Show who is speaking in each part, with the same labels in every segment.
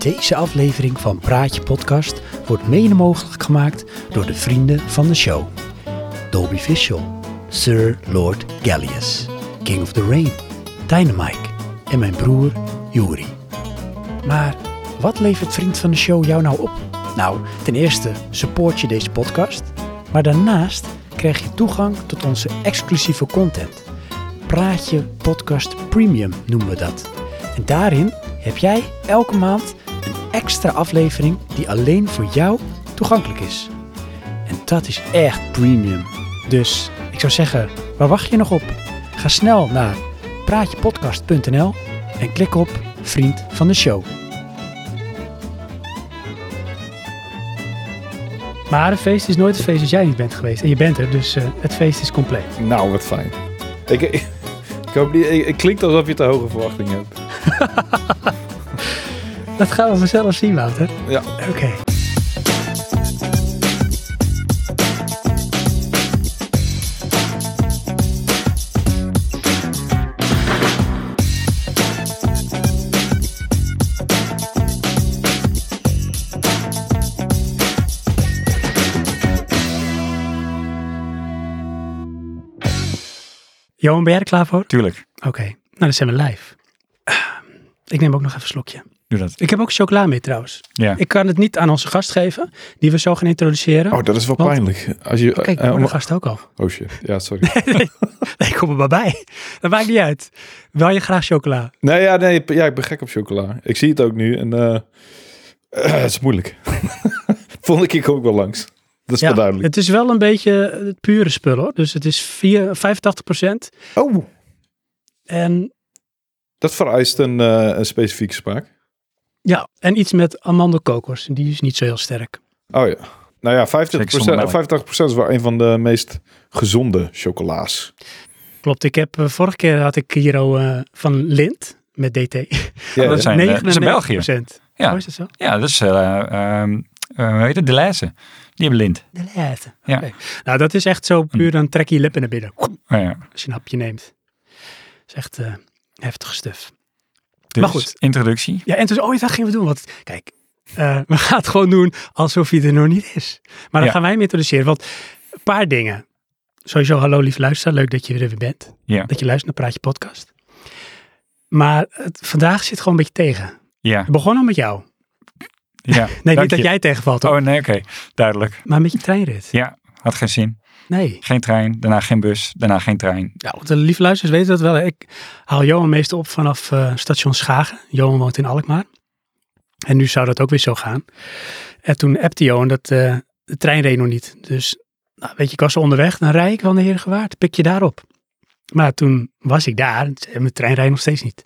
Speaker 1: Deze aflevering van Praatje Podcast wordt mede mogelijk gemaakt door de vrienden van de show. Dolby Visual, Sir Lord Gallius, King of the Rain, Dynamike en mijn broer Yuri. Maar wat levert vriend van de show jou nou op? Nou, ten eerste support je deze podcast, maar daarnaast krijg je toegang tot onze exclusieve content. Praatje Podcast Premium noemen we dat. En daarin heb jij elke maand extra aflevering die alleen voor jou toegankelijk is. En dat is echt premium. Dus ik zou zeggen, waar wacht je nog op? Ga snel naar praatjepodcast.nl en klik op Vriend van de Show. Maar het feest is nooit het feest als jij niet bent geweest. En je bent er, dus eh, het feest is compleet.
Speaker 2: Nou, wat fijn. Ik, ik, ik hoop niet, ik, het klinkt alsof je te hoge verwachtingen hebt.
Speaker 1: Dat gaan we vanzelf zien, Wouter.
Speaker 2: Ja.
Speaker 1: Oké. Johan, ben jij er klaar voor?
Speaker 3: Tuurlijk,
Speaker 1: Oké, nou dan zijn we live. Ik neem ook nog even een slokje.
Speaker 3: Doe dat.
Speaker 1: Ik heb ook chocola mee trouwens.
Speaker 3: Ja.
Speaker 1: Ik kan het niet aan onze gast geven, die we zo gaan introduceren.
Speaker 2: Oh, dat is wel
Speaker 1: Want-
Speaker 2: pijnlijk. Als je,
Speaker 1: Kijk, de gast ook al.
Speaker 2: oh shit. Ja, sorry.
Speaker 1: Nee, kom er maar bij. Dat maakt niet uit. Wil je graag chocola?
Speaker 2: nee, ja, nee, ja, ik ben gek op chocola. Ik zie het ook nu en eh, eh, het is moeilijk. Volgende keer kom ik wel langs. Dat is wel duidelijk.
Speaker 1: het is wel een beetje het pure spul hoor. Dus het is 4, 85%
Speaker 2: Oh,
Speaker 1: En
Speaker 2: dat vereist een, eh, een specifieke smaak.
Speaker 1: Ja, en iets met amandelkokos. Die is niet zo heel sterk.
Speaker 2: Oh ja. Nou ja, 50%,
Speaker 3: Zeker zonder melk.
Speaker 2: 85% is wel een van de meest gezonde chocola's.
Speaker 1: Klopt, ik heb, eh, vorige keer had ik hier al eh, van Lind met DT.
Speaker 2: Ja,
Speaker 3: dat zijn, eh, dat is in België.
Speaker 1: 99%.
Speaker 3: Ja.
Speaker 1: Oh, is dat zo?
Speaker 3: Ja, dat is, eh ehm eh, hoe heet het, de Leijse. Die hebben lint.
Speaker 1: De laatste.
Speaker 3: Ja.
Speaker 1: Oké. Nou, dat is echt zo puur, dan trek je je lippen naar binnen.
Speaker 3: Oh, ja.
Speaker 1: Als je een hapje neemt. Dat is echt eh heftige stuf.
Speaker 3: Dus,
Speaker 1: Maar goed.
Speaker 3: introductie.
Speaker 1: Ja, en dus, oh, dat gingen we doen. Want kijk, eh, we gaan het gewoon doen alsof hij er nog niet is. Maar dan
Speaker 3: Ja.
Speaker 1: gaan wij hem introduceren. Want een paar dingen. Sowieso, hallo lief luisteraar. Leuk dat je er weer bent.
Speaker 3: Ja.
Speaker 1: Dat je luistert naar Praatje Podcast. Maar het, vandaag zit gewoon een beetje tegen.
Speaker 3: Ja,
Speaker 1: Het begon al met jou.
Speaker 3: ja.
Speaker 1: Nee, niet dat jij tegenvalt, hoor.
Speaker 3: Oh nee, oké. Duidelijk.
Speaker 1: maar met je treinrit.
Speaker 3: Ja, had geen zin.
Speaker 1: Nee.
Speaker 3: Geen trein, daarna geen bus, daarna geen trein.
Speaker 1: Ja, want de lieve luisteraars weten dat wel. Ik haal Johan meestal op vanaf eh, station Schagen. Johan woont in Alkmaar. En nu zou dat ook weer zo gaan. En toen appte Johan dat eh, de trein reed nog niet. Dus nou, weet je, ik was onderweg. Dan rijd ik wel naar Herengewaard. Pik je daarop. Maar toen was ik daar. en Mijn trein rijdt nog steeds niet.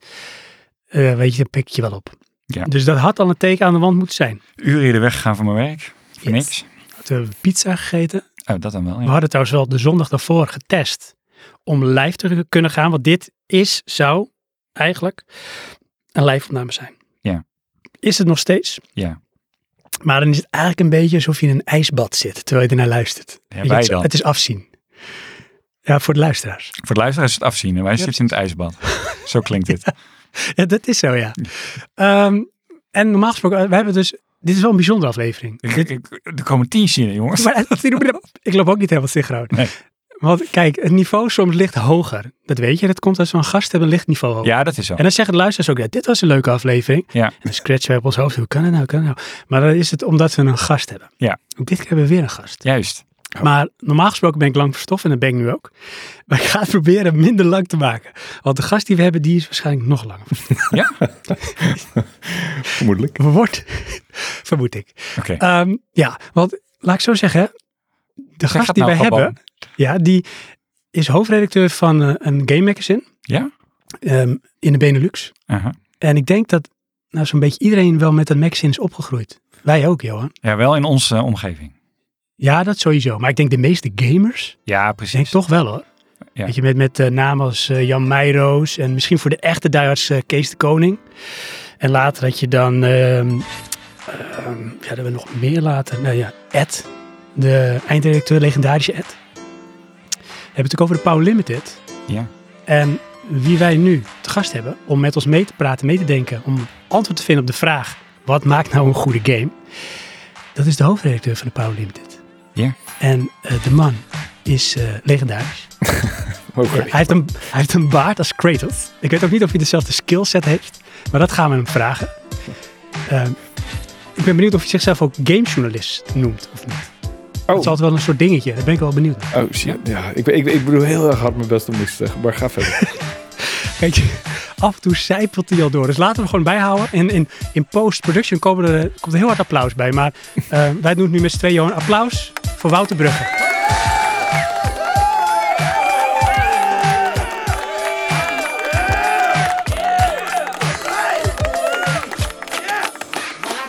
Speaker 1: Eh, weet je, dan pik je wel op.
Speaker 3: Ja.
Speaker 1: Dus dat had al een teken aan de wand moeten zijn.
Speaker 3: Uren eerder weggegaan van mijn werk. Voor
Speaker 1: Yes.
Speaker 3: niks.
Speaker 1: Toen hebben we pizza gegeten.
Speaker 3: Oh, dat dan wel.
Speaker 1: We hadden trouwens wel de zondag daarvoor getest om live te kunnen gaan. Want dit is, zou eigenlijk een live opname zijn.
Speaker 3: Ja.
Speaker 1: Is het nog steeds.
Speaker 3: Ja.
Speaker 1: Maar dan is het eigenlijk een beetje alsof je in een ijsbad zit terwijl je ernaar luistert.
Speaker 3: Ja, wij
Speaker 1: het, is-
Speaker 3: dan.
Speaker 1: het is afzien. Ja, voor de luisteraars.
Speaker 3: Voor de luisteraar is het afzien. en Wij zitten in het ijsbad. Zo klinkt het.
Speaker 1: Ja, dat is zo, ja. Ehm, en normaal gesproken, we hebben dus, dit is wel een bijzondere aflevering.
Speaker 3: Ik, er komen tien zinnen, jongens.
Speaker 1: maar, ik loop ook niet helemaal stilgehoud.
Speaker 3: Nee.
Speaker 1: Want kijk, het niveau soms ligt hoger. Dat weet je, dat komt als we een gast hebben, ligt niveau hoger.
Speaker 3: Ja, dat is zo.
Speaker 1: En dan zeggen de luisteraars ook, ja, dit was een leuke aflevering.
Speaker 3: Ja.
Speaker 1: En dan scratchen we op ons hoofd, hoe kan het nou, kan het nou? Maar dan is het omdat we een gast hebben.
Speaker 3: Ja.
Speaker 1: Ook dit keer hebben we weer een gast.
Speaker 3: Juist.
Speaker 1: Maar normaal gesproken ben ik lang verstof en dat ben ik nu ook. Maar ik ga het proberen minder lang te maken. Want de gast die we hebben, die is waarschijnlijk nog langer.
Speaker 3: Ja?
Speaker 2: Vermoedelijk.
Speaker 1: Wordt, vermoed ik.
Speaker 3: Oké.
Speaker 1: Ehm, ja, want laat ik zo zeggen, de gast die
Speaker 3: nou
Speaker 1: wij hebben, ja, die is hoofdredacteur van eh, een game magazine
Speaker 3: Ja?
Speaker 1: ehm, in de Benelux.
Speaker 3: Aha.
Speaker 1: En ik denk dat nou, zo'n beetje iedereen wel met een magazine is opgegroeid. Wij ook, Johan.
Speaker 3: Ja, wel in onze omgeving.
Speaker 1: Ja, dat sowieso. Maar ik denk de meeste gamers,
Speaker 3: Ja,
Speaker 1: denk
Speaker 3: precies.
Speaker 1: toch wel hoor.
Speaker 3: Ja.
Speaker 1: Weet je, met, met eh, namen als eh, Jan Meijroos en misschien voor de echte diehards eh, Kees de Koning. En later had je dan, ehm ehm, ja, hadden we nog meer later. Nou ja, Ed, de eindredacteur, legendarische Ed. We hebben het ook over de Power Limited.
Speaker 3: Ja.
Speaker 1: En wie wij nu te gast hebben om met ons mee te praten, mee te denken, om antwoord te vinden op de vraag: wat maakt nou een goede game? Dat is de hoofdredacteur van de Power Limited.
Speaker 3: Ja.
Speaker 1: En eh, de man is eh, legendarisch. Ja, hij, heeft een, hij heeft een baard als Kratos. Ik weet ook niet of hij dezelfde skillset heeft, maar dat gaan we hem vragen. Ehm, ik ben benieuwd of hij zichzelf ook gamejournalist noemt of niet. Dat is
Speaker 2: Oh,
Speaker 1: altijd wel een soort dingetje, daar ben ik wel benieuwd naar.
Speaker 2: oh shit. Ja, ik, ik, ik bedoel heel erg hard mijn best om niks te zeggen, maar ga verder.
Speaker 1: Kijk, af en toe zijpelt hij al door. Dus laten we hem gewoon bijhouden. En in, in post-production komen er, komt er heel hard applaus bij. Maar eh, wij doen het nu met z'n tweeën. Johan. Applaus voor Wouter Brugge.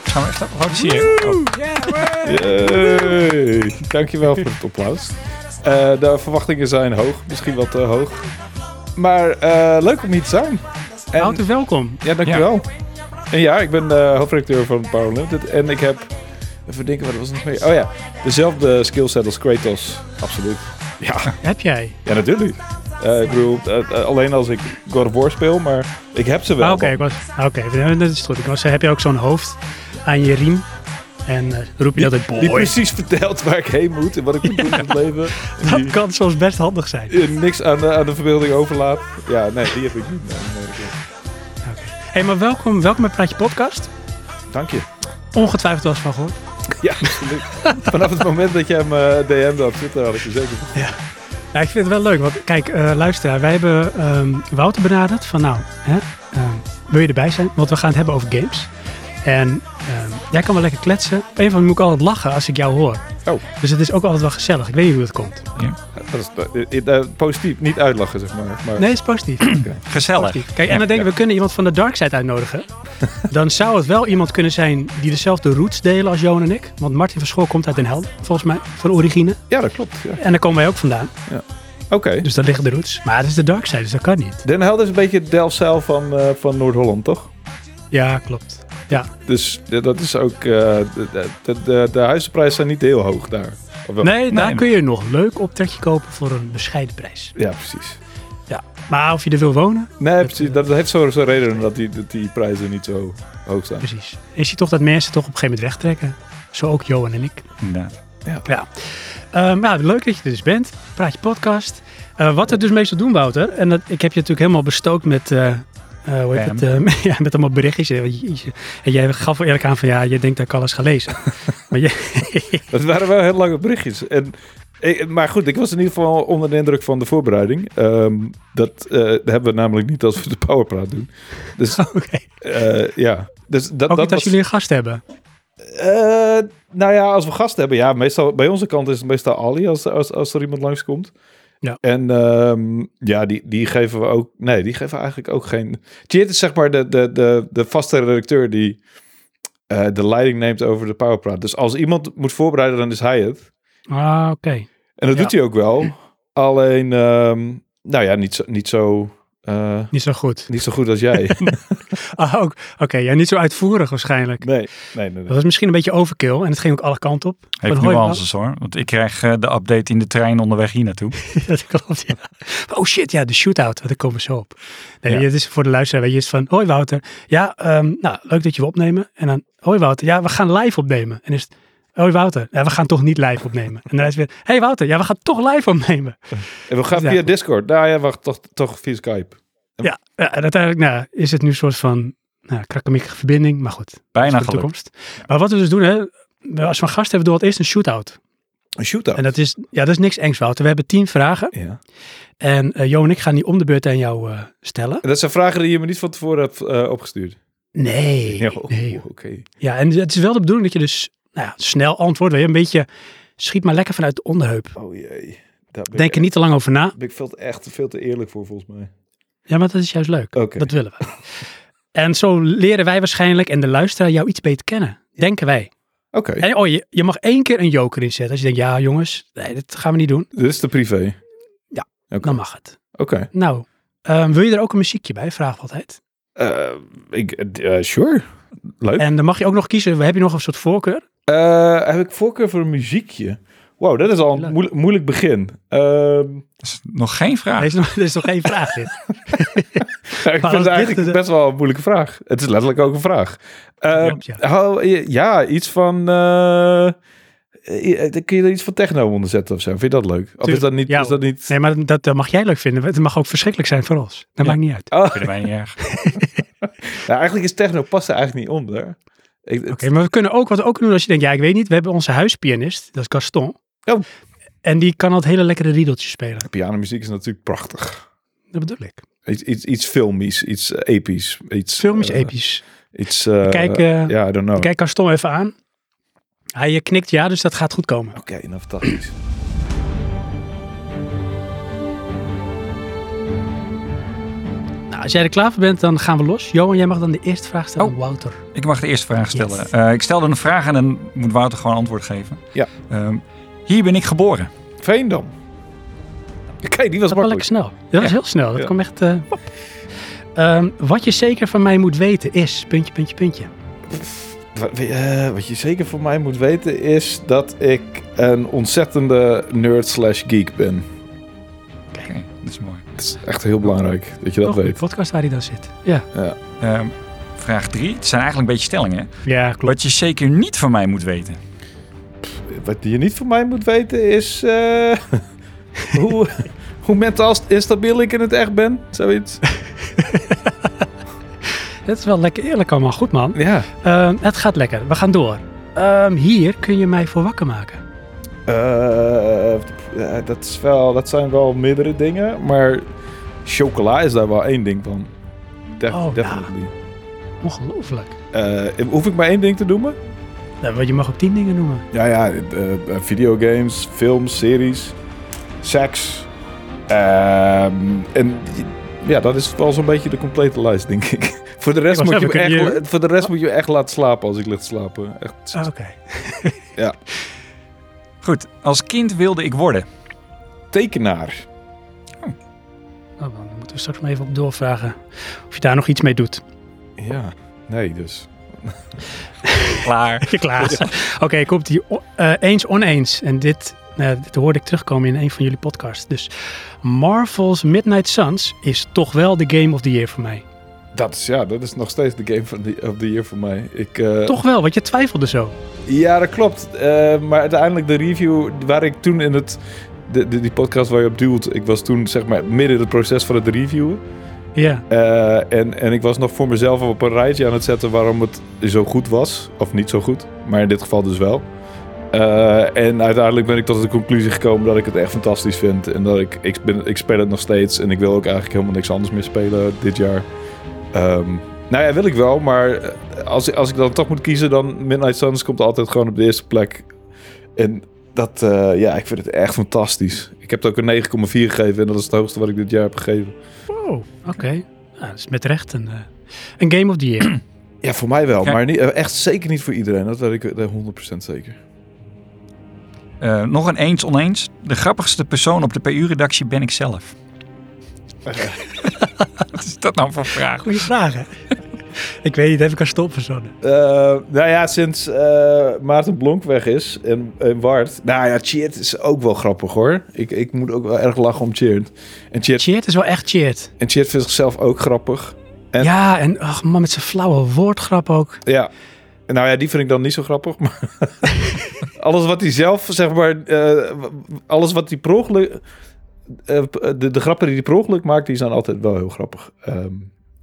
Speaker 3: Gaan we echt applaudisseren? Oh.
Speaker 2: Yay. Dankjewel voor het applaus. Eh, de verwachtingen zijn hoog, misschien wat te hoog. Maar eh, leuk om hier te zijn. En,
Speaker 1: Wouter, welkom.
Speaker 2: ja, dankjewel. En ja, ik ben de hoofdredacteur van Power Limited. En ik heb, even denken, wat was nog meer? Oh ja, dezelfde skillset als Kratos. Absoluut. Ja,
Speaker 1: Heb jij?
Speaker 2: ja natuurlijk. Ik bedoel, eh, alleen als ik God of War speel, maar ik heb ze wel.
Speaker 1: Ah, Oké, was. Oké, dat is goed. Ik was, heb je ook zo'n hoofd aan je riem? En roep je dat het
Speaker 2: Die
Speaker 1: boy?
Speaker 2: precies vertelt waar ik heen moet en wat ik moet doen in het leven.
Speaker 1: Dat
Speaker 2: Die-
Speaker 1: kan soms best handig zijn.
Speaker 2: niks aan de, aan de verbeelding overlaat. Ja, nee, die heb ik niet. Nee.
Speaker 1: hey, maar welkom, welkom bij Praatje Podcast.
Speaker 2: Dank je.
Speaker 1: Ongetwijfeld eens van gehoord.
Speaker 2: Ja. Vanaf het moment dat jij me uh, DM'de op Twitter had ik er zeker van.
Speaker 1: Ja, ik vind het wel leuk. Want kijk, eh luisteraar, wij hebben ehm, Wouter benaderd van nou, hè, ehm, wil je erbij zijn? Want we gaan het hebben over games. En ehm, jij kan wel lekker kletsen. Op een of andere manier moet ik altijd lachen als ik jou hoor.
Speaker 2: Oh.
Speaker 1: Dus het is ook altijd wel gezellig. Ik weet niet hoe het komt.
Speaker 2: Dat is eh, eh, positief, niet uitlachen zeg maar. maar
Speaker 1: Nee, het is positief.
Speaker 3: Gezellig.
Speaker 1: positief. Kijk, en dan denken we, we kunnen iemand van de dark side uitnodigen. Dan zou het wel iemand kunnen zijn die dezelfde roots delen als Johan en ik. Want Martin van School komt uit Den Helder, volgens mij, van origine.
Speaker 2: Ja, dat klopt. Ja.
Speaker 1: En daar komen wij ook vandaan.
Speaker 2: Oké.
Speaker 1: Dus daar liggen de roots. Maar het is de dark side, dus dat kan niet.
Speaker 2: Den Helder is een beetje het Delfzijl van, eh, van Noord-Holland, toch?
Speaker 1: Ja, klopt. Ja.
Speaker 2: Dus dat is ook... eh, de, de, de, de, huizenprijzen zijn niet heel hoog daar.
Speaker 1: Nee, daar
Speaker 3: nee.
Speaker 1: kun je nog leuk optrekje kopen voor een bescheiden prijs.
Speaker 2: Ja, precies.
Speaker 1: Maar of je er wil wonen,
Speaker 2: Nee,
Speaker 1: Dat,
Speaker 2: precies.
Speaker 1: eh,
Speaker 2: Dat heeft zo zo'n reden dat die, dat die prijzen niet zo hoog zijn.
Speaker 1: precies. Je ziet toch dat mensen toch op een gegeven moment wegtrekken. Zo ook Johan en ik.
Speaker 3: Inderdaad.
Speaker 1: Ja. Ehm, ja, leuk dat je er dus bent. Praat je podcast. Eh, wat we dus meestal doen, Wouter. En dat, ik heb je natuurlijk helemaal bestookt met... eh, eh, hoe heet
Speaker 3: Spam.
Speaker 1: het? eh, ja, met allemaal berichtjes. Je- je- En jij gaf eerlijk aan van ja, je denkt dat ik alles ga lezen. maar je,
Speaker 2: Dat waren wel heel lange berichtjes. En, eh, maar goed, ik was in ieder geval onder de indruk van de voorbereiding. Ehm, dat hebben we namelijk niet als we de Powerpraat doen. Dus
Speaker 1: oké.
Speaker 2: eh, ja. Dus dat,
Speaker 1: Ook
Speaker 2: dat
Speaker 1: niet als
Speaker 2: was-
Speaker 1: jullie een gast hebben.
Speaker 2: Nou ja, als we gasten hebben, ja, meestal bij onze kant is het meestal Ali als, als, als er iemand langskomt.
Speaker 1: Ja.
Speaker 2: En ehm, ja, die, die geven we ook. Nee, die geven eigenlijk ook geen. Chit is zeg maar de, de, de, de vaste redacteur die eh, de leiding neemt over de Powerpraat. Dus als iemand moet voorbereiden, dan is hij het.
Speaker 1: Ah, oké.
Speaker 2: En dat
Speaker 1: Ja.
Speaker 2: doet hij ook wel. Alleen, ehm, nou ja, niet zo, niet zo, eh,
Speaker 1: Niet zo goed.
Speaker 2: niet zo goed als jij.
Speaker 1: Ah, ook. Oké, ja, niet zo uitvoerig waarschijnlijk.
Speaker 2: nee, nee, nee. nee.
Speaker 1: Dat was misschien een beetje overkill en het ging ook alle kanten op.
Speaker 3: Heeft nuances hoor. Want ik krijg eh, de update in de trein onderweg hier naartoe.
Speaker 1: dat klopt, ja. Oh shit, ja, de shootout, daar komen we zo op. Nee,
Speaker 3: Ja.
Speaker 1: het is voor de luisteraar, weet je, is van, hoi Wouter. Ja, ehm, nou, leuk dat je we opnemen. En dan, hoi Wouter, ja, we gaan live opnemen. En is het, hoi Wouter, ja, we gaan toch niet live opnemen. En dan is weer, hey Wouter, ja, we gaan toch live opnemen.
Speaker 2: En we gaan
Speaker 1: Ja.
Speaker 2: via Discord. Nou ja, wacht, toch, toch via Skype.
Speaker 1: Ja, ja en uiteindelijk nou, is het nu een soort van nou, krakkemikkige verbinding, maar goed.
Speaker 3: Bijna
Speaker 1: voor de toekomst. Maar wat we dus doen, hè, we- als we een gast hebben, doen we het eerst een shootout.
Speaker 2: Een shootout.
Speaker 1: En dat is, ja, dat is niks engs, Wouter. We hebben tien vragen.
Speaker 2: Ja.
Speaker 1: En eh Jo en ik gaan die om de beurt aan jou eh, stellen.
Speaker 2: En dat zijn vragen die je me niet van tevoren hebt eh, opgestuurd.
Speaker 1: Nee,
Speaker 2: Ja, oh,
Speaker 1: nee.
Speaker 2: oké.
Speaker 1: Ja, en het is wel de bedoeling dat je dus nou ja, snel antwoordt. Weet je, een beetje, schiet maar lekker vanuit de onderheup.
Speaker 2: Oh jee.
Speaker 1: Denk er niet te lang over na.
Speaker 2: ben ik veel te, echt veel te eerlijk voor, volgens mij.
Speaker 1: Ja, maar dat is juist leuk. Dat willen we. en zo leren wij waarschijnlijk en de luisteraar jou iets beter kennen. Denken wij.
Speaker 2: Oké.
Speaker 1: En, oh, je, je mag één keer een joker inzetten. Als je denkt, ja jongens, nee, dat gaan we niet doen.
Speaker 2: Dit is de privé.
Speaker 1: Ja. Dan mag het.
Speaker 2: Oké.
Speaker 1: Nou, ehm, wil je er ook een muziekje bij? Vraag altijd.
Speaker 2: Eh, ik, eh, sure. Leuk.
Speaker 1: En dan mag je ook nog kiezen. Heb je nog een soort voorkeur?
Speaker 2: Eh, heb ik voorkeur voor een muziekje? Wow, dat is al een moeilijk, moeilijk begin. Ehm,
Speaker 3: Dat is nog geen vraag.
Speaker 1: Er is nog, er is nog geen vraag dit.
Speaker 2: Ja, ik
Speaker 1: Maar
Speaker 2: vind het eigenlijk
Speaker 1: de-
Speaker 2: best wel een moeilijke vraag. Het is letterlijk ook een vraag. Eh,
Speaker 1: Klopt, ja.
Speaker 2: ja, iets van... eh, eh, kun je er iets van techno onder zetten of zo? Vind je dat leuk? Of is dat niet...
Speaker 1: Ja,
Speaker 2: is dat niet...
Speaker 1: Nee, maar dat, dat mag jij leuk vinden. Het mag ook verschrikkelijk zijn voor ons. Dat
Speaker 3: Ja.
Speaker 1: maakt niet uit.
Speaker 2: Oh,
Speaker 3: Vinden wij niet erg.
Speaker 2: ja, eigenlijk is techno past er eigenlijk niet onder.
Speaker 1: Oké, maar we kunnen ook wat we ook doen als je denkt, ja, ik weet niet. We hebben onze huispianist, dat is Gaston.
Speaker 2: Oh.
Speaker 1: En die kan altijd hele lekkere riedeltjes spelen.
Speaker 2: Pianomuziek is natuurlijk prachtig.
Speaker 1: Dat bedoel ik.
Speaker 2: Iets, iets, iets filmisch, iets episch. Iets,
Speaker 1: Filmisch
Speaker 2: eh,
Speaker 1: episch.
Speaker 2: Iets, eh,
Speaker 1: Kijk, eh,
Speaker 2: ja, I don't know.
Speaker 1: Kijk Gaston even aan. Hij knikt ja, dus dat gaat goed komen.
Speaker 2: Oké, nou fantastisch.
Speaker 1: Als jij er klaar voor bent, dan gaan we los. Johan, jij mag dan de eerste vraag stellen.
Speaker 3: Oh.
Speaker 1: Wouter.
Speaker 3: Ik mag de eerste vraag stellen.
Speaker 1: Yes.
Speaker 3: Eh, ik stelde een vraag en dan moet Wouter gewoon antwoord geven.
Speaker 2: Ja.
Speaker 3: Ehm, hier ben ik geboren.
Speaker 2: Veendam. Kijk, die was
Speaker 1: Dat was
Speaker 2: makkelijk.
Speaker 1: lekker snel. Dat was
Speaker 3: Ja.
Speaker 1: heel snel. Dat
Speaker 2: Ja.
Speaker 1: kwam echt... eh. Ehm, wat je zeker van mij moet weten is... Puntje, puntje, puntje.
Speaker 2: Wat, eh, wat je zeker van mij moet weten is dat ik een ontzettende nerd slash geek ben.
Speaker 3: Oké, dat is mooi.
Speaker 2: Het is echt heel belangrijk dat je dat
Speaker 1: Toch,
Speaker 2: weet.
Speaker 1: podcast waar hij dan zit. Ja,
Speaker 3: Ehm, vraag drie. Het zijn eigenlijk een beetje stellingen.
Speaker 1: ja klopt.
Speaker 3: Wat je zeker niet van mij moet weten.
Speaker 2: Wat je niet van mij moet weten is eh, hoe, hoe mentaal instabiel ik in het echt ben. Zoiets.
Speaker 1: Het is wel lekker eerlijk allemaal. Goed, man.
Speaker 2: Ja.
Speaker 1: Ehm, het gaat lekker. We gaan door. Ehm, hier kun je mij voor wakker maken.
Speaker 2: Ja, dat, is wel, dat zijn wel meerdere dingen, maar chocola is daar wel één ding van. Def,
Speaker 1: Oh, ja.
Speaker 2: definitely.
Speaker 1: Ongelooflijk.
Speaker 2: Eh, hoef ik maar één ding te noemen?
Speaker 1: Nou, want je mag ook tien dingen noemen.
Speaker 2: Ja, ja, eh, videogames, films, series, seks. Ehm, en ja, dat is wel zo'n beetje de complete lijst, denk ik. voor, de rest moet je echt,
Speaker 1: je-
Speaker 2: voor de rest moet je echt laten slapen als ik te slapen. Echt.
Speaker 1: Ah, Oké.
Speaker 3: Goed, als kind wilde ik worden.
Speaker 2: Tekenaar.
Speaker 1: Oh, dan moeten we straks maar even op doorvragen of je daar nog iets mee doet.
Speaker 2: Ja, nee, dus.
Speaker 3: Klaar.
Speaker 1: Klaar. Oké, komt die eh, eens oneens. En dit, eh, dit hoorde ik terugkomen in een van jullie podcasts. Dus Marvel's Midnight Suns is toch wel de Game of the Year voor mij.
Speaker 2: Dat is, ja, dat is nog steeds de game van the, of the year voor mij. Ik, eh,
Speaker 1: Toch wel, want je twijfelde zo.
Speaker 2: Ja, dat klopt. Eh, maar uiteindelijk de review waar ik toen in het... De, de- die podcast waar je op duwt. Ik was toen zeg maar midden in het proces van het reviewen.
Speaker 1: Ja.
Speaker 2: Eh, en, en ik was nog voor mezelf op een rijtje aan het zetten waarom het zo goed was. Of niet zo goed. Maar in dit geval dus wel. En uiteindelijk ben ik tot de conclusie gekomen dat ik het echt fantastisch vind. En dat ik, ik, ben, ik speel het nog steeds. En ik wil ook eigenlijk helemaal niks anders meer spelen dit jaar. Ehm, nou ja, wil ik wel. Maar eh, als, als ik dan toch moet kiezen, dan Midnight Suns komt altijd gewoon op de eerste plek. En dat, eh, ja, ik vind het echt fantastisch. Ik heb het ook een 9,4 gegeven. En dat is het hoogste wat ik dit jaar heb gegeven.
Speaker 1: Wow, oké. Nou, dat is met recht een, eh, een Game of the Year.
Speaker 2: Ja, voor mij wel.
Speaker 3: Ja.
Speaker 2: Maar niet, echt zeker niet voor iedereen. Dat weet ik eh, 100% zeker.
Speaker 3: Eh, nog een eens oneens. De grappigste persoon op de PU-redactie ben ik zelf. Wat is dat nou voor vraag?
Speaker 1: Goeie vraag, hè? ik weet niet, heb ik een stop verzonnen.
Speaker 2: Eh, nou ja, sinds eh, Maarten Blonk weg is en, en Wart. Nou ja, Cheert is ook wel grappig hoor. Ik, ik moet ook wel erg lachen om Cheert. En Cheert,
Speaker 1: Cheert is wel echt cheert.
Speaker 2: en Cheert vindt zichzelf ook grappig. En-
Speaker 1: Ja, en ach man, met zijn flauwe woordgrap ook.
Speaker 2: Ja. Nou ja, die vind ik dan niet zo grappig. Maar alles wat hij zelf, zeg maar, eh, alles wat hij per ongeluk, eh, de, de grappen die hij per ongeluk maakt, die zijn altijd wel heel grappig. Ehm,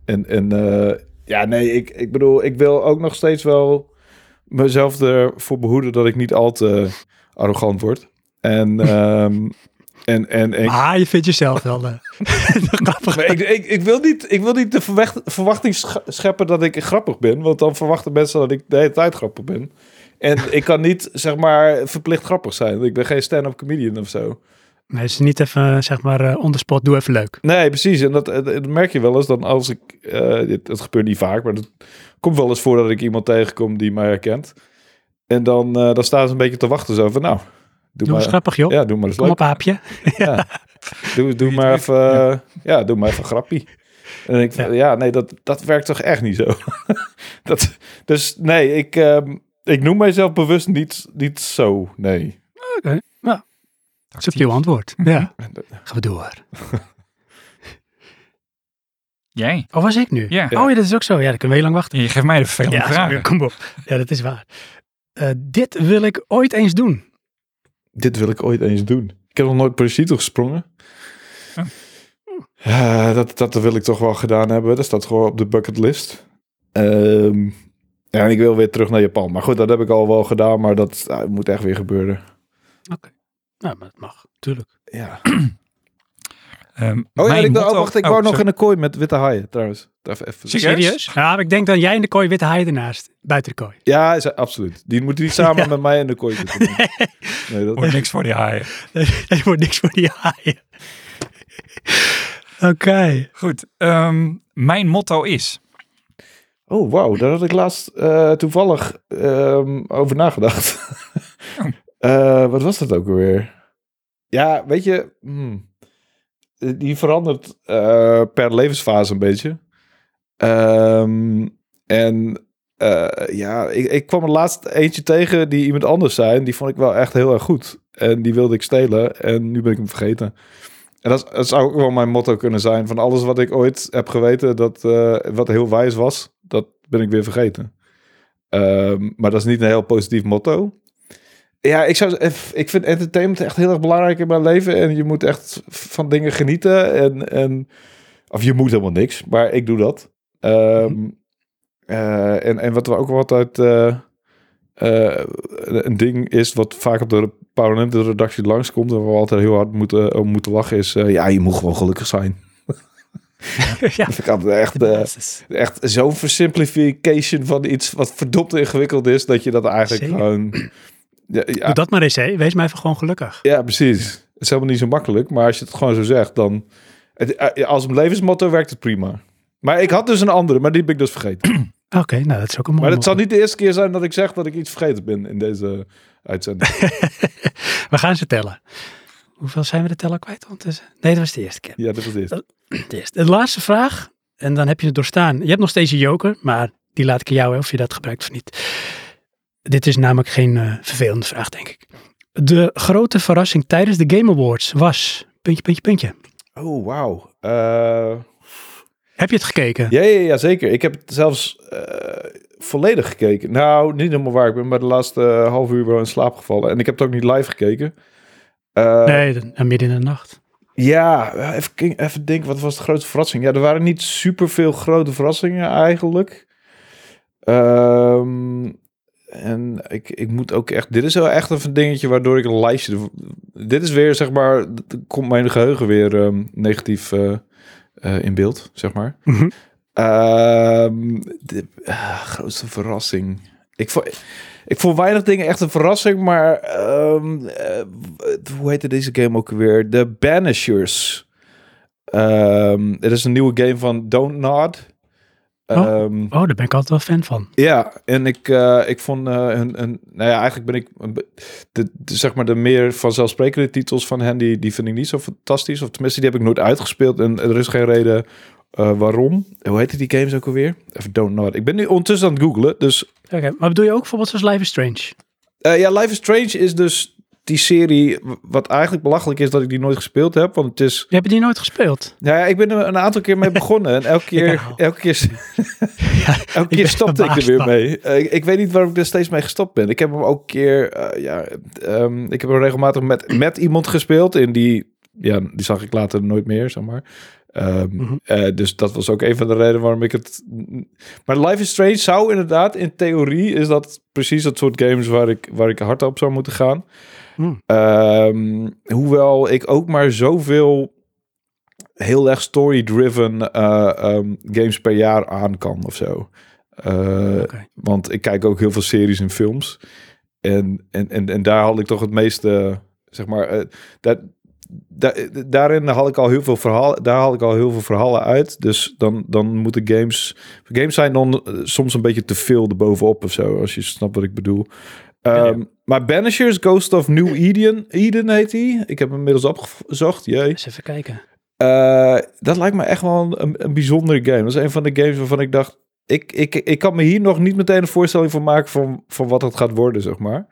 Speaker 2: en en eh, ja, nee, ik, ik bedoel, ik wil ook nog steeds wel mezelf ervoor behoeden dat ik niet al te arrogant word. En, ehm, en, en, en
Speaker 1: Maar je vindt jezelf wel eh, grappig.
Speaker 2: maar ik, ik, ik, wil niet, ik wil niet de verwacht- verwachting sch- scheppen dat ik grappig ben. Want dan verwachten mensen dat ik de hele tijd grappig ben. En ik kan niet, zeg maar, verplicht grappig zijn. Ik ben geen stand-up comedian of zo.
Speaker 1: Nee, is niet even, zeg maar, eh, on the spot, doe even leuk.
Speaker 2: Nee, precies. En dat, dat, dat merk je wel eens dan als ik... eh dit, het gebeurt niet vaak, maar het komt wel eens voor dat ik iemand tegenkom die mij herkent. En dan, eh, dan staan ze een beetje te wachten zo van, nou... Doe,
Speaker 1: Doe
Speaker 2: maar,
Speaker 1: grappig, joh.
Speaker 2: ja, doe maar eens
Speaker 1: Kom
Speaker 2: leuk.
Speaker 1: op, aapje.
Speaker 2: Ja. Doe, doe maar even, eh, ja, doe maar even een grappie. En ik
Speaker 1: Ja.
Speaker 2: ja, nee, dat, dat werkt toch echt niet zo. dat, dus nee, ik, ehm, ik noem mijzelf bewust niet, niet zo, nee.
Speaker 1: Oké. Nou,
Speaker 4: Subtiel antwoord. Ja, gaan we door.
Speaker 3: Jij?
Speaker 4: Oh, was ik nu?
Speaker 3: Ja.
Speaker 4: Oh ja, dat is ook zo. Ja, dan kunnen we heel lang wachten.
Speaker 3: Je geeft mij de vervelende
Speaker 4: Ja,
Speaker 3: vragen.
Speaker 4: kom op. Ja, dat is waar. Eh, dit wil ik ooit eens doen.
Speaker 2: Dit wil ik ooit eens doen. Ik heb nog nooit parachute gesprongen.
Speaker 3: Oh.
Speaker 2: Dat, dat wil ik toch wel gedaan hebben. Dat staat gewoon op de bucketlist. Ehm ja, en ik wil weer terug naar Japan. Maar goed, dat heb ik al wel gedaan. Maar dat moet echt weer gebeuren.
Speaker 4: Nou, maar dat mag. Tuurlijk.
Speaker 2: Ja.
Speaker 3: Ehm,
Speaker 2: Oh ja, ik, oh, wacht, ik
Speaker 3: oh,
Speaker 2: wou nog in een kooi met witte haaien trouwens. Even, even.
Speaker 3: Serieus?
Speaker 4: Ja, maar ik denk dan jij in de kooi witte haai ernaast. Buiten de kooi.
Speaker 2: Ja, is, absoluut. Die moet niet samen met mij in de kooi zitten. Nee, dat,
Speaker 3: Wordt niks voor die haaien.
Speaker 4: Er wordt niks voor die haaien. Oké.
Speaker 3: Goed. ehm, mijn motto is...
Speaker 2: Oh, wauw. Daar had ik laatst eh, toevallig ehm, over nagedacht. Eh, wat was dat ook alweer? Ja, weet je, hmm, die verandert eh, per levensfase een beetje. Ehm, en eh, ja, ik, ik kwam er laatst eentje tegen die iemand anders zei. En die vond ik wel echt heel erg goed. En die wilde ik stelen. En nu ben ik hem vergeten. En dat, zou ook wel mijn motto kunnen zijn. Van alles wat ik ooit heb geweten, dat, eh, wat heel wijs was, dat ben ik weer vergeten. Ehm, maar dat is niet een heel positief motto. Ja, ik, zou, ik vind entertainment echt heel erg belangrijk in mijn leven. En je moet echt van dingen genieten. En, en, of je moet helemaal niks, maar ik doe dat. Ehm, eh, en, en wat we ook altijd eh, eh, een ding is, wat vaak op de Limited redactie langskomt, en waar we altijd heel hard moeten, om moeten lachen, is eh, ja, je moet gewoon gelukkig zijn.
Speaker 4: ja.
Speaker 2: Dat vind ik altijd echt, eh, echt zo'n versimplification van iets wat verdomd ingewikkeld is, dat je dat eigenlijk
Speaker 4: Zeker.
Speaker 2: gewoon... Ja, ja,
Speaker 4: Doe dat maar eens, hè. Wees maar even gewoon gelukkig.
Speaker 2: ja, precies. Het is helemaal niet zo makkelijk, maar als je het gewoon zo zegt, dan... Het, eh, als een levensmotto werkt het prima. Maar ik had dus een andere, maar die heb ik dus vergeten.
Speaker 4: Oké, nou dat is ook een mooi
Speaker 2: Maar het zal niet de eerste keer zijn dat ik zeg dat ik iets vergeten ben in deze uitzending.
Speaker 4: We gaan ze tellen. Hoeveel zijn we de teller kwijt ondertussen? Nee, dat was de eerste keer.
Speaker 2: Ja, dat was dit.
Speaker 4: De, eerste. de laatste vraag, en dan heb je het doorstaan. Je hebt nog steeds een joker, maar die laat ik aan jou, hè, of je dat gebruikt of niet. Dit is namelijk geen eh, vervelende vraag, denk ik. De grote verrassing tijdens de Game Awards was... Puntje, puntje, puntje.
Speaker 2: Oh, wauw. Eh,
Speaker 4: Heb je het gekeken?
Speaker 2: ja, ja, ja, zeker. Ik heb het zelfs eh, volledig gekeken. Nou, niet helemaal waar. Ik ben bij de laatste half uur wel in slaap gevallen. En ik heb het ook niet live gekeken.
Speaker 4: Nee, de- midden in de nacht.
Speaker 2: Ja, even, even denken, wat was de grote verrassing? Ja, er waren niet super veel grote verrassingen eigenlijk. Ehm, en ik, ik moet ook echt, dit is wel echt een dingetje waardoor ik een lijstje. Dit is weer, zeg maar, komt mijn geheugen weer ehm, negatief eh, eh, in beeld, zeg maar.
Speaker 4: Mhm.
Speaker 2: Ehm, de ah, grootste verrassing. Ik vond, ik vond weinig dingen echt een verrassing, maar eh, hoe heette deze game ook weer? The Banishers. Ehm het is een nieuwe game van Don't Nod.
Speaker 4: Oh.
Speaker 2: Ehm,
Speaker 4: Oh, daar ben ik altijd wel fan van.
Speaker 2: ja, en ik, eh, ik vond eh, een, een, nou ja, eigenlijk ben ik de, de, zeg maar de meer vanzelfsprekende titels van hen, die, die vind ik niet zo fantastisch. Of tenminste, die heb ik nooit uitgespeeld en er is geen reden eh, waarom. Hoe heette die games ook alweer? Even don't know. Ik ben nu ondertussen aan het googlen, dus
Speaker 4: Oké, maar bedoel je ook bijvoorbeeld zoals Life is Strange?
Speaker 2: ja, Life is Strange is dus die serie wat eigenlijk belachelijk is dat ik die nooit gespeeld heb, want het is
Speaker 4: Je hebt die nooit gespeeld?
Speaker 2: Nou ja, ik ben er een aantal keer mee begonnen. En elke keer,
Speaker 4: Ja.
Speaker 2: elke keer, elke keer stopte ik er weer mee. Eh, ik, ik weet niet waarom ik er steeds mee gestopt ben. Ik heb hem ook een keer, eh, ja, ehm, ik heb hem regelmatig met, met iemand gespeeld. En die, ja, die zag ik later nooit meer, zeg maar. Ehm,
Speaker 4: Mhm.
Speaker 2: eh, dus dat was ook een van de redenen waarom ik het... Maar Life is Strange zou inderdaad, in theorie, is dat precies het soort games waar ik, waar ik hard op zou moeten gaan.
Speaker 4: Hmm.
Speaker 2: Ehm, hoewel ik ook maar zoveel heel erg story-driven eh, ehm, games per jaar aan kan of zo. Eh. Want ik kijk ook heel veel series en films. En, en, en, en daar had ik toch het meeste, zeg maar, eh, dat, da- daarin haal ik al heel veel verhalen, daar haal ik al heel veel verhalen uit. Dus dan, dan moeten games, games zijn dan soms een beetje te veel erbovenop of zo, als je snapt wat ik bedoel.
Speaker 4: Ja, ja.
Speaker 2: Ehm, Maar Banishers, Ghost of New Eden, Eden heet die. Ik heb hem inmiddels opgezocht, jee.
Speaker 4: Eens even kijken.
Speaker 2: Eh, dat lijkt me echt wel een, een bijzondere game. Dat is een van de games waarvan ik dacht... Ik, ik, ik kan me hier nog niet meteen een voorstelling van maken van, van wat het gaat worden, zeg maar.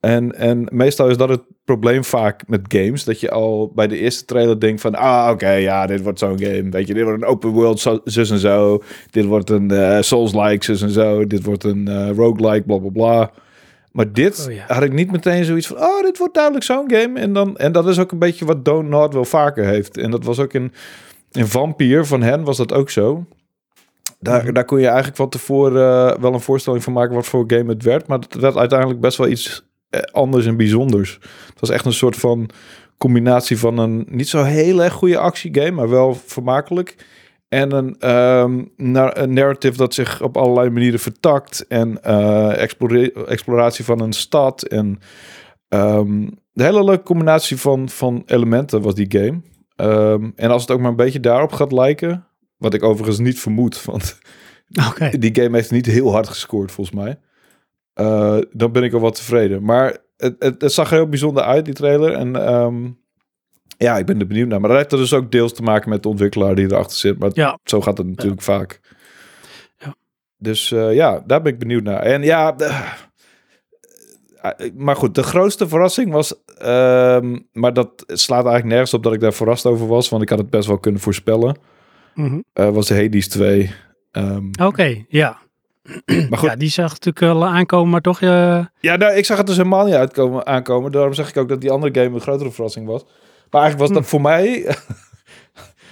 Speaker 2: En, en meestal is dat het probleem vaak met games. Dat je al bij de eerste trailer denkt van... Ah, oké, ja, dit wordt zo'n game. Weet je, dit wordt een open world zo- zus en zo. Dit wordt een eh, Souls-like zus en zo. Dit wordt een eh, roguelike, bla, bla, bla. Maar dit
Speaker 1: Oh, ja.
Speaker 2: had ik niet meteen zoiets van... Oh, dit wordt duidelijk zo'n game. En, dan, en dat is ook een beetje wat Don't Nod wel vaker heeft. En dat was ook in, in Vampire van hen was dat ook zo. Daar,
Speaker 1: Mhm.
Speaker 2: daar kon je eigenlijk van tevoren eh, wel een voorstelling van maken wat voor game het werd. Maar het werd uiteindelijk best wel iets eh, anders en bijzonders. Het was echt een soort van combinatie van een niet zo heel erg goede actiegame, maar wel vermakelijk. En een, een narrative dat zich op allerlei manieren vertakt. En explore- exploratie van een stad. En ehm de hele leuke combinatie van, van elementen was die game. Ehm, en als het ook maar een beetje daarop gaat lijken. Wat ik overigens niet vermoed. Want die game heeft niet heel hard gescoord, volgens mij. Eh, dan ben ik al wat tevreden. Maar het, het, het zag er heel bijzonder uit, die trailer. En ja, ik ben er benieuwd naar. Maar dat heeft er dus ook deels te maken met de ontwikkelaar die erachter zit. Maar
Speaker 1: Ja.
Speaker 2: zo gaat het natuurlijk vaak.
Speaker 1: Ja.
Speaker 2: Dus eh, ja, daar ben ik benieuwd naar. En ja, de- eh, maar goed, de grootste verrassing was... ehm, maar dat slaat eigenlijk nergens op dat ik daar verrast over was. Want ik had het best wel kunnen voorspellen.
Speaker 1: Mhm.
Speaker 2: eh, was de Hades 2. Ehm,
Speaker 1: Oké, ja.
Speaker 2: maar goed,
Speaker 1: Ja, die zag natuurlijk wel aankomen, maar toch... eh,
Speaker 2: Ja, nou, ik zag het dus helemaal niet uitkomen, aankomen. Daarom zeg ik ook dat die andere game een grotere verrassing was. Maar eigenlijk was dat voor mij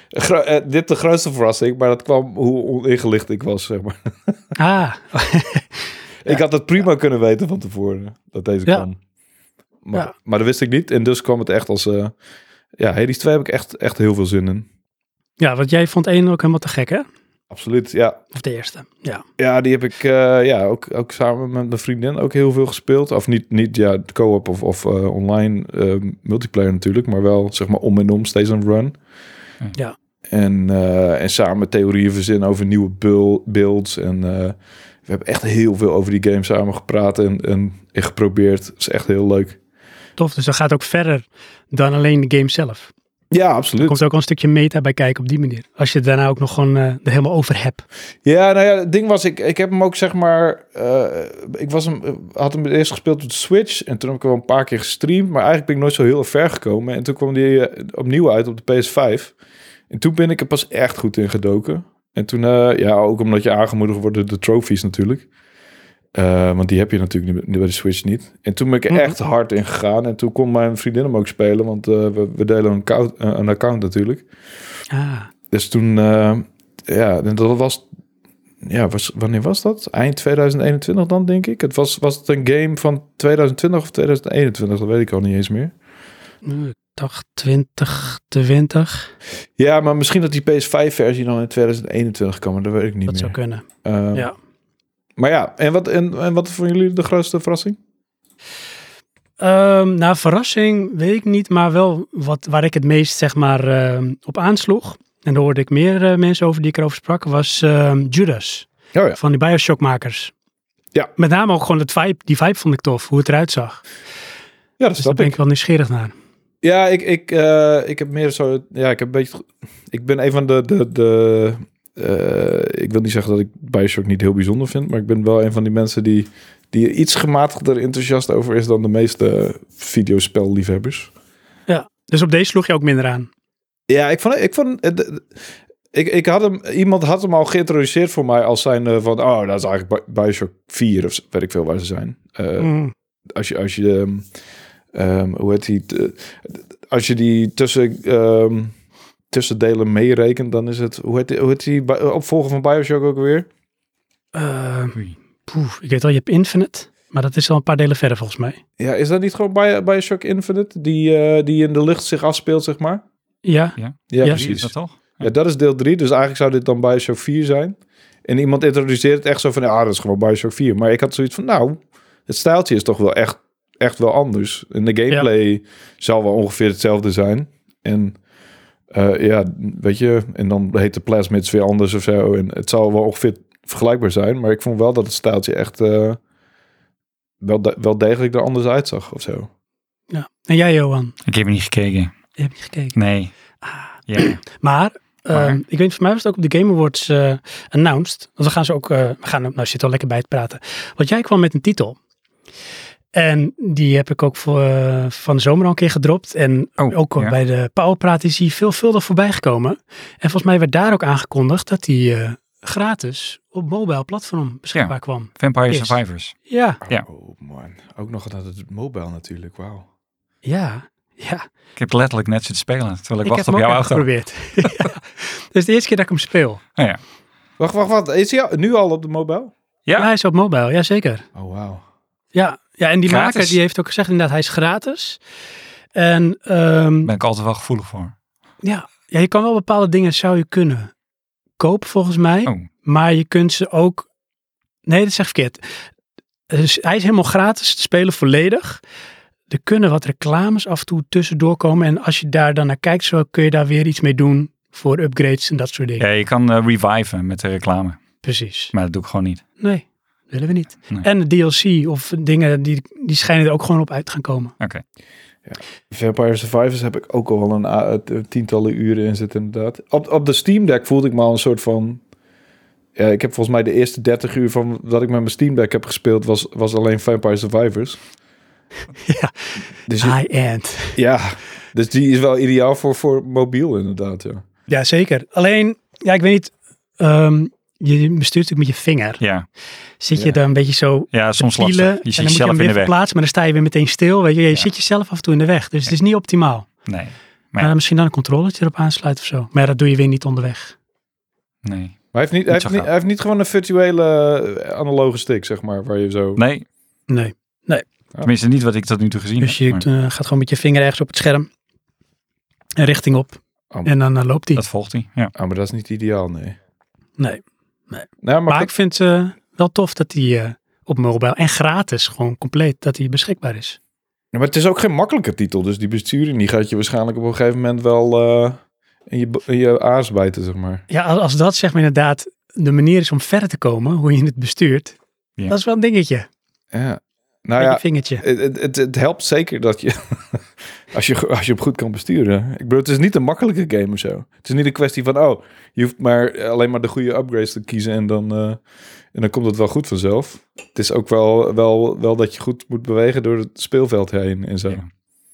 Speaker 2: eh, dit de grootste verrassing. Maar dat kwam hoe oningelicht ik was, zeg maar.
Speaker 1: ah,
Speaker 2: Ik had het prima kunnen weten van tevoren, dat deze
Speaker 1: Ja.
Speaker 2: kwam. Maar, maar dat wist ik niet. En dus kwam het echt als... eh ja, Hades 2 heb ik echt, echt heel veel zin in.
Speaker 1: ja, want jij vond één ook helemaal te gek, hè?
Speaker 2: Absoluut, ja.
Speaker 1: Of de eerste, ja.
Speaker 2: Ja, die heb ik eh, ja, ook, ook samen met mijn vriendin ook heel veel gespeeld. Of niet, niet ja, co-op of, of eh, online eh, multiplayer natuurlijk, maar wel zeg maar om en om steeds een run.
Speaker 1: Ja.
Speaker 2: En, eh, en samen theorieën verzinnen over nieuwe builds. En eh, we hebben echt heel veel over die game samen gepraat en, en, en geprobeerd. Het is echt heel leuk.
Speaker 1: Tof, dus dat gaat ook verder dan alleen de game zelf.
Speaker 2: Ja,
Speaker 1: Er
Speaker 2: absoluut.
Speaker 1: komt ook al een stukje meta bij kijken op die manier. Als je het daarna ook nog gewoon eh, er helemaal over hebt.
Speaker 2: Ja, nou ja, het ding was, ik, ik heb hem ook zeg maar, eh, ik was hem, had hem eerst gespeeld op de Switch en toen heb ik hem wel een paar keer gestreamd, maar eigenlijk ben ik nooit zo heel ver gekomen. En toen kwam die eh, opnieuw uit op de PS5 en toen ben ik er pas echt goed in gedoken. En toen, eh, ja, ook omdat je aangemoedigd wordt door de trophies natuurlijk. Eh, want die heb je natuurlijk niet bij de Switch niet. En toen ben ik er
Speaker 1: Mhm.
Speaker 2: echt hard in gegaan. En toen kon mijn vriendin hem ook spelen, want eh, we, we delen een account, eh, een account natuurlijk.
Speaker 1: Ah,
Speaker 2: Dus toen, eh, ja, dat was, ja, was, wanneer was dat? Eind 2021 dan, denk ik. Het was, was het een game van 2020 of 2021? Dat weet ik al niet eens meer.
Speaker 1: ik dacht 2020.
Speaker 2: Ja, maar misschien dat die PS5-versie dan in 2021 kwam, maar dat weet ik niet
Speaker 1: Dat
Speaker 2: meer.
Speaker 1: zou kunnen.
Speaker 2: Eh,
Speaker 1: Ja.
Speaker 2: Maar ja, en wat, en, en wat voor jullie de grootste verrassing?
Speaker 1: Ehm nou, verrassing weet ik niet, maar wel wat, waar ik het meest zeg maar ehm, op aansloeg. En daar hoorde ik meer eh, mensen over die ik erover sprak, was ehm, Judas
Speaker 2: Oh ja.
Speaker 1: van die Bioshock-makers.
Speaker 2: Ja.
Speaker 1: Met name ook gewoon het vibe, die vibe vond ik tof, hoe het eruit zag.
Speaker 2: Ja, dat
Speaker 1: Dus daar ben
Speaker 2: ik.
Speaker 1: ik wel nieuwsgierig naar.
Speaker 2: Ja, ik, ik, eh, ik heb meer zo. Ja, ik heb een beetje. Ik ben een van de. de, de eh, ik wil niet zeggen dat ik Bioshock niet heel bijzonder vind, maar ik ben wel een van die mensen die, die er iets gematigder enthousiast over is dan de meeste videospelliefhebbers.
Speaker 1: Dus op deze sloeg je ook minder aan.
Speaker 2: Ja, ik vond. Ik, vond eh, ik, ik had hem, iemand had hem al geïntroduceerd voor mij als zijn van, oh, dat is eigenlijk Bi- Bioshock 4 of weet ik veel waar ze zijn. Eh,
Speaker 1: Mm.
Speaker 2: als je, als je, ehm, ehm, hoe heet die, als je die tussen, ehm tussendelen meerekent, dan is het, hoe heet die, hoe heet die opvolger van Bioshock ook weer?
Speaker 1: Eh, poeh, ik weet wel, je hebt Infinite, maar dat is al een paar delen verder volgens mij.
Speaker 2: Ja, is dat niet gewoon Bi- Bioshock Infinite, die, eh, die in de lucht zich afspeelt, zeg maar?
Speaker 1: Ja,
Speaker 2: Ja,
Speaker 1: Ja.
Speaker 3: Is
Speaker 2: precies.
Speaker 3: dat toch?
Speaker 2: Ja, dat is deel 3, dus eigenlijk zou dit dan Bioshock 4 zijn. En iemand introduceert het echt zo van, ja, dat is gewoon Bioshock 4. Maar ik had zoiets van, nou, het stijltje is toch wel echt, echt wel anders. En de gameplay zal wel ongeveer hetzelfde zijn. En eh, ja, weet je, en dan heet de plasmids weer anders of zo. En het zal wel ongeveer vergelijkbaar zijn. Maar ik vond wel dat het stijltje echt eh, wel, de- wel degelijk er anders uitzag of zo.
Speaker 1: ja. En jij Johan,
Speaker 3: Ik heb niet gekeken.
Speaker 1: je hebt niet gekeken.
Speaker 3: Nee. Ja.
Speaker 1: Maar, ehm,
Speaker 3: Maar?
Speaker 1: ik weet, voor mij was het ook op de Game Awards eh, announced. Want dan gaan ze ook, eh, we gaan, nou zit al lekker bij het praten. Want jij kwam met een titel. En die heb ik ook voor, eh, van de zomer al een keer gedropt. En
Speaker 3: Oh,
Speaker 1: ook
Speaker 3: ja.
Speaker 1: bij de Powerpraat is hij veelvuldig voorbij gekomen. En volgens mij werd daar ook aangekondigd dat hij eh, gratis op mobile platform beschikbaar kwam.
Speaker 3: Vampire. Survivors.
Speaker 1: Ja,
Speaker 3: Ja.
Speaker 2: Oh man, ook nog dat het mobile natuurlijk, wauw.
Speaker 1: ja, ja.
Speaker 3: Ik heb letterlijk net zitten spelen, terwijl ik,
Speaker 1: Ik
Speaker 3: wacht op jouw auto.
Speaker 1: geprobeerd. ja. Dat is de eerste keer dat ik hem speel.
Speaker 3: Oh, ja.
Speaker 2: Wacht, wacht, wacht. Is hij nu al op de mobile?
Speaker 1: Ja,
Speaker 3: Ja?
Speaker 1: hij is op mobile, ja zeker.
Speaker 2: Oh wauw.
Speaker 1: Ja, ja en die
Speaker 3: Gratis?
Speaker 1: maker die heeft ook gezegd inderdaad, hij is gratis. En ehm,
Speaker 3: ben ik altijd wel gevoelig voor.
Speaker 1: ja, ja, je kan wel bepaalde dingen zou je kunnen kopen volgens mij.
Speaker 3: Oh,
Speaker 1: Maar je kunt ze ook... Nee, dat zeg ik verkeerd. Dus hij is helemaal gratis te spelen volledig. Er kunnen wat reclames af en toe tussendoor komen. En als je daar dan naar kijkt, zo kun je daar weer iets mee doen voor upgrades en dat soort dingen.
Speaker 3: ja, je kan eh, reviven met de reclame,
Speaker 1: Precies.
Speaker 3: maar dat doe ik gewoon niet.
Speaker 1: Nee, willen we niet.
Speaker 3: Nee.
Speaker 1: En de DLC of dingen, die, die schijnen er ook gewoon op uit te gaan komen.
Speaker 3: Oké.
Speaker 2: Vampire Survivors heb ik ook al wel een tientallen uren in zitten inderdaad. Op, op de Steam Deck voelde ik me al een soort van... Ja, ik heb volgens mij de eerste 30 uur van dat ik met mijn Steam Deck heb gespeeld... was, was alleen Vampire Survivors.
Speaker 1: Ja,
Speaker 2: Dus
Speaker 1: high-end.
Speaker 2: ja, dus die is wel ideaal voor, voor mobiel inderdaad, ja.
Speaker 1: Ja, zeker. Alleen, ja, ik weet niet. ehm, je bestuurt natuurlijk met je vinger.
Speaker 3: Ja.
Speaker 1: Zit je
Speaker 2: Ja.
Speaker 1: daar een beetje zo
Speaker 3: ja, soms
Speaker 1: pielen
Speaker 3: lastig. Je
Speaker 1: en dan
Speaker 3: zit
Speaker 1: moet je
Speaker 3: jezelf
Speaker 1: hem
Speaker 3: in
Speaker 1: weer
Speaker 3: de weg.
Speaker 1: verplaatsen, maar dan sta je weer meteen stil. Weet je, je
Speaker 3: Ja.
Speaker 1: zit jezelf af en toe in de weg. Dus het is niet optimaal.
Speaker 3: Nee,
Speaker 1: Maar misschien dan een controletje erop aansluiten of zo. Maar ja, dat doe je weer niet onderweg.
Speaker 3: nee.
Speaker 2: Maar hij heeft niet, hij heeft niet,
Speaker 3: gauw.
Speaker 2: hij heeft niet gewoon een virtuele eh, analoge stick, zeg maar, waar je zo...
Speaker 3: Nee,
Speaker 1: Nee.
Speaker 3: tenminste niet wat ik tot nu toe gezien
Speaker 1: Dus
Speaker 3: heb.
Speaker 1: je
Speaker 3: maar
Speaker 1: eh, gaat gewoon met je vinger ergens op het scherm. Een richting op.
Speaker 2: Oh.
Speaker 1: En dan loopt hij.
Speaker 3: Dat volgt hij, ja.
Speaker 2: Ah, maar dat is niet ideaal, nee.
Speaker 1: Nee.
Speaker 2: Nou, maar,
Speaker 1: ik vind het eh, wel tof dat hij eh, op mobile en gratis gewoon compleet dat hij beschikbaar is.
Speaker 2: Ja, maar het is ook geen makkelijke titel, dus die besturing die gaat je waarschijnlijk op een gegeven moment wel eh, in, je, in je aas bijten, zeg maar.
Speaker 1: Ja, als, als dat zeg maar inderdaad de manier is om verder te komen, hoe je het bestuurt.
Speaker 3: Ja.
Speaker 1: Dat is wel een dingetje.
Speaker 2: Ja. Nou ja,
Speaker 1: vingertje.
Speaker 2: het, het, het, het helpt zeker dat je als, je, als je hem goed kan besturen. Ik bedoel, het is niet een makkelijke game of zo. Het is niet een kwestie van, oh, je hoeft maar alleen maar de goede upgrades te kiezen en dan, eh, en dan komt het wel goed vanzelf. Het is ook wel, wel, wel dat je goed moet bewegen door het speelveld heen en zo.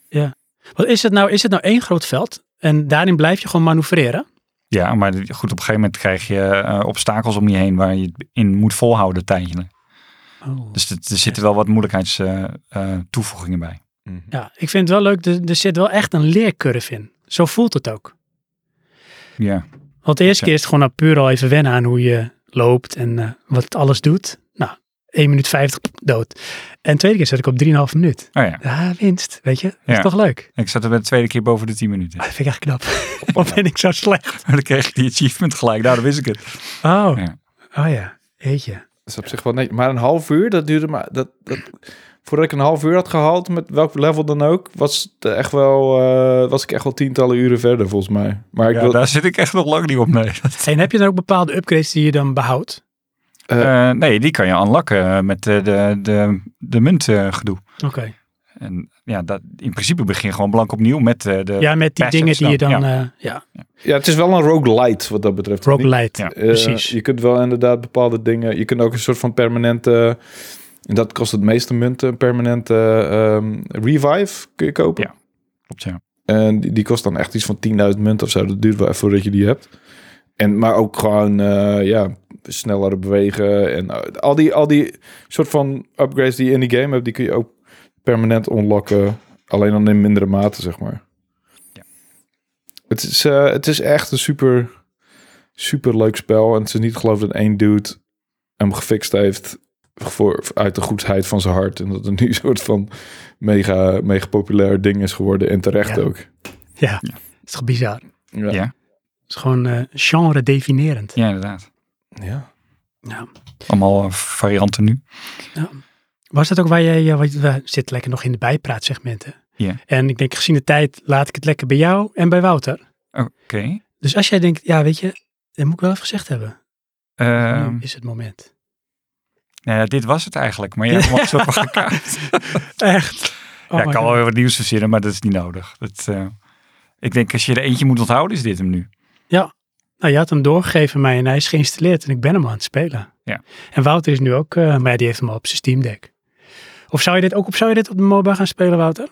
Speaker 3: Ja.
Speaker 1: Wat is het nou? Is het nou één groot veld? En daarin blijf je gewoon manoeuvreren?
Speaker 3: Ja, maar goed, op een gegeven moment krijg je eh, obstakels om je heen waar je het in moet volhouden tijdje.
Speaker 1: Oh.
Speaker 3: Dus er zitten wel wat moeilijkheidstoevoegingen toevoegingen bij.
Speaker 2: Mhm.
Speaker 1: Ja, ik vind het wel leuk. Er, er zit wel echt een leercurve in. Zo voelt het ook.
Speaker 3: Ja,
Speaker 1: Want de eerste keer is het gewoon nou puur al even wennen aan hoe je loopt en eh, wat alles doet. Nou, 1 minuut 50 dood. En de tweede keer zat ik op 3,5 minuut.
Speaker 3: oh ja.
Speaker 1: Ja, winst, weet je. Dat
Speaker 3: Ja.
Speaker 1: is toch leuk?
Speaker 3: Ik zat er bij de tweede keer boven de 10 minuten.
Speaker 1: Dat vind ik echt knap. Of ben ik zo slecht?
Speaker 3: Maar dan kreeg ik die achievement gelijk. Nou, dan wist ik het.
Speaker 1: Oh,
Speaker 3: Ja.
Speaker 1: oh ja. Jeetje.
Speaker 2: Dat is op zich wel netjes. Maar een half uur, dat duurde maar... Dat, dat, voordat ik een half uur had gehaald, met welk level dan ook, was, het echt wel, eh, was ik echt wel tientallen uren verder, volgens mij. Maar ik
Speaker 3: Ja,
Speaker 2: wil...
Speaker 3: daar zit ik echt nog lang niet op, nee.
Speaker 1: En heb je dan ook bepaalde upgrades die je dan behoudt?
Speaker 3: Eh, nee, die kan je unlocken met de, de, de, de muntgedoe.
Speaker 1: Oké.
Speaker 3: En ja, dat, in principe begin je gewoon blank opnieuw met eh, de...
Speaker 1: Ja, met die dingen die je dan...
Speaker 3: dan,
Speaker 1: Ja, ja.
Speaker 2: Ja, het is wel een roguelite wat dat betreft.
Speaker 1: roguelite.
Speaker 3: Ja,
Speaker 2: Eh,
Speaker 1: precies.
Speaker 2: Je kunt wel inderdaad bepaalde dingen... Je kunt ook een soort van permanente... En dat kost het meeste munten. Een permanente ehm, revive kun je kopen.
Speaker 3: Ja. Klopt, ja.
Speaker 2: En die, die kost dan echt iets van 10.000 munten of zo. Dat duurt wel even voordat je die hebt. En, maar ook gewoon eh, ja, sneller bewegen. En eh, al, die, al die soort van upgrades die je in die game hebt... die kun je ook permanent unlocken. Alleen dan in mindere mate, zeg maar.
Speaker 3: Ja.
Speaker 2: Het, is, eh, het is echt een super, super leuk spel. En het is niet geloof dat één dude hem gefixt heeft... Voor, uit de goedheid van zijn hart. En dat het nu een soort van mega, mega populair ding is geworden. En terecht
Speaker 1: Ja.
Speaker 2: ook.
Speaker 1: Ja. Dat is toch bizar?
Speaker 2: Ja.
Speaker 3: Ja.
Speaker 1: Het is gewoon eh genre definierend.
Speaker 3: Ja, inderdaad.
Speaker 2: ja.
Speaker 1: Ja.
Speaker 3: Allemaal eh, varianten nu.
Speaker 1: Was dat ook waar jij, eh, wat- we zitten lekker nog in de bijpraatsegmenten.
Speaker 3: Ja.
Speaker 1: En ik denk, gezien de tijd, laat ik het lekker bij jou en bij Wouter.
Speaker 3: Oké.
Speaker 1: Dus als jij denkt, ja, weet je, dat moet ik wel even gezegd hebben.
Speaker 3: Ehm,
Speaker 1: nu is het moment.
Speaker 3: nou ja, dit was het eigenlijk. Maar jij hebt hem al zo van.
Speaker 1: Echt. Oh
Speaker 3: ja, ik kan
Speaker 1: God.
Speaker 3: wel weer wat nieuws verzinnen, maar dat is niet nodig. Dat, eh, ik denk, als je er eentje moet onthouden, is dit hem nu.
Speaker 1: Nou, je had hem doorgegeven mij en hij is geïnstalleerd en ik ben hem aan het spelen.
Speaker 3: Ja.
Speaker 1: En Wouter is nu ook, eh, maar ja, die heeft hem al op zijn Steam Deck. Of zou je dit ook op, zou je dit op de MOBA gaan spelen, Wouter?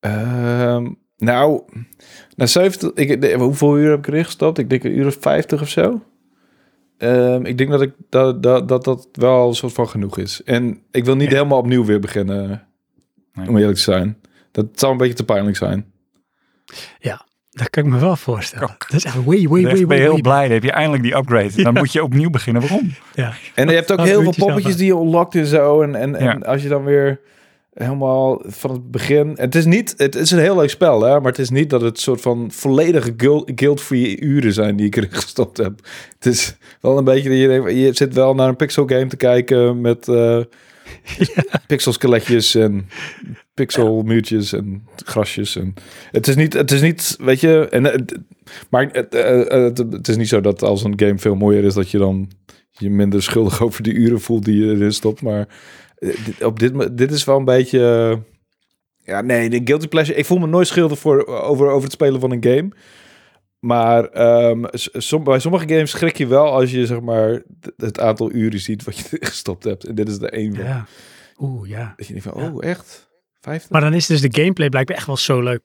Speaker 2: Ehm, nou, na 70, ik, de- hoeveel uur heb ik erin gestopt? Ik denk een uur of 50 of zo. Ehm, ik denk dat, ik, dat, dat, dat dat wel een soort van genoeg is. En ik wil niet
Speaker 1: Ja.
Speaker 2: helemaal opnieuw weer beginnen,
Speaker 3: Nee.
Speaker 2: om eerlijk te zijn. Dat zou een beetje te pijnlijk zijn.
Speaker 1: Dat kan ik me wel voorstellen.
Speaker 3: Kak.
Speaker 1: Dat is echt way, way, way,
Speaker 3: ben
Speaker 1: way,
Speaker 3: je heel
Speaker 1: way
Speaker 3: blij. Dan heb je eindelijk die upgrade. Dan moet je opnieuw beginnen. Waarom?
Speaker 1: Ja.
Speaker 2: En je hebt ook heel veel poppetjes die je unlockt en zo. En, en,
Speaker 3: Ja.
Speaker 2: en als je dan weer helemaal van het begin... Het is niet... Het is een heel leuk spel, hè. Maar het is niet dat het soort van volledige guild- guild-free uren zijn die ik erin gestopt heb. Het is wel een beetje... dat Je, denkt, je zit wel naar een pixel game te kijken met... eh pixelskeletjes en pixelmuurtjes en grasjes. En het is niet, het is niet, weet je, en, het- maar het, eh, het, het is niet zo dat als een game veel mooier is, dat je dan je minder schuldig over die uren voelt die je erin stopt. Maar eh, dit, op dit, dit is wel een beetje, eh, ja, nee, de guilty pleasure. Ik voel me nooit schuldig voor over, over het spelen van een game. Maar ehm, som, bij sommige games schrik je wel als je zeg maar het aantal uren ziet wat je gestopt hebt. En dit is de één. van.
Speaker 1: Ja. Oeh, ja.
Speaker 2: Dat je denkt van,
Speaker 1: Ja.
Speaker 2: oh echt? 50?
Speaker 1: Maar dan is dus de gameplay blijkbaar echt wel zo leuk.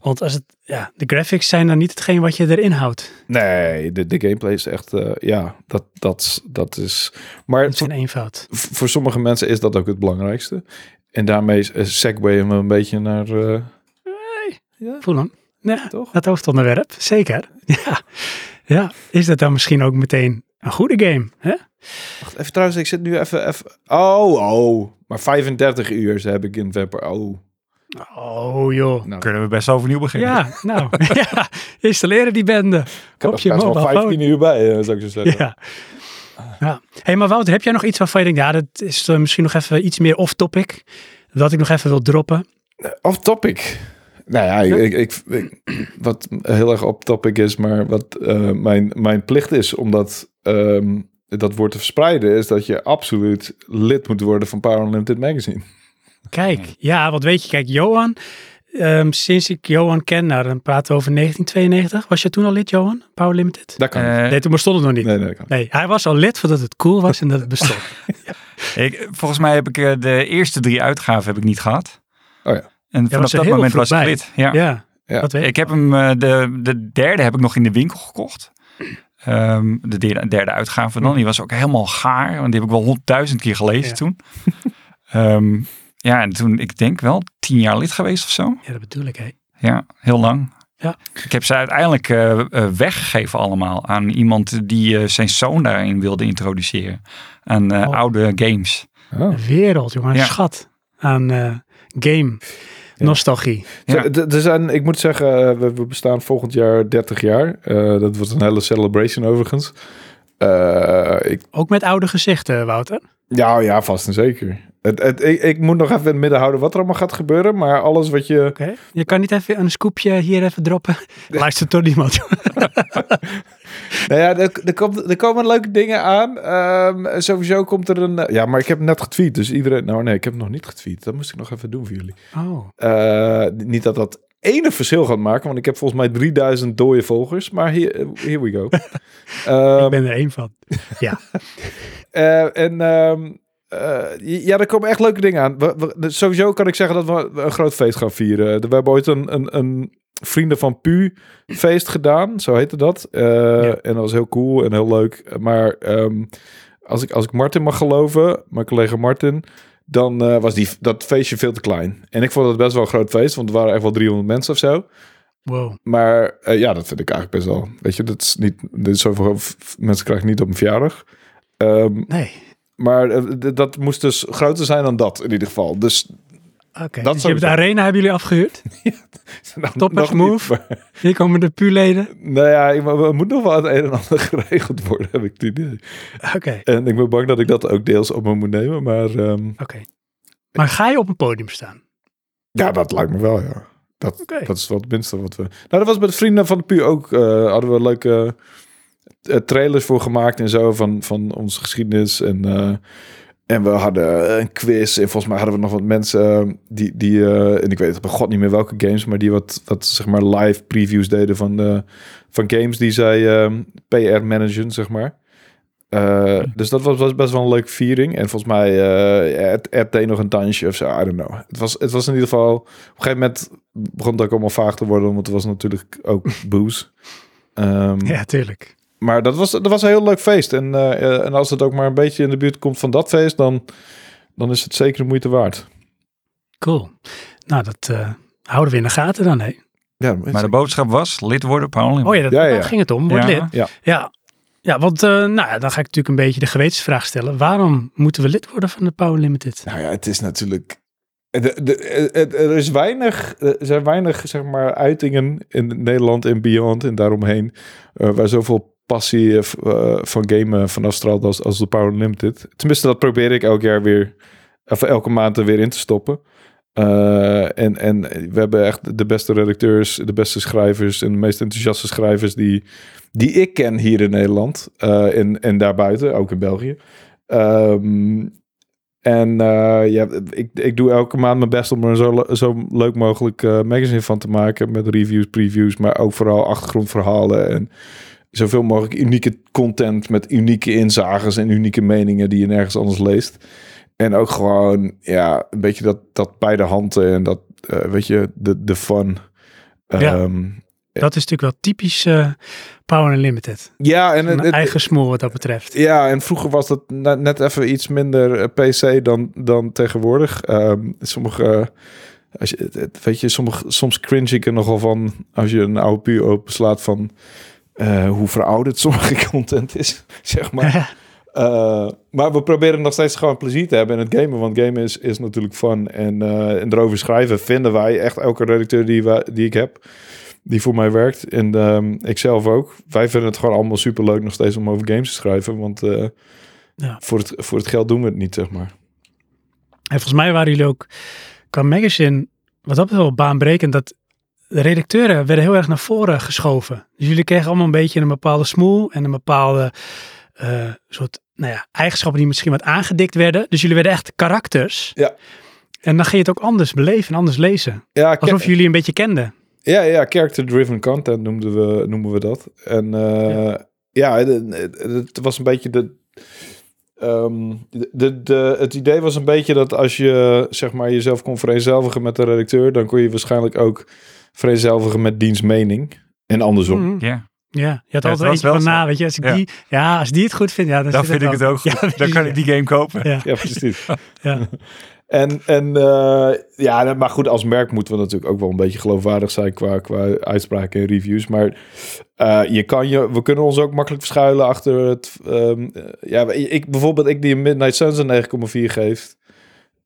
Speaker 1: Want als het, ja, de graphics zijn dan niet hetgeen wat je erin houdt.
Speaker 2: Nee, de, de gameplay is echt, eh, ja, dat, dat, dat is... Maar
Speaker 1: Het is een eenvoud.
Speaker 2: voor sommige mensen is dat ook het belangrijkste. En daarmee uh, segwayen we een beetje naar... eh, ja,
Speaker 1: Voel hem. Ja,
Speaker 2: toch?
Speaker 1: dat hoofdonderwerp. Zeker. Ja. ja. Is dat dan misschien ook meteen een goede game? Hè?
Speaker 2: Wacht even trouwens, ik zit nu even... even oh, oh. Maar 35 uur heb ik in Vampire. Oh.
Speaker 1: Oh joh.
Speaker 2: Nou,
Speaker 3: Kunnen we best overnieuw beginnen.
Speaker 1: Ja, nou. ja. Installeren die bende.
Speaker 2: ik heb
Speaker 1: Op
Speaker 2: er
Speaker 1: je
Speaker 2: best wel
Speaker 1: mobile
Speaker 2: 15
Speaker 1: phone.
Speaker 2: uur bij, eh, zou ik zo zeggen.
Speaker 1: Ja. ja. hey, maar Wouter, heb jij nog iets waarvan je denkt, ja, dat is eh, misschien nog even iets meer off-topic, dat ik nog even wil droppen?
Speaker 2: Off topic. Nou ja, ik, ik, ik- wat heel erg op topic is, maar wat eh, mijn, mijn plicht is om dat, ehm, dat woord te verspreiden, is dat je absoluut lid moet worden van Power Unlimited Magazine.
Speaker 1: Kijk, ja, wat weet je, kijk, Johan, ehm, sinds ik Johan ken, nou, dan praten we over 1992. Was je toen al lid, Johan? Power Limited?
Speaker 2: Dat kan. Niet.
Speaker 1: nee, toen bestond het nog niet.
Speaker 2: nee, nee, dat kan.
Speaker 1: Nee, hij was al lid voordat het cool was en dat het bestond.
Speaker 3: ik, volgens mij heb ik eh, de eerste drie uitgaven heb ik niet gehad.
Speaker 2: Oh ja.
Speaker 3: En vanaf dat moment was ik lid. Ja.
Speaker 1: ja,
Speaker 2: Ja.
Speaker 1: dat weet ik.
Speaker 3: Ik heb hem, eh, de, de derde heb ik nog in de winkel gekocht. Ehm, de derde, derde uitgave dan. Die was ook helemaal gaar. Want die heb ik wel honderdduizend keer gelezen
Speaker 1: Ja.
Speaker 3: toen. Ehm, ja, en toen, ik denk wel tien jaar lid geweest of zo.
Speaker 1: Ja, dat bedoel ik, hè.
Speaker 3: Ja, heel lang.
Speaker 1: Ja.
Speaker 3: Ik heb ze uiteindelijk eh, eh, weggegeven allemaal aan iemand die eh, zijn zoon daarin wilde introduceren. Aan eh,
Speaker 1: Oh.
Speaker 3: oude games.
Speaker 2: Oh.
Speaker 1: Een wereld, jongen, een
Speaker 3: Ja.
Speaker 1: schat aan eh, game nostalgie.
Speaker 2: Er zijn, ik moet zeggen, eh, we, we bestaan volgend jaar 30 jaar. Eh, dat wordt een hele celebration overigens. Eh, ik,
Speaker 1: Ook met oude gezichten, Wouter.
Speaker 2: ja, ja, vast en zeker. Het, het, ik, ik moet nog even in het midden houden wat er allemaal gaat gebeuren. Maar alles wat je...
Speaker 1: Je kan niet even een scoopje hier even droppen. Luistert toch niemand.
Speaker 2: Nou ja, er, er, komt, er komen leuke dingen aan. Ehm, sowieso komt er een... Ja, maar ik heb net getweet. Dus iedereen... Nou nee, ik heb nog niet getweet. Dat moest ik nog even doen voor jullie.
Speaker 1: Oh,
Speaker 2: Eh, niet dat dat enig verschil gaat maken. Want ik heb volgens mij 3000 dode volgers. Maar here, here we go. Ehm,
Speaker 1: ik ben er één van. Ja.
Speaker 2: Eh, en ehm, eh, ja, er komen echt leuke dingen aan. We, we- sowieso kan ik zeggen dat we een groot feest gaan vieren. We hebben ooit een, een, een Vrienden van Pu feest gedaan, zo heette dat. Eh,
Speaker 1: Ja.
Speaker 2: En dat was heel cool en heel leuk. Maar ehm, als, ik, als ik Martin mag geloven, mijn collega Martin, dan eh, was die, dat feestje veel te klein. En ik vond het best wel een groot feest, want er waren echt wel 300 mensen of zo.
Speaker 1: Wow.
Speaker 2: Maar eh, ja, dat vind ik eigenlijk best wel. Weet je, dat is niet. Dit is zoveel mensen krijgen niet op een verjaardag. Ehm,
Speaker 1: Nee.
Speaker 2: maar eh, dat moest dus groter zijn dan dat in ieder geval. Dus
Speaker 1: Oké. Dus je hebt de arena hebben jullie afgehuurd.
Speaker 2: nou,
Speaker 1: Toppers
Speaker 2: nog niet,
Speaker 1: move.
Speaker 2: maar-
Speaker 1: Hier komen de PU-leden.
Speaker 2: nou ja, ik- er moet nog wel het een en ander geregeld worden, heb ik het idee.
Speaker 1: Oké.
Speaker 2: En ik ben bang dat ik dat ook deels op me moet nemen. Maar ehm,
Speaker 1: Oké. Maar ga je op een podium staan?
Speaker 2: ja, dat lijkt me wel, ja. Dat, dat is wel het minste wat we... Nou, dat was met vrienden van de PU ook. eh, hadden we leuke eh, trailers voor gemaakt en zo van, van onze geschiedenis. En, eh, en we hadden een quiz. En volgens mij hadden we nog wat mensen eh, die... die eh, en ik weet bij god niet meer welke games... maar die wat, wat zeg maar live previews deden van, eh, van games die zij eh, PR managen, zeg maar. Eh, dus dat was, was best wel een leuke viering. En volgens mij het, het deed nog een dansje of zo. I don't know. Het was, het was in ieder geval... Op een gegeven moment begon het ook allemaal vaag te worden. Want het was natuurlijk ook booze. Um,
Speaker 1: ja, tuurlijk.
Speaker 2: Maar dat was, dat was een heel leuk feest. En, uh, en als het ook maar een beetje in de buurt komt van dat feest... dan, dan is het zeker de moeite waard.
Speaker 1: Cool. Nou, dat uh, houden we in de gaten dan, hè?
Speaker 3: Ja, maar de boodschap was lid worden Paul
Speaker 1: Oh ja, dat,
Speaker 2: ja, ja.
Speaker 1: daar ging het om. Word
Speaker 2: ja.
Speaker 1: lid.
Speaker 2: Ja.
Speaker 1: ja. Ja, want uh, nou, dan ga ik natuurlijk een beetje de gewetensvraag stellen. Waarom moeten we lid worden van de Power Limited?
Speaker 2: Nou ja, het is natuurlijk... De, de, er is weinig, er zijn weinig zeg maar, uitingen in Nederland en beyond en daaromheen... Uh, waar zoveel passie uh, van gamen vanaf straalt als, als de Power Limited. Tenminste, dat probeer ik elk jaar weer... Of elke maand er weer in te stoppen. Uh, en, en we hebben echt de beste redacteurs, de beste schrijvers en de meest enthousiaste schrijvers die, die ik ken hier in Nederland en, en daarbuiten, ook in België. Um, en ja, ik, ik doe elke maand mijn best om er zo, zo leuk mogelijk magazine van te maken. Met reviews, previews, maar ook vooral achtergrondverhalen en zoveel mogelijk unieke content met unieke inzages en unieke meningen die je nergens anders leest. En ook gewoon, ja, een beetje dat, dat bij de handen en dat, uh, weet je, de, de fun.
Speaker 1: Ja, um, dat is natuurlijk wel typisch uh, Power Unlimited.
Speaker 2: Ja, en
Speaker 1: het, eigen smoel wat dat betreft.
Speaker 2: Ja, en vroeger was dat net even iets minder uh, PC dan, dan tegenwoordig. Um, sommige, als je, weet je, sommige, soms cringe ik er nogal van als je een oude puur openslaat van hoe verouderd sommige content is, zeg maar. Uh, maar we proberen nog steeds gewoon plezier te hebben in het gamen. Want gamen is, is natuurlijk fun. En, uh, en erover schrijven vinden wij echt elke redacteur die, wij, die ik heb. Die voor mij werkt. En um, ik zelf ook. Wij vinden het gewoon allemaal super leuk nog steeds om over games te schrijven. Want uh, ja. voor, het, voor het geld doen we het niet, zeg maar.
Speaker 1: En volgens mij waren jullie ook qua magazine... Wat dat wel baanbrekend. Dat de redacteuren werden heel erg naar voren geschoven. Dus jullie kregen allemaal een beetje een bepaalde smoel. En een bepaalde... Uh, soort nou ja, eigenschappen die misschien wat aangedikt werden. Dus jullie werden echt karakters.
Speaker 2: Ja.
Speaker 1: En dan ging je het ook anders beleven en anders lezen.
Speaker 2: Ja,
Speaker 1: Alsof jullie een beetje kenden.
Speaker 2: Ja, ja character-driven content noemden we, noemen we dat. En uh, ja, ja het, het, was een beetje de, um, de, de... Het idee was een beetje dat als je zeg maar, jezelf kon vereenzelvigen met de redacteur... dan kon je waarschijnlijk ook vereenzelvigen met diens mening. En andersom.
Speaker 1: Mm -hmm. Ja. Ja, je had ja, altijd eentje van na, weet je, als ik ja. die, ja, als die het goed vindt, ja, dan,
Speaker 3: dan vind ik het ook goed. Ja, dan kan ik die game kopen.
Speaker 2: Ja, ja precies. ja. En, en uh, ja, maar goed, als merk moeten we natuurlijk ook wel een beetje geloofwaardig zijn qua, qua uitspraken en reviews. Maar uh, je kan je, we kunnen ons ook makkelijk verschuilen achter het. Um, ja, ik bijvoorbeeld, ik die een Midnight Suns een 9,4 geeft.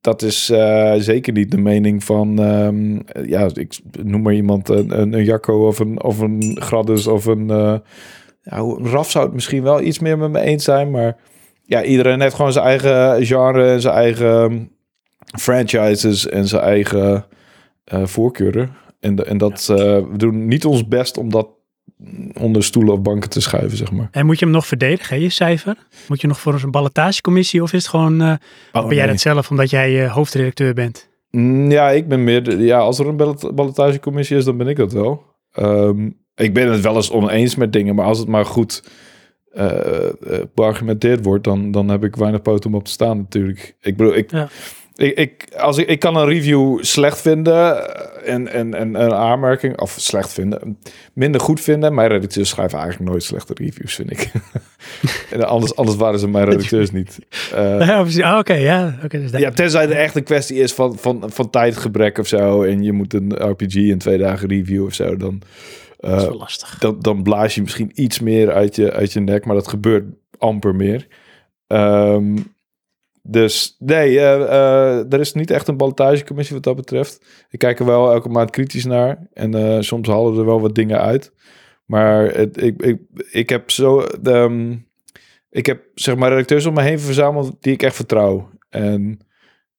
Speaker 2: Dat is uh, zeker niet de mening van, um, ja, ik noem maar iemand, een, een, een Jacco of een, of een Gradus of een, uh, ja, Raf zou het misschien wel iets meer met me eens zijn, maar ja, iedereen heeft gewoon zijn eigen genre en zijn eigen franchises en zijn eigen uh, voorkeuren. En, de, en dat, ja. we doen niet ons best om dat onder stoelen of banken te schuiven, zeg maar.
Speaker 1: En moet je hem nog verdedigen, je cijfer? Moet je nog voor een ballotagecommissie of is het gewoon, uh, oh, ben jij dat zelf omdat jij uh, hoofdredacteur bent?
Speaker 2: Mm, ja, ik ben meer, de, ja, als er een ballotagecommissie is, dan ben ik dat wel. Um, ik ben het wel eens oneens met dingen, maar als het maar goed uh, beargumenteerd wordt, dan, dan heb ik weinig poot om op te staan natuurlijk. Ik bedoel, ik... Ja. Ik, ik, als ik, ik kan een review slecht vinden en, en, en een aanmerking, of slecht vinden, minder goed vinden. Mijn redacteurs schrijven eigenlijk nooit slechte reviews, vind ik. en anders, anders waren ze mijn redacteurs niet.
Speaker 1: Uh, ja, precies. Oh, Oké, okay, ja. Okay, dus
Speaker 2: ja, tenzij er echt een kwestie is van, van, van tijdgebrek of zo. En je moet een RPG in twee dagen review of zo. Dan, uh,
Speaker 1: dat is wel lastig.
Speaker 2: Dan, dan blaas je misschien iets meer uit je, uit je nek, maar dat gebeurt amper meer. Um, dus nee, uh, uh, er is niet echt een ballotagecommissie wat dat betreft. Ik kijk er wel elke maand kritisch naar. En uh, soms halen er wel wat dingen uit. Maar het, ik, ik, ik heb zo... Um, ik heb zeg maar redacteurs om me heen verzameld die ik echt vertrouw. En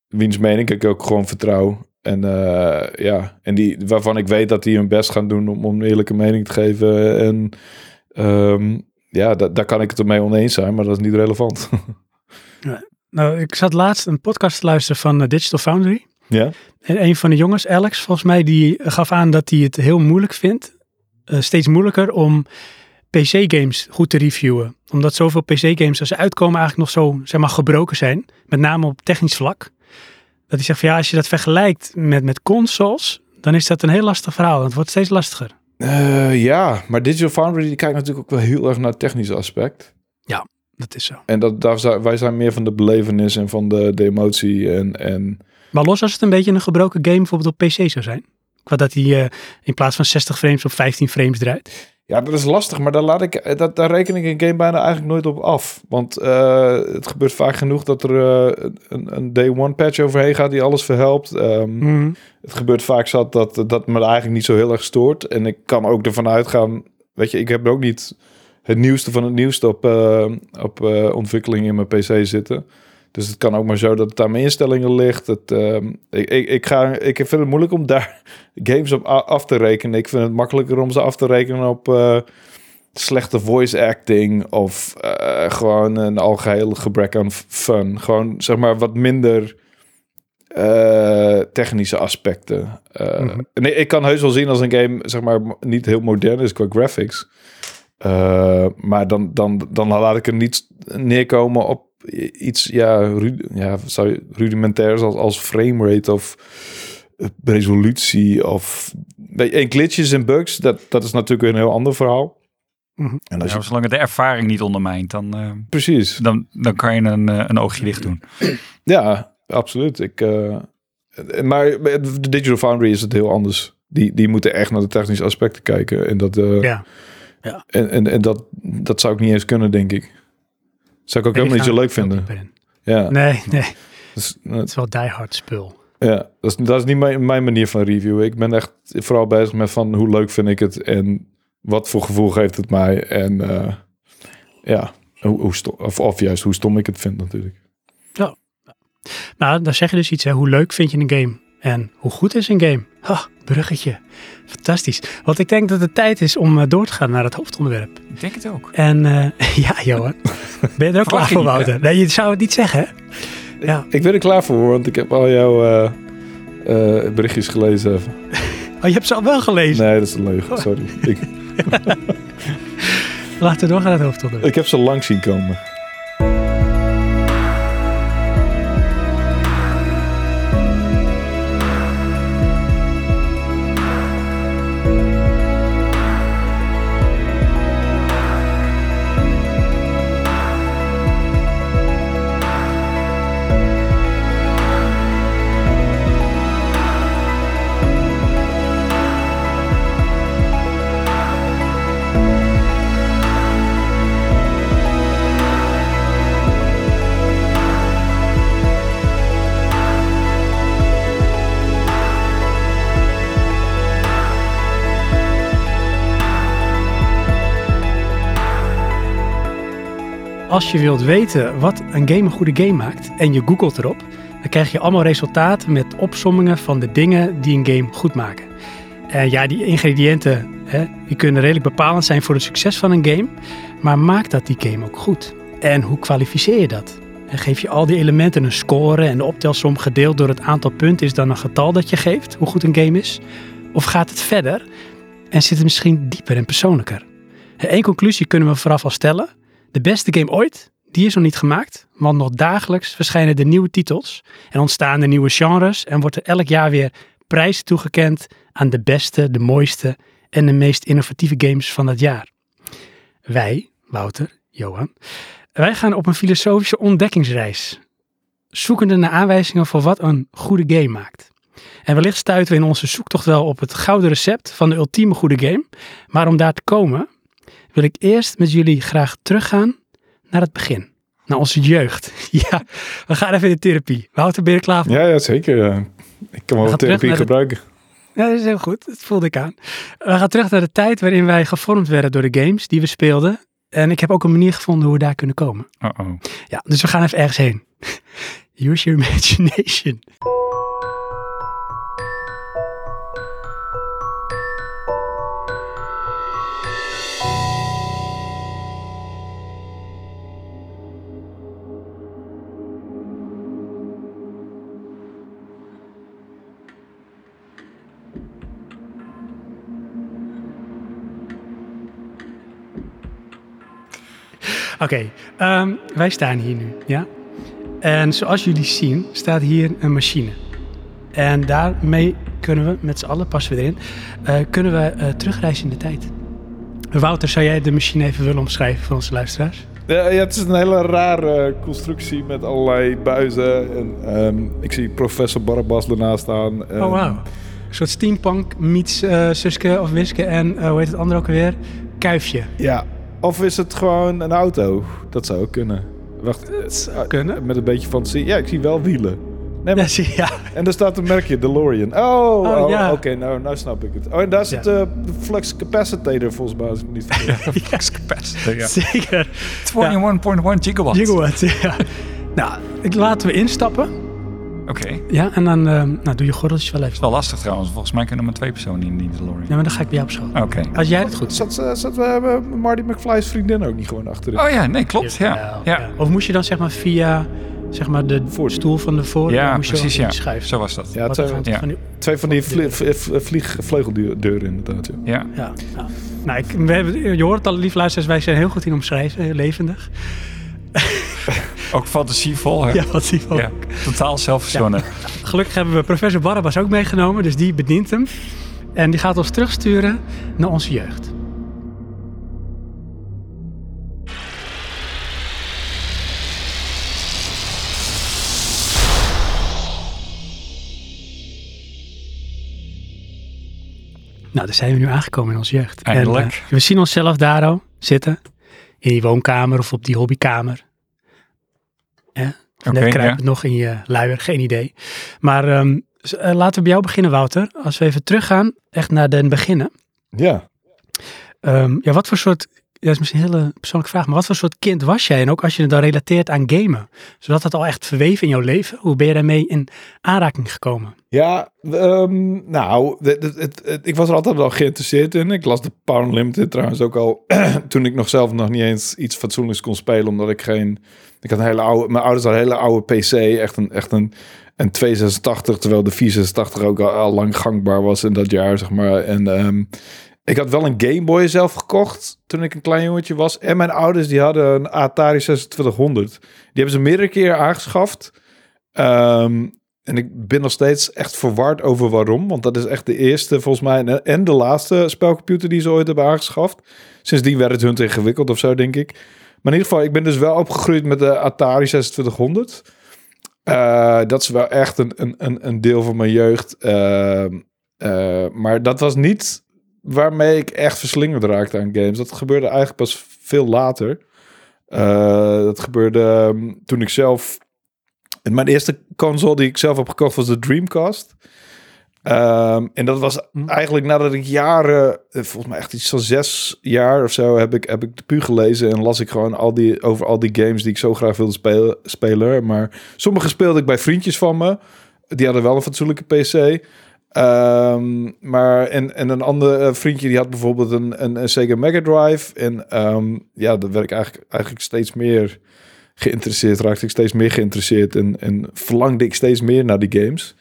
Speaker 2: wiens mening ik ook gewoon vertrouw. En ja, en die, waarvan ik weet dat die hun best gaan doen om, een eerlijke mening te geven. En um, ja, da, daar kan ik het ermee oneens zijn, maar dat is niet relevant.
Speaker 1: Nou, ik zat laatst een podcast te luisteren van uh, Digital Foundry.
Speaker 2: Ja.
Speaker 1: En een van de jongens, Alex, volgens mij, die gaf aan dat hij het heel moeilijk vindt. Uh, steeds moeilijker om PC-games goed te reviewen. Omdat zoveel PC-games als ze uitkomen eigenlijk nog zo zeg maar, gebroken zijn. Met name op technisch vlak. Dat hij zegt van ja, als je dat vergelijkt met, met consoles, dan is dat een heel lastig verhaal. Het wordt steeds lastiger.
Speaker 2: Eh, ja, maar Digital Foundry die kijkt natuurlijk ook wel heel erg naar het technische aspect.
Speaker 1: Dat is zo.
Speaker 2: En dat, daar, zijn- wij zijn meer van de belevenis en van de, de emotie. En, en
Speaker 1: Maar los als het een beetje een gebroken game bijvoorbeeld op PC zou zijn. Qua dat hij eh, in plaats van 60 frames op 15 frames draait.
Speaker 2: ja, dat is lastig, maar daar, laat ik, eh, dat, daar reken ik een game bijna eigenlijk nooit op af. Want eh, het gebeurt vaak genoeg dat er een, een day one patch overheen gaat die alles verhelpt. Ehm,
Speaker 1: Mhm.
Speaker 2: Het gebeurt vaak zat dat, dat me eigenlijk niet zo heel erg stoort. En ik kan ook ervan uitgaan, weet je, ik heb ook niet het nieuwste van het nieuwste op, eh, op eh, ontwikkeling in mijn PC zitten. Dus het kan ook maar zo dat het aan mijn instellingen ligt. Het, ehm, ik, ik, ik, ga, ik vind het moeilijk om daar games op af te rekenen. Ik vind het makkelijker om ze af te rekenen op eh, slechte voice acting of gewoon een algeheel gebrek aan fun. Gewoon zeg maar wat minder eh, technische aspecten.
Speaker 1: Mhm.
Speaker 2: nee, ik kan heus wel zien als een game zeg maar niet heel modern is qua graphics. Eh, maar dan, dan, dan laat ik er niet neerkomen op iets ja, ru ja zou rudimentairs als, als framerate of resolutie of weet je, en glitches en bugs. Dat, dat is natuurlijk een heel ander verhaal.
Speaker 1: Mhm.
Speaker 2: En als
Speaker 3: Ja,
Speaker 2: je,
Speaker 3: zolang het de ervaring niet ondermijnt, dan, eh,
Speaker 2: precies.
Speaker 3: dan, dan kan je een, eh, een oogje dicht doen.
Speaker 2: Ja, absoluut. Ik, eh, maar bij de Digital Foundry is het heel anders. Die, die moeten echt naar de technische aspecten kijken. En dat, eh,
Speaker 1: Ja.
Speaker 2: En, en, en dat, dat zou ik niet eens kunnen, denk ik. Zou ik ook helemaal niet zo leuk vinden. Ja,
Speaker 1: Nee, nee.
Speaker 2: dus, eh,
Speaker 1: Het is wel die hard spul.
Speaker 2: ja dat, is, dat is niet mijn, mijn manier van reviewen. Ik ben echt vooral bezig met van hoe leuk vind ik het en wat voor gevoel geeft het mij. En eh, ja, hoe, hoe stom, of, of juist hoe stom ik het vind natuurlijk.
Speaker 1: Nou, dan zeg je dus iets, hè. Hoe leuk vind je een game? En hoe goed is een game? Ha, bruggetje. Fantastisch. Want ik denk dat het tijd is om eh, door te gaan naar het hoofdonderwerp.
Speaker 3: Ik denk het ook.
Speaker 1: En eh, ja, Johan. Ben je er ook klaar voor,
Speaker 3: niet?
Speaker 1: Wouter? Nee, je zou het niet zeggen, hè? Ja.
Speaker 2: Ik ben er klaar voor, want ik heb al jouw eh, eh, berichtjes gelezen.
Speaker 1: Oh, je hebt ze al wel gelezen.
Speaker 2: Nee, dat is een leugen, sorry. Ik,
Speaker 1: Laten we doorgaan naar het hoofdonderwerp.
Speaker 2: ik heb ze lang zien komen.
Speaker 1: Als je wilt weten wat een game een goede game maakt en je googelt erop, dan krijg je allemaal resultaten met opsommingen van de dingen die een game goed maken. En ja, die ingrediënten hè, die kunnen redelijk bepalend zijn voor het succes van een game, maar maakt dat die game ook goed? En hoe kwalificeer je dat? En geef je al die elementen een score en de optelsom gedeeld door het aantal punten is dan een getal dat je geeft, hoe goed een game is? Of gaat het verder en zit het misschien dieper en persoonlijker? Eén conclusie kunnen we vooraf al stellen. De beste game ooit, die is nog niet gemaakt, want nog dagelijks verschijnen er nieuwe titels en ontstaan er nieuwe genres en wordt er elk jaar weer prijs toegekend aan de beste, de mooiste en de meest innovatieve games van dat jaar. Wij, Wouter, Johan, wij gaan op een filosofische ontdekkingsreis, zoekende naar aanwijzingen voor wat een goede game maakt. En wellicht stuiten we in onze zoektocht wel op het gouden recept van de ultieme goede game, maar om daar te komen wil ik eerst met jullie graag teruggaan naar het begin. Naar onze jeugd. Ja, we gaan even in de therapie. Wouter, ben je klaar voor?
Speaker 2: Ja, ja zeker. Ik kan wel
Speaker 1: We
Speaker 2: therapie
Speaker 1: de-
Speaker 2: gebruiken.
Speaker 1: Ja, dat is heel goed. Dat voelde ik aan. We gaan terug naar de tijd waarin wij gevormd werden door de games die we speelden. En ik heb ook een manier gevonden hoe we daar kunnen komen.
Speaker 3: Uh-oh.
Speaker 1: Ja, dus we gaan even ergens heen. Use your imagination. Oké, ehm, wij staan hier nu, ja. En zoals jullie zien, staat hier een machine. En daarmee kunnen we, met z'n allen passen we erin, eh, kunnen we eh, terugreizen in de tijd. Wouter, zou jij de machine even willen omschrijven voor onze luisteraars?
Speaker 2: Ja, ja, het is een hele rare constructie met allerlei buizen. En, ehm, ik zie professor Barabbas ernaast staan. En-
Speaker 1: Oh, wauw. Een soort steampunk meets eh, Suske of Wiske en, eh, hoe heet het andere ook alweer? Kuifje.
Speaker 2: Ja, of is het gewoon een auto? Dat zou ook kunnen. Wacht, eh,
Speaker 1: kunnen.
Speaker 2: met een beetje fantasie. Ja, ik zie wel wielen. Nee, maar-
Speaker 1: Ja, zie ja.
Speaker 2: En er staat een merkje, DeLorean. Oh,
Speaker 1: Oh,
Speaker 2: oh,
Speaker 1: ja.
Speaker 2: oké, nou, nou snap ik het. Oh, en daar zit
Speaker 1: Ja.
Speaker 2: eh, de flux capacitor volgens mij, als ik me niet.
Speaker 3: Flex capacitor, ja.
Speaker 1: Zeker.
Speaker 3: 21.1 gigawatt.
Speaker 1: Gigawatt, ja. Nou, ik, laten we instappen.
Speaker 3: Oké.
Speaker 1: Ja, en dan eh, nou, doe je gordeltjes wel
Speaker 3: is
Speaker 1: even.
Speaker 3: wel lastig trouwens. Volgens mij kunnen maar twee personen in die DeLorean.
Speaker 1: Ja, maar dan ga ik bij jou op school.
Speaker 3: Oké.
Speaker 1: Als jij het goed
Speaker 2: Zat, eh, zat uh, Marty McFly's vriendin ook niet gewoon achterin?
Speaker 3: Oh ja, nee, klopt. Ja. Ja.
Speaker 1: Of moest je dan zeg maar via zeg maar, de
Speaker 2: Voor-
Speaker 1: stoel van de voor
Speaker 3: Ja, precies, ja.
Speaker 1: schuiven?
Speaker 3: Zo was dat.
Speaker 2: Ja, zijn
Speaker 1: van-
Speaker 3: ja.
Speaker 1: van die-
Speaker 2: twee van die vlie- inderdaad. Ja.
Speaker 3: Ja.
Speaker 1: ja, nou, ik, we hebben, je hoort het al, lief luisteraars, wij zijn heel goed in omschrijven, heel levendig.
Speaker 3: Ook fantasievol. Hè?
Speaker 1: Ja, van.
Speaker 3: Ja. Totaal zelfverzonnen.
Speaker 1: Gelukkig hebben we professor Barabbas ook meegenomen, dus die bedient hem. En die gaat ons terugsturen naar onze jeugd. Nou, daar zijn we nu aangekomen in onze jeugd. En,
Speaker 3: Eindelijk.
Speaker 1: eh, we zien onszelf daar al zitten. In die woonkamer of op die hobbykamer. Ja,
Speaker 3: Oké,
Speaker 1: Net kruipt
Speaker 3: ja.
Speaker 1: het nog in je luier, geen idee. Maar ehm, eh, laten we bij jou beginnen, Wouter. Als we even teruggaan, echt naar den beginnen.
Speaker 2: ja.
Speaker 1: Ehm, ja, wat voor soort, ja, dat is misschien een hele persoonlijke vraag, maar wat voor soort kind was jij? En ook als je het dan relateert aan gamen. Zodat het al echt verweven in jouw leven. Hoe ben je daarmee in aanraking gekomen?
Speaker 2: Ja, ehm, nou, het, het- het- het- ik was er altijd al geïnteresseerd in. Ik las de Power Unlimited trouwens ook al toen ik nog zelf nog niet eens iets fatsoenlijks kon spelen, omdat ik geen, ik had een hele oude, mijn ouders hadden een hele oude PC, echt een, echt een, een 286, terwijl de 486 ook al, lang gangbaar was in dat jaar, zeg maar. En ehm, ik had wel een Game Boy zelf gekocht toen ik een klein jongetje was. En mijn ouders die hadden een Atari 2600. Die hebben ze meerdere keren aangeschaft. Ehm, en ik ben nog steeds echt verward over waarom. Want dat is echt de eerste, volgens mij, en de laatste spelcomputer die ze ooit hebben aangeschaft. Sindsdien werd het hun te ingewikkeld of zo, denk ik. Maar in ieder geval, ik ben dus wel opgegroeid met de Atari 2600. Eh, dat is wel echt een, een, een, deel van mijn jeugd. Ehm, eh, maar dat was niet waarmee ik echt verslingerd raakte aan games. Dat gebeurde eigenlijk pas veel later. Eh, dat gebeurde ehm, toen ik zelf... Mijn eerste console die ik zelf heb gekocht was de Dreamcast. Ehm, en dat was
Speaker 1: Hm.
Speaker 2: eigenlijk nadat ik jaren, eh, volgens mij echt iets van zes jaar of zo, heb ik, heb ik de pu gelezen en las ik gewoon al die, over al die games die ik zo graag wilde spelen. spelen. Maar sommige speelde ik bij vriendjes van me. Die hadden wel een fatsoenlijke PC. Ehm, maar en, en een ander eh, vriendje die had bijvoorbeeld een, een, een Sega Mega Drive. En ehm, ja, daar werd ik eigenlijk, eigenlijk steeds meer geïnteresseerd. Raakte ik steeds meer geïnteresseerd. En, en verlangde ik steeds meer naar die games.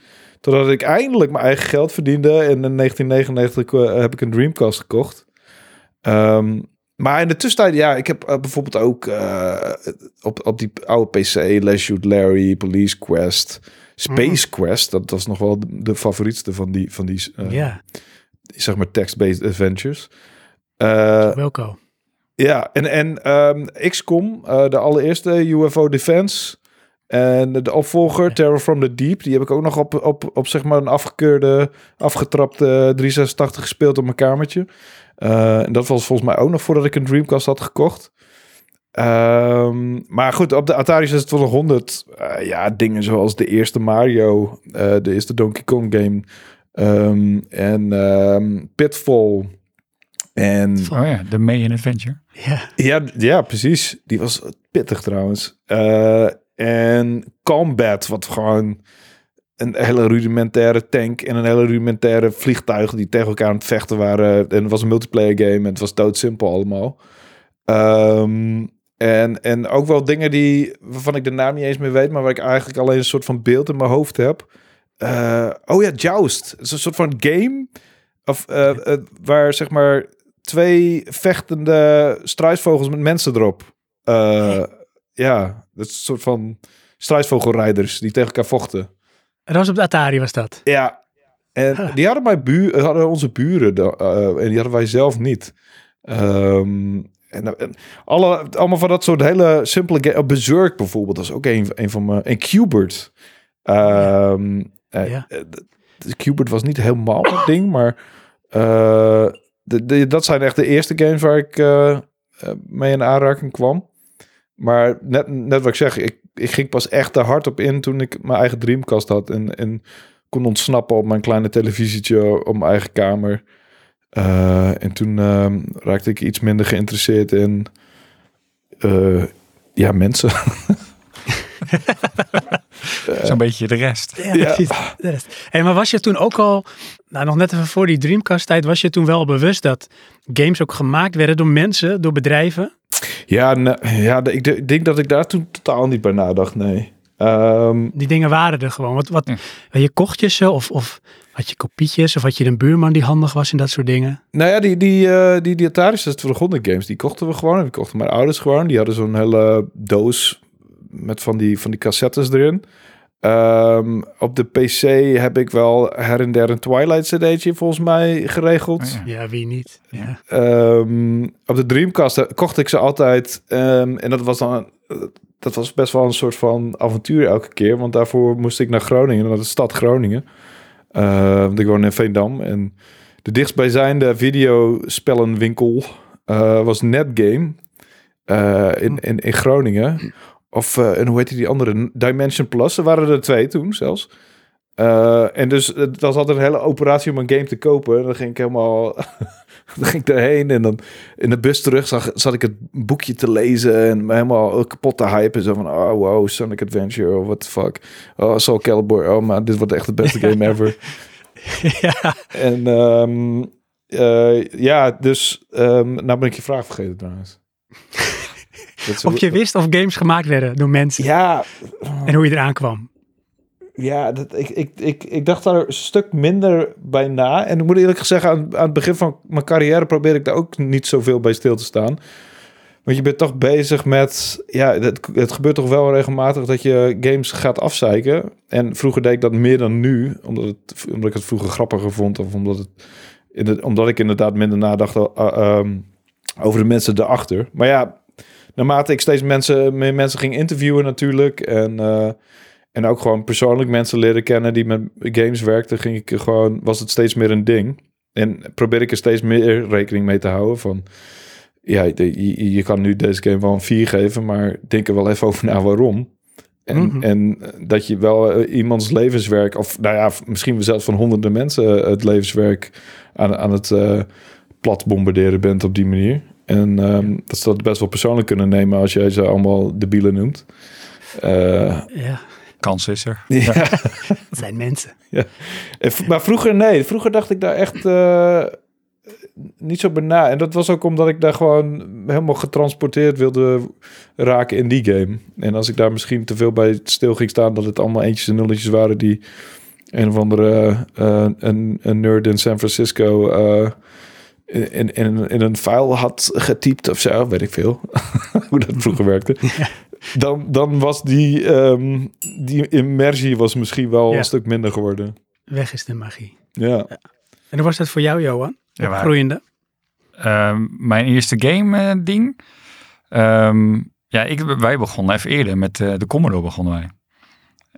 Speaker 2: Totdat ik eindelijk mijn eigen geld verdiende. En in 1999 eh, heb ik een Dreamcast gekocht. Ehm, maar in de tussentijd, ja, ik heb eh, bijvoorbeeld ook eh, op, op die oude PC, Les Shoot Larry, Police Quest, Space Quest. Dat was nog wel de, de favorietste van die, van die
Speaker 1: ja,
Speaker 2: zeg maar, text-based adventures.
Speaker 1: Wilco.
Speaker 2: ja, en, en ehm, XCOM, de allereerste UFO Defense. En de opvolger, Terror from the Deep, die heb ik ook nog op, op, op zeg maar een afgekeurde, afgetrapte 386 gespeeld op mijn kamertje. Eh, en dat was volgens mij ook nog voordat ik een Dreamcast had gekocht. Ehm, maar goed, op de Atari 2600, eh, ja, dingen zoals de eerste Mario, eh, de eerste Donkey Kong game ehm, en ehm, Pitfall. En
Speaker 3: Oh ja, de May in Adventure.
Speaker 1: Ja,
Speaker 2: ja, ja, precies. Die was pittig trouwens. Eh, en Combat, wat gewoon een hele rudimentaire tank en een hele rudimentaire vliegtuig die tegen elkaar aan het vechten waren. En het was een multiplayer game en het was doodsimpel allemaal. Ehm, en, en ook wel dingen die, waarvan ik de naam niet eens meer weet, maar waar ik eigenlijk alleen een soort van beeld in mijn hoofd heb. Eh, oh ja, Joust. Het is een soort van game of, eh, eh, waar zeg maar twee vechtende struisvogels met mensen erop ja, dat is een soort van strijdvogelrijders die tegen elkaar vochten.
Speaker 1: En dat was op de Atari, was dat?
Speaker 2: Ja, en
Speaker 1: Huh.
Speaker 2: die hadden, mijn buur, hadden onze buren eh, en die hadden wij zelf niet. Ehm, en, en alle, allemaal van dat soort hele simpele games. Berserk bijvoorbeeld, dat is ook een, een van mijn... En Qbert. Ehm eh,
Speaker 1: Ja.
Speaker 2: eh, Qbert was niet helemaal mijn ding, maar... eh, de, de- dat zijn echt de eerste games waar ik eh, eh, mee in aanraking kwam. Maar net, net wat ik zeg, ik, ik ging pas echt er hard op in toen ik mijn eigen Dreamcast had. En, en kon ontsnappen op mijn kleine televisietje op mijn eigen kamer. Eh, en toen ehm, raakte ik iets minder geïnteresseerd in eh, ja, mensen.
Speaker 3: Zo'n beetje de rest.
Speaker 1: Ja,
Speaker 2: Ja.
Speaker 1: precies. De rest. Hey, maar was je toen ook al, nou nog net even voor die Dreamcast tijd, was je toen wel bewust dat games ook gemaakt werden door mensen, door bedrijven?
Speaker 2: Ja, ja de- ik de- ik denk dat ik daar toen totaal niet bij nadacht, nee. Ehm,
Speaker 1: Die dingen waren er gewoon. Wat, wat,
Speaker 3: Ja.
Speaker 1: Je kocht je ze of, of had je kopietjes of had je een buurman die handig was in dat soort dingen?
Speaker 2: Nou ja, die, die, eh die, die Atari 600 games, die kochten we gewoon. Die kochten mijn ouders gewoon. Die hadden zo'n hele doos met van die, van die cassettes erin. Ehm, op de PC heb ik wel her en der een Twilight cd'tje volgens mij geregeld.
Speaker 3: Oh ja.
Speaker 1: Ja, wie niet? Ja.
Speaker 2: Ehm, op de Dreamcast kocht ik ze altijd. ehm, en dat was dan... Dat was best wel een soort van avontuur elke keer. Want daarvoor moest ik naar Groningen, naar de stad Groningen. Eh, want ik woon in Veendam. En de dichtstbijzijnde videospellenwinkel eh, was Netgame. eh, in, in, in Groningen. Of, eh, en hoe heette die andere? Dimension Plus. Er waren er twee toen zelfs. Eh, en dus het was altijd een hele operatie om een game te kopen. En dan ging ik helemaal... dan ging ik daarheen en dan in de bus terug zag, zat ik het boekje te lezen en me helemaal kapot te hypen. Zo van, oh wow, Sonic Adventure, oh what the fuck. Oh, Soul Calibur, oh man, dit wordt echt de beste game ever.
Speaker 1: ja.
Speaker 2: En ehm, eh, ja, dus ehm nou ben ik je vraag vergeten trouwens.
Speaker 1: Of je wist of games gemaakt werden door mensen
Speaker 2: Ja,
Speaker 1: en hoe je eraan kwam.
Speaker 2: Ja, dat, ik, ik, ik, ik dacht daar een stuk minder bij na. En ik moet eerlijk gezegd, aan, aan het begin van mijn carrière probeer ik daar ook niet zoveel bij stil te staan. Want je bent toch bezig met... Ja, het, het gebeurt toch wel regelmatig dat je games gaat afzeiken. En vroeger deed ik dat meer dan nu. Omdat, het, omdat ik het vroeger grappiger vond. Of omdat, het, in de, omdat ik inderdaad minder nadacht uh, um, over de mensen erachter. Maar ja, naarmate ik steeds mensen, meer mensen ging interviewen natuurlijk. En... Uh, en ook gewoon persoonlijk mensen leren kennen die met games werkten, ging ik gewoon, was het steeds meer een ding. En probeer ik er steeds meer rekening mee te houden van, ja, je, je, kan nu deze game wel een 4 geven, maar denk er wel even over na waarom. En, mm -hmm. en dat je wel uh, iemands levenswerk, of nou ja, misschien zelfs van honderden mensen het levenswerk aan, aan het uh, plat bombarderen bent op die manier. En um, dat ze dat best wel persoonlijk kunnen nemen als jij ze allemaal debielen noemt. Uh,
Speaker 1: ja
Speaker 3: kans is er.
Speaker 2: Ja.
Speaker 1: Dat zijn mensen.
Speaker 2: Ja. Maar vroeger, nee. Vroeger dacht ik daar echt uh, niet zo bij na. En dat was ook omdat ik daar gewoon helemaal getransporteerd wilde raken in die game. En als ik daar misschien te veel bij stil ging staan, dat het allemaal eentjes en nulletjes waren die een of andere uh, een, een nerd in San Francisco uh, in, in, in een file had getypt of zo, weet ik veel. Hoe dat vroeger werkte. Ja dan, dan was die, um, die immersie was misschien wel ja. een stuk minder geworden.
Speaker 1: Weg is de magie.
Speaker 2: Ja. ja.
Speaker 1: En hoe was dat voor jou, Johan?
Speaker 3: Ja,
Speaker 1: Groeiende?
Speaker 3: Um, mijn eerste game uh, ding. Um, ja, ik, wij begonnen even eerder met uh, de Commodore begonnen wij.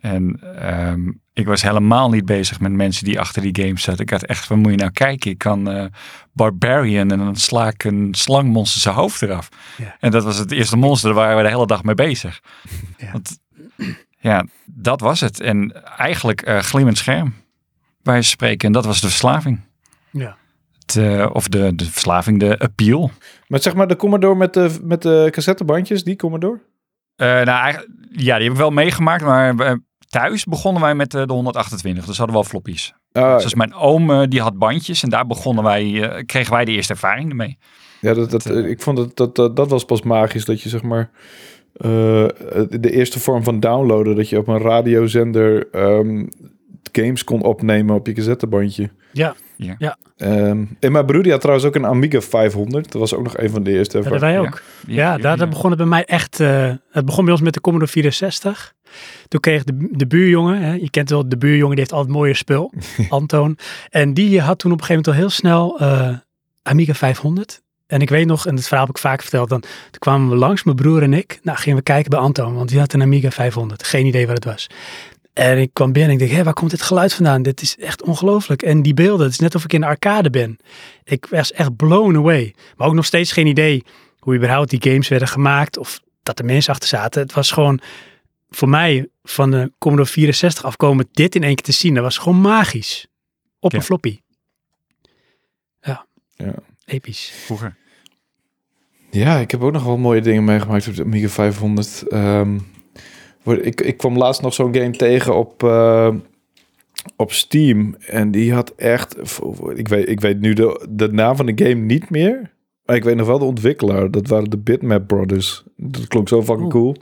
Speaker 3: En um, ik was helemaal niet bezig met mensen die achter die games zaten. Ik had echt van, moet je nou kijken, ik kan uh, Barbarian en dan sla ik een slangmonster zijn hoofd eraf. Ja. En dat was het eerste monster, daar waren we de hele dag mee bezig. Ja. Want ja, dat was het. En eigenlijk uh, glimmend scherm, bij spreken. En dat was de verslaving.
Speaker 1: Ja.
Speaker 3: Het, uh, of de, de verslaving, de appeal.
Speaker 2: Maar zeg maar de Commodore met de, met de cassettebandjes, die Commodore?
Speaker 3: nou, eigenlijk, ja, die heb ik wel meegemaakt, maar thuis begonnen wij met de 128. Dus hadden we wel floppies. Uh, dus mijn oom die had bandjes en daar begonnen wij, uh, kregen wij de eerste ervaring mee.
Speaker 2: Ja, dat, dat, uh, ik vond dat, dat, dat, dat was pas magisch dat je zeg maar uh, de eerste vorm van downloaden, dat je op een radiozender um, games kon opnemen op je cassettebandje.
Speaker 1: Ja,
Speaker 2: Ehm, en mijn broer die had trouwens ook een Amiga 500. Dat was ook nog een van de eerste.
Speaker 1: dat hebben wij
Speaker 3: Ja.
Speaker 1: ook. Ja, daar, daar begon het bij mij echt. eh, het begon bij ons met de Commodore 64. Toen kreeg de, de buurjongen, hè, je kent wel de buurjongen, die heeft altijd mooie spul, Antoon. En die had toen op een gegeven moment al heel snel eh, Amiga 500. En ik weet nog, en het verhaal heb ik vaak verteld, dan toen kwamen we langs, mijn broer en ik. Nou, gingen we kijken bij Antoon, want die had een Amiga 500. Geen idee wat het was. En ik kwam binnen en ik dacht, hé, waar komt dit geluid vandaan? Dit is echt ongelooflijk. En die beelden, het is net of ik in de arcade ben. Ik was echt blown away. Maar ook nog steeds geen idee hoe überhaupt die games werden gemaakt of dat er mensen achter zaten. Het was gewoon voor mij van de Commodore 64 afkomen dit in één keer te zien. Dat was gewoon magisch. Op
Speaker 3: Ja.
Speaker 1: een floppy. Ja.
Speaker 2: Ja.
Speaker 1: Episch.
Speaker 3: Vroeger.
Speaker 2: Ja, ik heb ook nog wel mooie dingen meegemaakt op de Amiga 500. Ehm, word- ik, ik kwam laatst nog zo'n game tegen op, eh, op Steam. En die had echt... Ik weet, ik weet nu de, de naam van de game niet meer. Maar ik weet nog wel de ontwikkelaar. Dat waren de Bitmap Brothers. Dat klonk zo fucking
Speaker 1: Oeh.
Speaker 2: cool.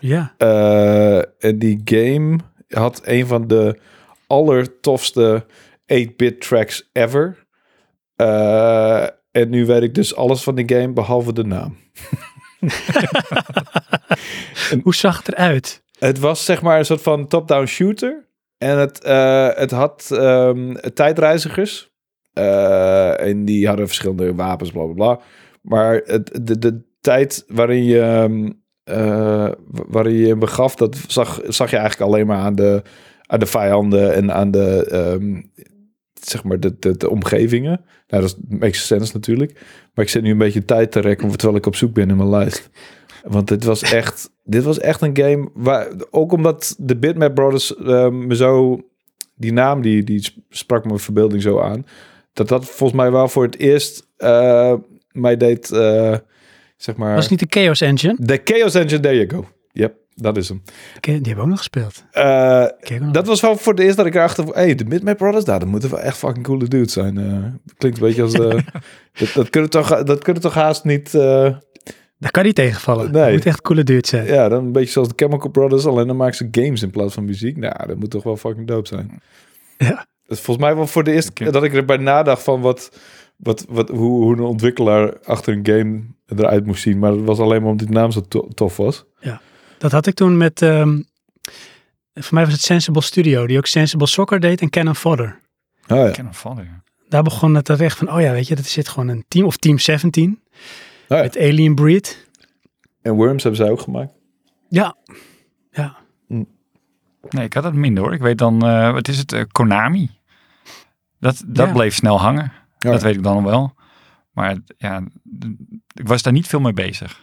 Speaker 1: Ja.
Speaker 2: Eh, en die game had een van de allertofste 8-bit tracks ever. Eh, en nu weet ik dus alles van die game behalve de naam.
Speaker 1: Hoe zag het eruit?
Speaker 2: Het was zeg maar een soort van top-down shooter. En het, eh, het had ehm, tijdreizigers. En die hadden verschillende wapens, bla bla bla. Maar het, de, de tijd waarin je, ehm, eh, waarin je je begaf, dat zag, zag je eigenlijk alleen maar aan de, aan de vijanden en aan de, ehm, zeg maar, de, de, omgevingen. Nou, dat makes sense natuurlijk. Maar ik zit nu een beetje tijd te rekken, terwijl ik op zoek ben in mijn lijst. Want dit was echt, dit was echt een game waar, ook omdat de Bitmap Brothers eh, me zo, die naam die, die sprak mijn verbeelding zo aan, dat dat volgens mij wel voor het eerst eh, mij deed, eh, zeg maar,
Speaker 1: Was het niet de Chaos Engine?
Speaker 2: de Chaos Engine, there you go. Yep, dat is hem.
Speaker 1: Die hebben we ook nog gespeeld.
Speaker 2: Eh,
Speaker 1: ook nog.
Speaker 2: dat was wel voor het eerst dat ik erachter hé, hey, de Bitmap Brothers, daar, dat moeten wel echt fucking coole dudes zijn. Eh, klinkt een beetje als, eh, dat, dat kunnen toch, dat kunnen toch haast niet,
Speaker 1: Daar kan niet tegenvallen.
Speaker 2: Nee.
Speaker 1: Het moet echt coole dude zijn.
Speaker 2: Ja, dan een beetje zoals de Chemical Brothers, alleen dan maken ze games in plaats van muziek. Nou, dat moet toch wel fucking dope zijn.
Speaker 1: Ja.
Speaker 2: Dat is volgens mij wel voor de eerste keer dat ik erbij nadacht van wat, wat, wat, hoe, hoe een ontwikkelaar achter een game eruit moest zien. Maar dat was alleen maar omdat die naam zo to- tof was.
Speaker 1: Dat had ik toen met, ehm, voor mij was het Sensible Studio, die ook Sensible Soccer deed en Cannon Fodder.
Speaker 2: Oh ja.
Speaker 3: Vallen. ja.
Speaker 1: Daar begon het er echt van, oh ja, weet je, dat zit gewoon een team, of Team 17,
Speaker 2: Oh ja.
Speaker 1: met Alien Breed.
Speaker 2: En Worms hebben zij ook gemaakt.
Speaker 1: Ja, ja.
Speaker 3: Nee, ik had het minder hoor. Ik weet dan, eh, wat is het, eh, Konami. Dat, dat
Speaker 1: Ja.
Speaker 3: bleef snel hangen.
Speaker 2: Ja.
Speaker 3: Dat weet ik dan nog wel. Maar ja, ik was daar niet veel mee bezig.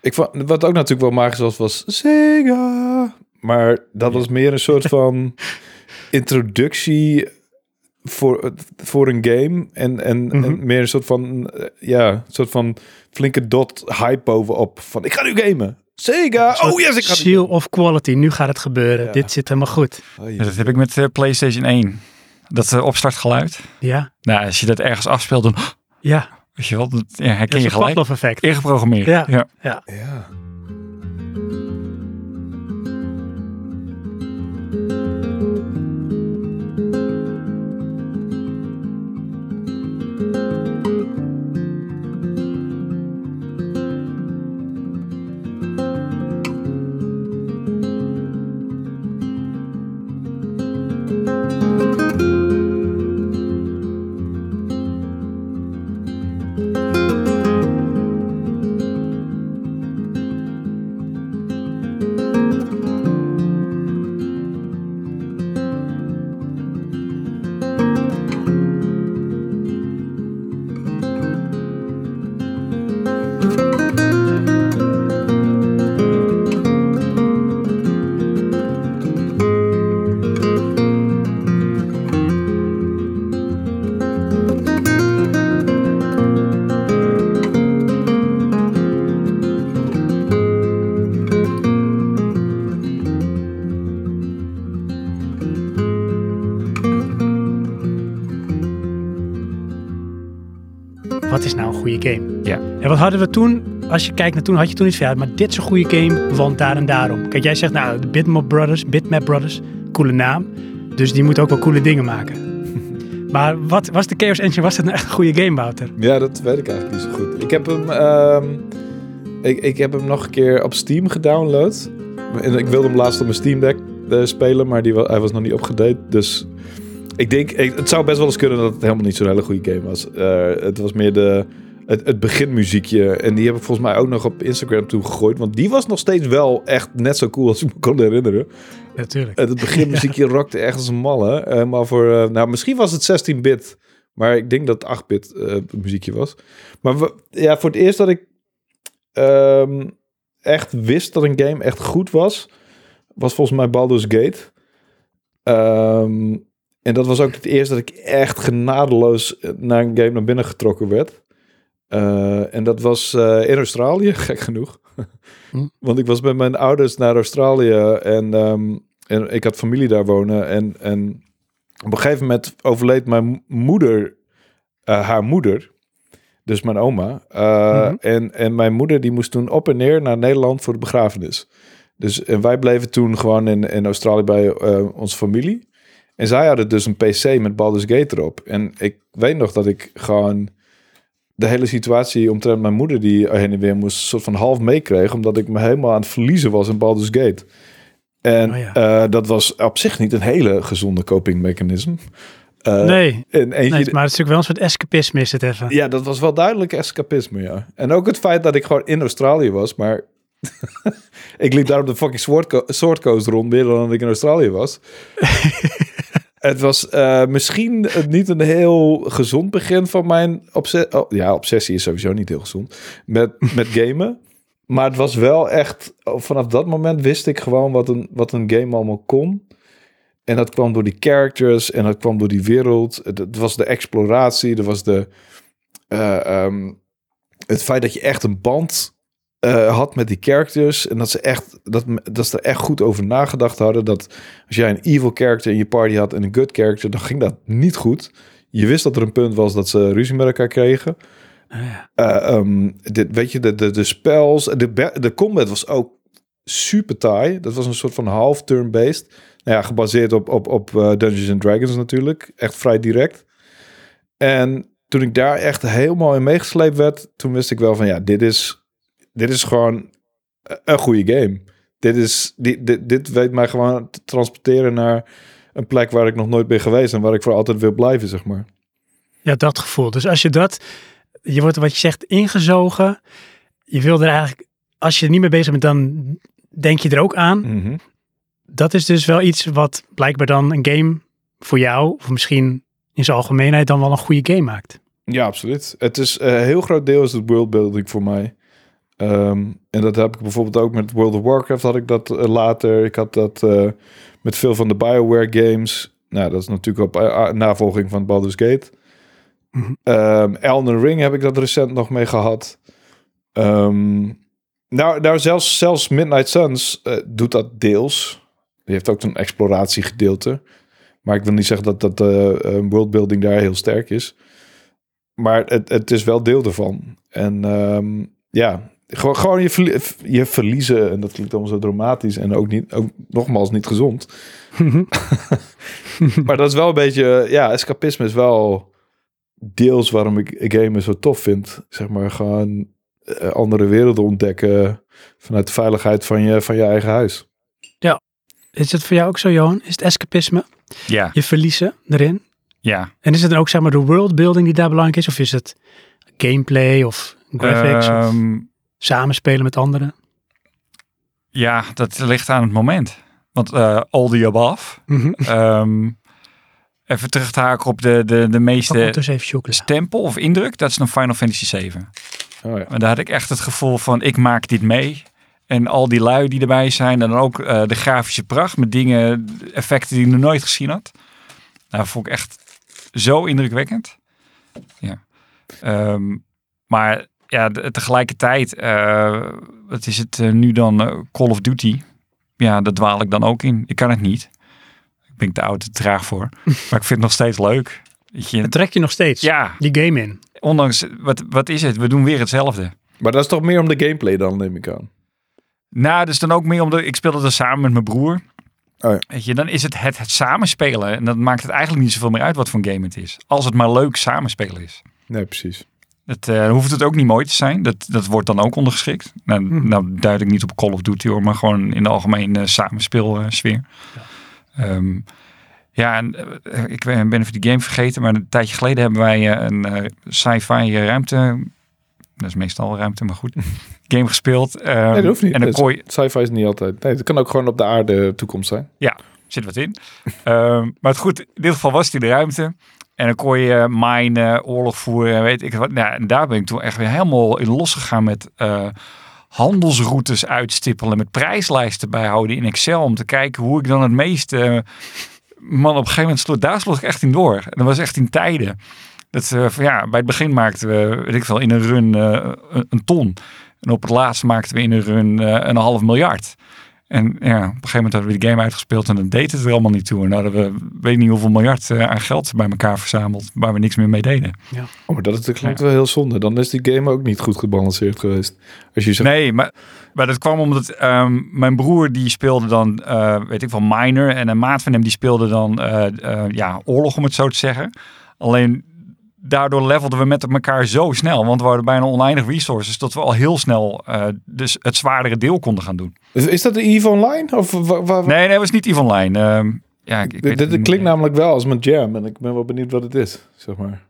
Speaker 2: Ik vond, wat ook natuurlijk wel magisch was, was Sega. Maar dat was meer een soort van introductie voor, voor een game. En, en,
Speaker 1: Mhm.
Speaker 2: en meer een soort van, eh, ja, een soort van flinke dot hype bovenop. Van, ik ga nu gamen. Sega! Oh yes, ik ga
Speaker 1: Seal of quality, nu gaat het gebeuren.
Speaker 2: Ja.
Speaker 1: Dit zit helemaal goed.
Speaker 2: Oh,
Speaker 3: Ja, dat heb ik met eh, PlayStation 1. Dat eh, opstartgeluid.
Speaker 1: Ja,
Speaker 3: Nou, als je dat ergens afspeelt, dan
Speaker 1: ja.
Speaker 3: Weet je wel, dat herken je gelijk.
Speaker 1: Pavlov effect.
Speaker 3: Ingeprogrammeerd.
Speaker 1: Ja.
Speaker 3: ja.
Speaker 1: Ja.
Speaker 2: Ja.
Speaker 1: Wat hadden we toen? Als je kijkt naar toen, had je toen niet van, maar dit is een goede game, want daar en daarom. Kijk, jij zegt, nou, de Bitmap Brothers, Bitmap Brothers, coole naam. Dus die moet ook wel coole dingen maken. Maar wat was de Chaos Engine? Was dat nou echt een goede game, Wouter?
Speaker 2: Ja, dat weet ik eigenlijk niet zo goed. Ik heb hem, ehm, ik, ik heb hem nog een keer op Steam gedownload. En ik wilde hem laatst op mijn Steam Deck eh, spelen, maar die, hij was nog niet opgedate. Dus ik denk, het zou best wel eens kunnen dat het helemaal niet zo'n hele goede game was. Eh, het was meer de, het, het beginmuziekje. En die heb ik volgens mij ook nog op Instagram toen gegooid. Want die was nog steeds wel echt net zo cool als ik me kon herinneren.
Speaker 1: Natuurlijk.
Speaker 2: Het beginmuziekje rockte echt als een malle. Eh, maar voor, eh, nou, misschien was het 16-bit. Maar ik denk dat het 8-bit eh, muziekje was. Maar we- ja, voor het eerst dat ik ehm, echt wist dat een game echt goed was, was volgens mij Baldur's Gate. Ehm, en dat was ook het eerst dat ik echt genadeloos naar een game naar binnen getrokken werd. Eh, en dat was eh, in Australië, gek genoeg.
Speaker 1: Hm.
Speaker 2: Want ik was met mijn ouders naar Australië en, ehm, en ik had familie daar wonen. En, en op een gegeven moment overleed mijn moeder, eh, haar moeder, dus mijn oma.
Speaker 1: Mhm.
Speaker 2: en, en mijn moeder die moest toen op en neer naar Nederland voor de begrafenis. Dus en wij bleven toen gewoon in, in Australië bij onze familie. En zij hadden dus een PC met Baldur's Gate erop. En ik weet nog dat ik gewoon de hele situatie omtrent mijn moeder die heen en weer moest, soort van half meekreeg, omdat ik me helemaal aan het verliezen was in Baldur's Gate. En
Speaker 1: Oh ja.
Speaker 2: eh, dat was op zich niet een hele gezonde coping mechanism. Eh,
Speaker 1: nee,
Speaker 2: en
Speaker 1: nee, maar het is natuurlijk wel een soort escapisme is het even.
Speaker 2: ja, dat was wel duidelijk escapisme, ja. En ook het feit dat ik gewoon in Australië was, maar ik liep daar op de fucking Sword, Co- Sword Coast rond, meer dan dat ik in Australië was. het was eh, misschien niet een heel gezond begin van mijn obsessie. Oh, ja, obsessie is sowieso niet heel gezond met, met gamen. Maar het was wel echt, vanaf dat moment wist ik gewoon wat een, wat een game allemaal kon. En dat kwam door die characters en dat kwam door die wereld. Het, het was de exploratie, er was de, eh, ehm, het feit dat je echt een band eh, had met die characters. En dat ze, echt, dat, dat ze er echt goed over nagedacht hadden. Dat als jij een evil character in je party had en een good character, dan ging dat niet goed. Je wist dat er een punt was dat ze ruzie met elkaar kregen.
Speaker 1: Ah, ja.
Speaker 2: Eh, ehm, dit, weet je, de, de, de spells, de, de combat was ook super taai. Dat was een soort van half turn-based. Nou ja, gebaseerd op, op, op eh, Dungeons and Dragons natuurlijk. Echt vrij direct. En toen ik daar echt helemaal in meegesleept werd, toen wist ik wel van ja, dit is, dit is gewoon een goede game. Dit, is, dit, dit, dit weet mij gewoon te transporteren naar een plek waar ik nog nooit ben geweest en waar ik voor altijd wil blijven, zeg maar.
Speaker 1: ja, dat gevoel. Dus als je dat, je wordt wat je zegt ingezogen. Je wil er eigenlijk, als je er niet mee bezig bent, dan denk je er ook aan.
Speaker 2: Mhm.
Speaker 1: Dat is dus wel iets wat blijkbaar dan een game voor jou, of misschien in zijn algemeenheid, dan wel een goede game maakt.
Speaker 2: Ja, absoluut. Het is eh, een heel groot deel is het worldbuilding voor mij. Ehm, en dat heb ik bijvoorbeeld ook met World of Warcraft had ik dat eh, later. Ik had dat eh, met veel van de BioWare games. Nou, dat is natuurlijk op eh, navolging van Baldur's Gate.
Speaker 1: Mhm.
Speaker 2: Ehm, Elden Ring heb ik dat recent nog mee gehad. Ehm, nou, nou zelfs, zelfs Midnight Suns doet dat deels. Die heeft ook een exploratiegedeelte. Maar ik wil niet zeggen dat dat worldbuilding daar heel sterk is. Maar het, het is wel deel ervan. En ja, gewoon, gewoon je, verlie- je verliezen. En dat klinkt allemaal zo dramatisch. En ook, niet, ook nogmaals niet gezond. maar dat is wel een beetje... Ja, escapisme is wel deels waarom ik gamen zo tof vind. Zeg maar gewoon eh, andere werelden ontdekken... vanuit de veiligheid van je, van je eigen huis.
Speaker 1: Is het voor jou ook zo, Johan? Is het escapisme?
Speaker 3: Ja,
Speaker 1: Je verliezen erin?
Speaker 3: ja.
Speaker 1: En is het dan ook zeg maar de worldbuilding die daar belangrijk is? Of is het gameplay of graphics of
Speaker 3: Ehm,
Speaker 1: samenspelen met anderen?
Speaker 3: ja, dat ligt aan het moment. Want eh all the above.
Speaker 1: Mhm.
Speaker 3: Ehm, even terug te haken op de, de, de meeste
Speaker 1: ondertussen even chocolade.
Speaker 3: stempel of indruk. Dat is een Final Fantasy 7.
Speaker 2: Oh ja.
Speaker 3: Maar daar had ik echt het gevoel van, ik maak dit mee. En al die lui die erbij zijn. En dan ook eh, de grafische pracht met dingen, effecten die ik nog nooit gezien had. Nou, vond ik echt zo indrukwekkend. Ja. Ehm, maar ja, de- tegelijkertijd, eh, wat is het eh, nu dan? eh, Call of Duty. Ja, daar dwaal ik dan ook in. Ik kan het niet. Ik ben te oud te traag voor. maar ik vind het nog steeds leuk. Weet je,
Speaker 1: Het trek je nog steeds
Speaker 3: ja,
Speaker 1: die game in.
Speaker 3: ondanks, wat, wat is het? We doen weer hetzelfde.
Speaker 2: Maar dat is toch meer om de gameplay dan, neem ik aan.
Speaker 3: Nou, dus dan ook meer omdat ik speelde er samen met mijn broer.
Speaker 2: Oh ja.
Speaker 3: Weet je, dan is het, het het samenspelen. En dan maakt het eigenlijk niet zoveel meer uit wat voor game het is. Als het maar leuk samenspelen is.
Speaker 2: Nee, precies.
Speaker 3: Het, eh, hoeft het ook niet mooi te zijn. Dat, dat wordt dan ook ondergeschikt. Nou,
Speaker 1: Hm.
Speaker 3: nou duid ik niet op Call of Duty hoor, maar gewoon in de algemene samenspeelsfeer. Ja. ja, en eh, ik ben even die game vergeten, maar een tijdje geleden hebben wij eh, een eh, sci-fi ruimte, dat is meestal ruimte, maar goed, game gespeeld. Ehm,
Speaker 2: Nee, dat hoeft niet.
Speaker 3: En kon je,
Speaker 2: Sci-fi is niet altijd. Nee, het kan ook gewoon op de aarde toekomst zijn.
Speaker 3: zit wat in. Ehm, maar het goed, in dit geval was die de ruimte. En dan kon je minen, oorlog voeren, weet ik wat. Nou, en daar ben ik toen echt weer helemaal in losgegaan met eh, handelsroutes uitstippelen, met prijslijsten bijhouden in Excel om te kijken hoe ik dan het meeste. man, op een gegeven moment sloeg, daar sloeg ik echt in door. En dat was echt in tijden. Dat, eh, ja, bij het begin maakten we, weet ik veel, in een run eh, een, ton. En op het laatst maakten we in een run eh, een half miljard. En ja, op een gegeven moment hadden we die game uitgespeeld en dan deed het er allemaal niet toe. En dan hadden we, weet niet hoeveel miljard eh, aan geld bij elkaar verzameld, waar we niks meer mee deden.
Speaker 2: Oh, maar dat, is, dat klinkt wel heel zonde. Dan is die game ook niet goed gebalanceerd geweest. Als je zegt,
Speaker 3: Nee, maar, maar dat kwam omdat ehm, mijn broer die speelde dan, eh, weet ik wel, minor. En een maat van hem die speelde dan, eh, eh, ja, oorlog om het zo te zeggen. Alleen daardoor levelden we met elkaar zo snel, want we hadden bijna oneindig resources, dat we al heel snel eh, dus het zwaardere deel konden gaan doen.
Speaker 2: is, is dat de EVE Online? Of
Speaker 3: Nee, nee, dat was niet Eve Online. Ehm, ja, ik, ik weet
Speaker 2: dit, klinkt namelijk wel als mijn jam. En ik ben wel benieuwd wat het is, zeg maar.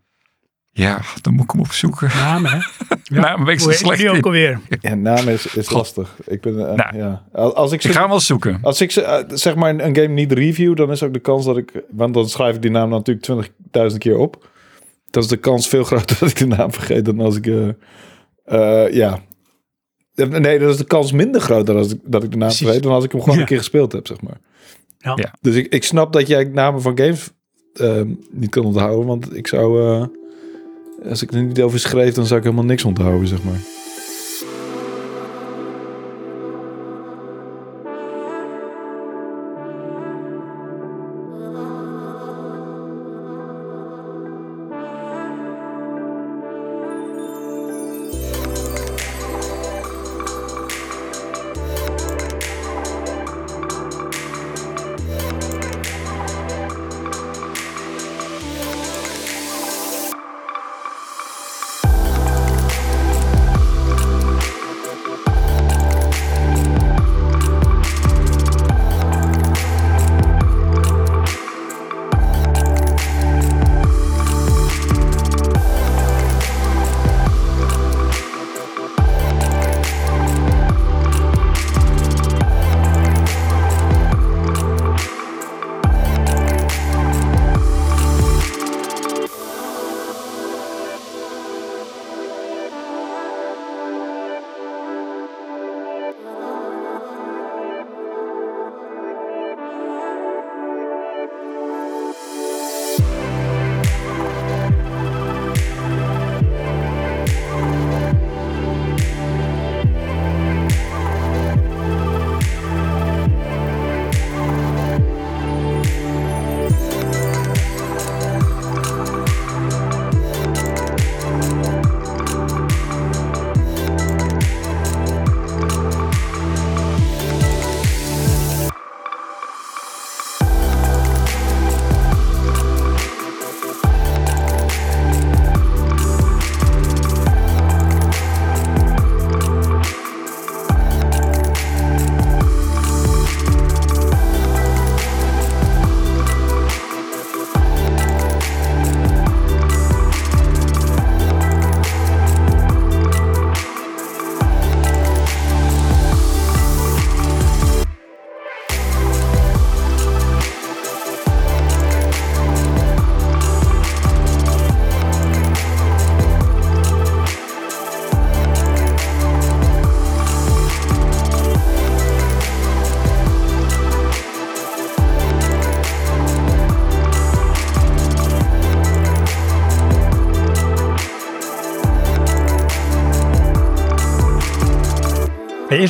Speaker 3: Ja, dan moet ik hem opzoeken.
Speaker 1: Namen, hè?
Speaker 3: Ja. Ben ik slecht
Speaker 1: die ook alweer?
Speaker 2: Ja, naam is, is
Speaker 3: God.
Speaker 2: lastig. Ik ben, eh,
Speaker 3: Nou.
Speaker 2: ja. Als ik,
Speaker 3: Ik
Speaker 2: ze-
Speaker 3: ga hem wel zoeken.
Speaker 2: als ik ze, eh, zeg maar een, een game niet review, dan is ook de kans dat ik... Want dan schrijf ik die naam natuurlijk 20.000 keer op. Dan is de kans veel groter dat ik de naam vergeet dan als ik... eh, eh, ja. Nee, dat is de kans minder groot dan als ik, dat ik de naam
Speaker 1: Precies.
Speaker 2: vergeet... dan als ik hem gewoon
Speaker 1: Ja.
Speaker 2: een keer gespeeld heb, zeg maar.
Speaker 1: Ja.
Speaker 3: Ja.
Speaker 2: Dus ik, ik snap dat jij namen van games eh, niet kan onthouden. Want ik zou... eh, als ik er niet over schreef, dan zou ik helemaal niks onthouden, zeg maar.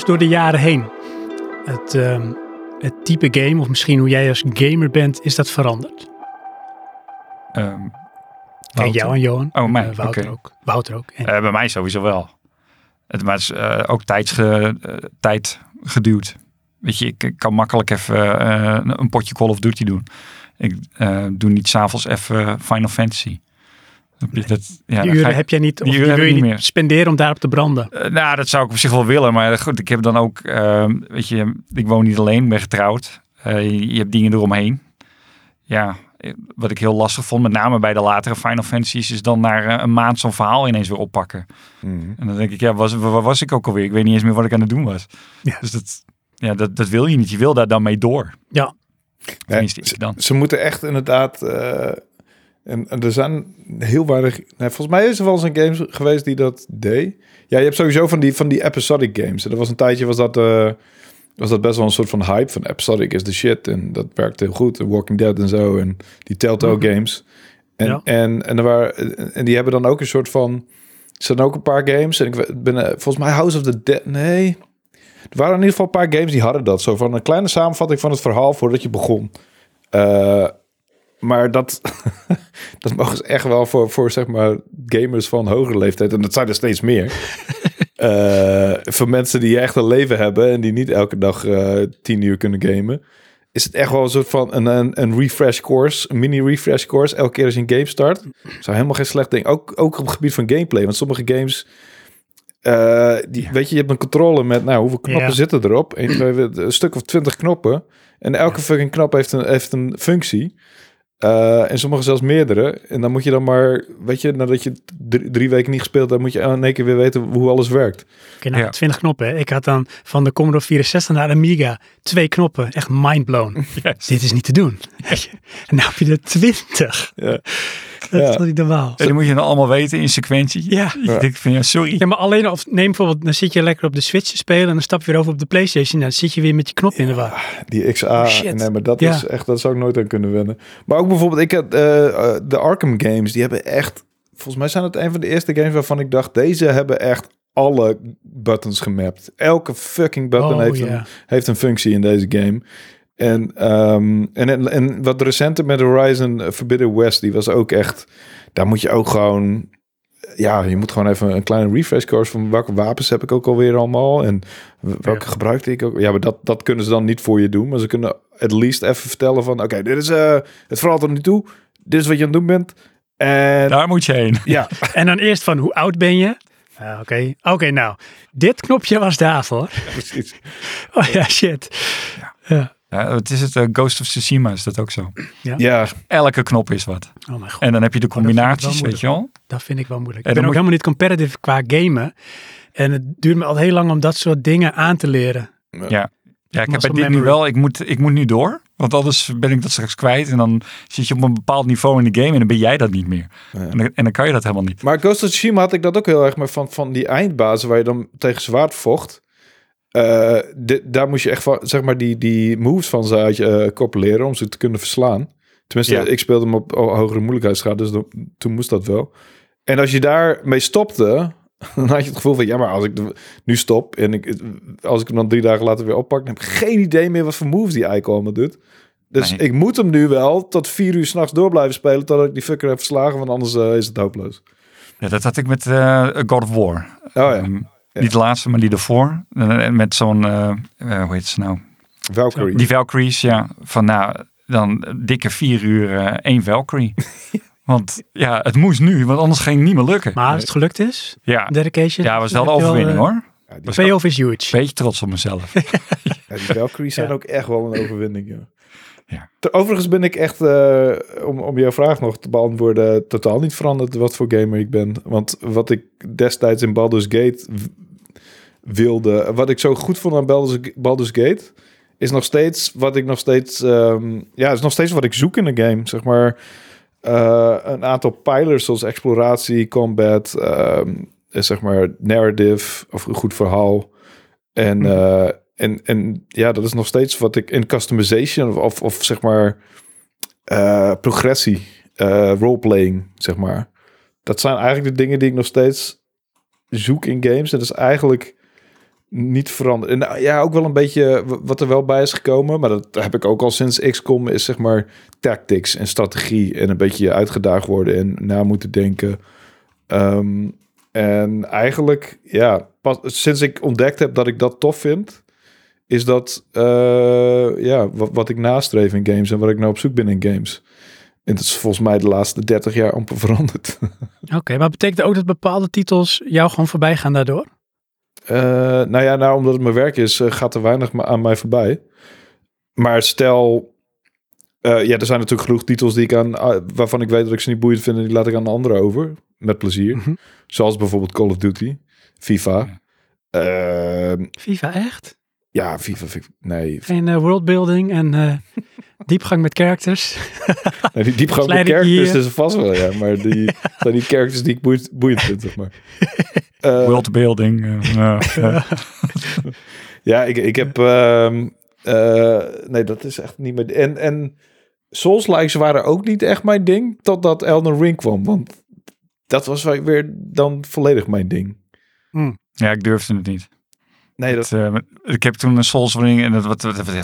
Speaker 1: Door de jaren heen het, ehm, het type game, of misschien hoe jij als gamer bent, is dat veranderd.
Speaker 3: Ehm,
Speaker 1: Kijk
Speaker 3: Wouter.
Speaker 1: jou en Johan.
Speaker 3: Oh, mij,
Speaker 1: Eh, Wouter ook. Wouter ook. En-
Speaker 3: Eh, bij mij sowieso wel. Het, maar het is eh, ook tijd geduwd. weet je, ik, kan makkelijk even een potje Call of Duty doen. Ik doe niet s'avonds even Final Fantasy. Dat, ja,
Speaker 1: die uren heb jij niet, of
Speaker 3: die
Speaker 1: die,
Speaker 3: uren heb
Speaker 1: wil je niet
Speaker 3: meer.
Speaker 1: spenderen om daarop te branden.
Speaker 3: Eh, nou, dat zou ik op zich wel willen. Maar goed, ik heb dan ook, eh, weet je, ik woon niet alleen, ik ben getrouwd. Eh, je, je hebt dingen eromheen. Ja, eh, wat ik heel lastig vond, met name bij de latere Final Fantasies, is dan na eh, een maand zo'n verhaal ineens weer oppakken.
Speaker 2: Mhm.
Speaker 3: En dan denk ik, ja, was, waar was ik ook alweer? Ik weet niet eens meer wat ik aan het doen was.
Speaker 1: Ja.
Speaker 3: Dus dat, ja, dat, dat wil je niet. Je wil daar dan mee door.
Speaker 1: Ja.
Speaker 3: Tenminste,
Speaker 2: ze, ze moeten echt inderdaad. En, en er zijn heel weinig. Nee, volgens mij is er wel eens een game geweest die dat deed. Ja, je hebt sowieso van die, van die episodic games. En er was een tijdje was dat, eh, was dat best wel een soort van hype van episodic is the shit. En dat werkte heel goed. The Walking Dead en zo. En die Telltale
Speaker 1: Mhm.
Speaker 2: games. En,
Speaker 1: Ja.
Speaker 2: en, en, er waren, en die hebben dan ook een soort van. Er zijn ook een paar games. En ik ben eh, volgens mij House of the Dead. Nee. Er waren in ieder geval een paar games die hadden dat. Zo van een kleine samenvatting van het verhaal voordat je begon. Eh, maar dat, dat mogen ze echt wel voor, voor zeg maar gamers van hogere leeftijd. En dat zijn er steeds meer. Eh, voor mensen die echt een leven hebben en die niet elke dag eh tien uur kunnen gamen. Is het echt wel een soort van een, een, een refresh course, een mini refresh course. Elke keer als je een game start. Zou helemaal geen slecht ding. Ook, ook op het gebied van gameplay. Want sommige games, eh, die, weet je, je hebt een controle met, nou, hoeveel knoppen
Speaker 1: Ja.
Speaker 2: zitten erop? Twee, een stuk of twintig knoppen. En elke fucking knop heeft een, heeft een functie. Eh, en sommige zelfs meerdere. En dan moet je dan maar, weet je, nadat je drie, drie weken niet gespeeld hebt, moet je in één keer weer weten hoe alles werkt.
Speaker 1: Oké, nou,
Speaker 3: Ja.
Speaker 1: 20 knoppen. hè. Ik had dan van de Commodore 64 naar de Amiga twee knoppen. Echt mindblown.
Speaker 3: Yes.
Speaker 1: Dit is niet te doen. en nou heb je er 20.
Speaker 2: Ja.
Speaker 1: Dat
Speaker 2: Ja.
Speaker 1: is toch niet normaal.
Speaker 3: En die moet je dan allemaal weten in sequentie.
Speaker 1: Ja.
Speaker 3: Ik denk van ja, sorry.
Speaker 1: Ja, maar alleen of neem bijvoorbeeld, dan zit je lekker op de Switch te spelen en dan stap je weer over op de PlayStation. Dan zit je weer met je knop in de war.
Speaker 2: Die XA,
Speaker 1: Oh, shit.
Speaker 2: nee, maar dat
Speaker 1: Ja.
Speaker 2: is echt, dat zou ik nooit aan kunnen wennen. Maar ook bijvoorbeeld, ik had eh, eh, de Arkham games, die hebben echt, volgens mij zijn het een van de eerste games waarvan ik dacht, deze hebben echt alle buttons gemapt. Elke fucking button
Speaker 1: Oh,
Speaker 2: heeft,
Speaker 1: ja.
Speaker 2: een, heeft een functie in deze game. En, ehm, en, en, wat recenter met Horizon Forbidden West, die was ook echt, daar moet je ook gewoon, ja, je moet gewoon even een kleine refresh course van welke wapens heb ik ook alweer allemaal en welke
Speaker 1: Ja.
Speaker 2: gebruikte ik ook. Ja, maar dat, dat kunnen ze dan niet voor je doen, maar ze kunnen at least even vertellen van, oké, dit is eh, het verhaal tot nu toe, dit is wat je aan het doen bent. En
Speaker 3: Daar moet je heen.
Speaker 2: ja,
Speaker 1: En dan eerst van, hoe oud ben je? Oké, oké, nou, dit knopje was daarvoor.
Speaker 2: precies.
Speaker 1: Oh ja, shit. Ja.
Speaker 3: Ja, het is het eh, Ghost of Tsushima is dat ook zo.
Speaker 2: Ja,
Speaker 3: Elke knop is wat.
Speaker 1: Oh mijn god,
Speaker 3: En dan heb je de
Speaker 1: wel
Speaker 3: combinaties, weet je wel.
Speaker 1: dat vind ik wel moeilijk.
Speaker 3: En
Speaker 1: Ik ben
Speaker 3: dan
Speaker 1: ook helemaal niet competitive qua gamen. En het duurt me al heel lang om dat soort dingen aan te leren.
Speaker 3: Ja, ja ik heb bij dit nu wel. Ik moet, ik moet nu door. Want anders ben ik dat straks kwijt. En dan zit je op een bepaald niveau in de game. En dan ben jij dat niet meer.
Speaker 2: Ja.
Speaker 3: En, dan, en dan kan je dat helemaal niet.
Speaker 2: Maar Ghost of Tsushima had ik dat ook heel erg maar van, van die eindbazen waar je dan tegen zwaard vocht. Eh, daar moest je echt van, zeg maar, die, die moves van ze uit je eh, koppeleren om ze te kunnen verslaan. Tenminste,
Speaker 3: Ja.
Speaker 2: ik speelde hem op ho- hogere moeilijkheidsgraad, dus dan- toen moest dat wel. En als je daarmee stopte, dan had je het gevoel van, ja, maar als ik de- nu stop en ik, als ik hem dan drie dagen later weer oppak, dan heb ik geen idee meer wat voor moves die eikel allemaal doet. Dus
Speaker 3: Nee.
Speaker 2: ik moet hem nu wel tot vier uur s'nachts door blijven spelen totdat ik die fucker heb verslagen, want anders eh, is het hopeloos.
Speaker 3: Ja, dat had ik met God of War.
Speaker 2: Oh ja,
Speaker 3: Niet de laatste, maar die ervoor. En met zo'n, eh, eh, hoe heet ze nou?
Speaker 2: Valkyrie.
Speaker 3: Die Valkyries, ja. Van nou, dan dikke vier uur eh, één Valkyrie. Want ja, het moest nu, want anders ging het niet meer lukken.
Speaker 1: Maar als het gelukt is,
Speaker 3: ja,
Speaker 1: dedication.
Speaker 3: ja was wel de
Speaker 1: je
Speaker 3: overwinning
Speaker 1: eh,
Speaker 3: hoor.
Speaker 2: Ja,
Speaker 3: Was
Speaker 1: Payoff is huge.
Speaker 3: Beetje trots op mezelf.
Speaker 2: ja, die Valkyries zijn
Speaker 1: Ja.
Speaker 2: ook echt wel een overwinning. Ja.
Speaker 3: Ja.
Speaker 2: Ter- Overigens ben ik echt, eh, om, om jouw vraag nog te beantwoorden, totaal niet veranderd wat voor gamer ik ben. Want wat ik destijds in Baldur's Gate wilde, wat ik zo goed vond aan Baldur's, Baldur's Gate, is nog steeds wat ik nog steeds, ehm, ja, is nog steeds wat ik zoek in een game. Zeg maar eh, een aantal pijlers zoals exploratie, combat, eh, zeg maar narrative of een goed verhaal. En,
Speaker 3: Mhm.
Speaker 2: eh, en, en ja, dat is nog steeds wat ik in customization of, of, of zeg maar progressie, roleplaying, zeg maar. Dat zijn eigenlijk de dingen die ik nog steeds zoek in games. En dat is eigenlijk niet veranderd. En nou, ja, ook wel een beetje wat er wel bij is gekomen, maar dat heb ik ook al sinds XCOM, is zeg maar tactics en strategie en een beetje uitgedaagd worden en na moeten denken. Ehm, en eigenlijk, ja, pas, sinds ik ontdekt heb dat ik dat tof vind, is dat eh, ja, wat, wat ik nastreef in games en wat ik nou op zoek ben in games. En dat is volgens mij de laatste 30 jaar amper veranderd.
Speaker 1: Oké, maar betekent ook dat bepaalde titels jou gewoon voorbij gaan daardoor?
Speaker 2: Eh, nou ja, nou, omdat het mijn werk is, eh, gaat er weinig aan mij voorbij. Maar stel, eh, ja, er zijn natuurlijk genoeg titels die ik aan, ah, waarvan ik weet dat ik ze niet boeiend vind en die laat ik aan anderen over. Met plezier.
Speaker 1: Mhm.
Speaker 2: Zoals bijvoorbeeld Call of Duty, FIFA. Ehm,
Speaker 1: FIFA echt?
Speaker 2: ja, FIFA, vind ik- nee.
Speaker 1: Geen worldbuilding en eh, diepgang met characters.
Speaker 2: nee die diepgang met characters is vast wel, ja. Maar die zijn die characters die ik boeiend, boeiend vind, zeg maar. Eh,
Speaker 3: Worldbuilding. eh, ja,
Speaker 2: ik, ik heb. ehm, eh, nee, dat is echt niet meer. En, en Souls-likes waren ook niet echt mijn ding. Totdat Elden Ring kwam. Want dat was wel weer dan volledig mijn ding.
Speaker 3: ja, ik durfde het niet.
Speaker 2: Nee, dat,
Speaker 3: Het, eh, ik heb toen een Souls Ring en dat, wat,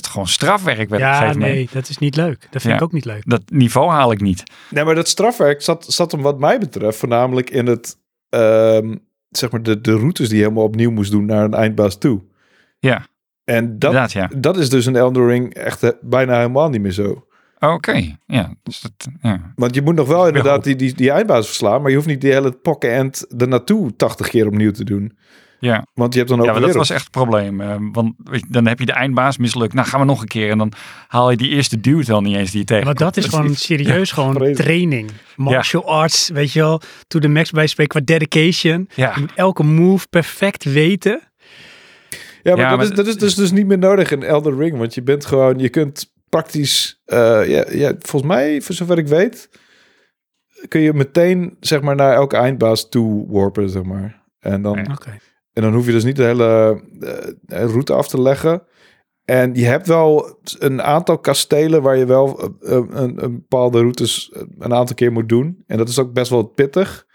Speaker 3: gewoon strafwerk. Werd
Speaker 1: Ja, nee, dat is niet leuk. Dat vind
Speaker 3: Ja.
Speaker 1: ik ook niet leuk.
Speaker 3: Dat niveau haal ik niet.
Speaker 2: nee, maar dat strafwerk zat, zat hem, wat mij betreft, voornamelijk in het. ehm, zeg maar de, de routes die je helemaal opnieuw moest doen naar een eindbaas toe.
Speaker 3: Ja,
Speaker 2: En dat,
Speaker 3: ja.
Speaker 2: dat is dus in Elden Ring echt eh, bijna helemaal niet meer zo.
Speaker 3: Oké, ja. Dus dat, ja.
Speaker 2: Want je moet nog wel inderdaad die, die, die eindbaas verslaan, maar je hoeft niet die hele pokken end er naartoe 80 keer opnieuw te doen.
Speaker 3: Ja.
Speaker 2: Want je hebt dan ook
Speaker 3: Ja, maar dat was echt het probleem. eh, want weet je, dan heb je de eindbaas mislukt. Nou, gaan we nog een keer. En dan haal je die eerste duwt dan niet eens die je tegen.
Speaker 1: Maar dat is gewoon serieus gewoon training. Martial arts, weet je wel. To the max bij spreken qua dedication.
Speaker 3: Ja,
Speaker 1: Je moet elke move perfect weten.
Speaker 2: Ja, maar,
Speaker 3: Ja,
Speaker 2: dat,
Speaker 3: maar-
Speaker 2: is, dat is dus, dus niet meer nodig in Elden Ring. Want je bent gewoon, je kunt praktisch, eh, ja, ja, volgens mij, voor zover ik weet, kun je meteen, zeg maar, naar elke eindbaas toe warpen, zeg maar. En dan,
Speaker 3: Ja.
Speaker 2: En dan hoef je dus niet de hele eh, route af te leggen. En je hebt wel een aantal kastelen waar je wel eh, eh, een, een bepaalde routes eh, een aantal keer moet doen. En dat is ook best wel pittig.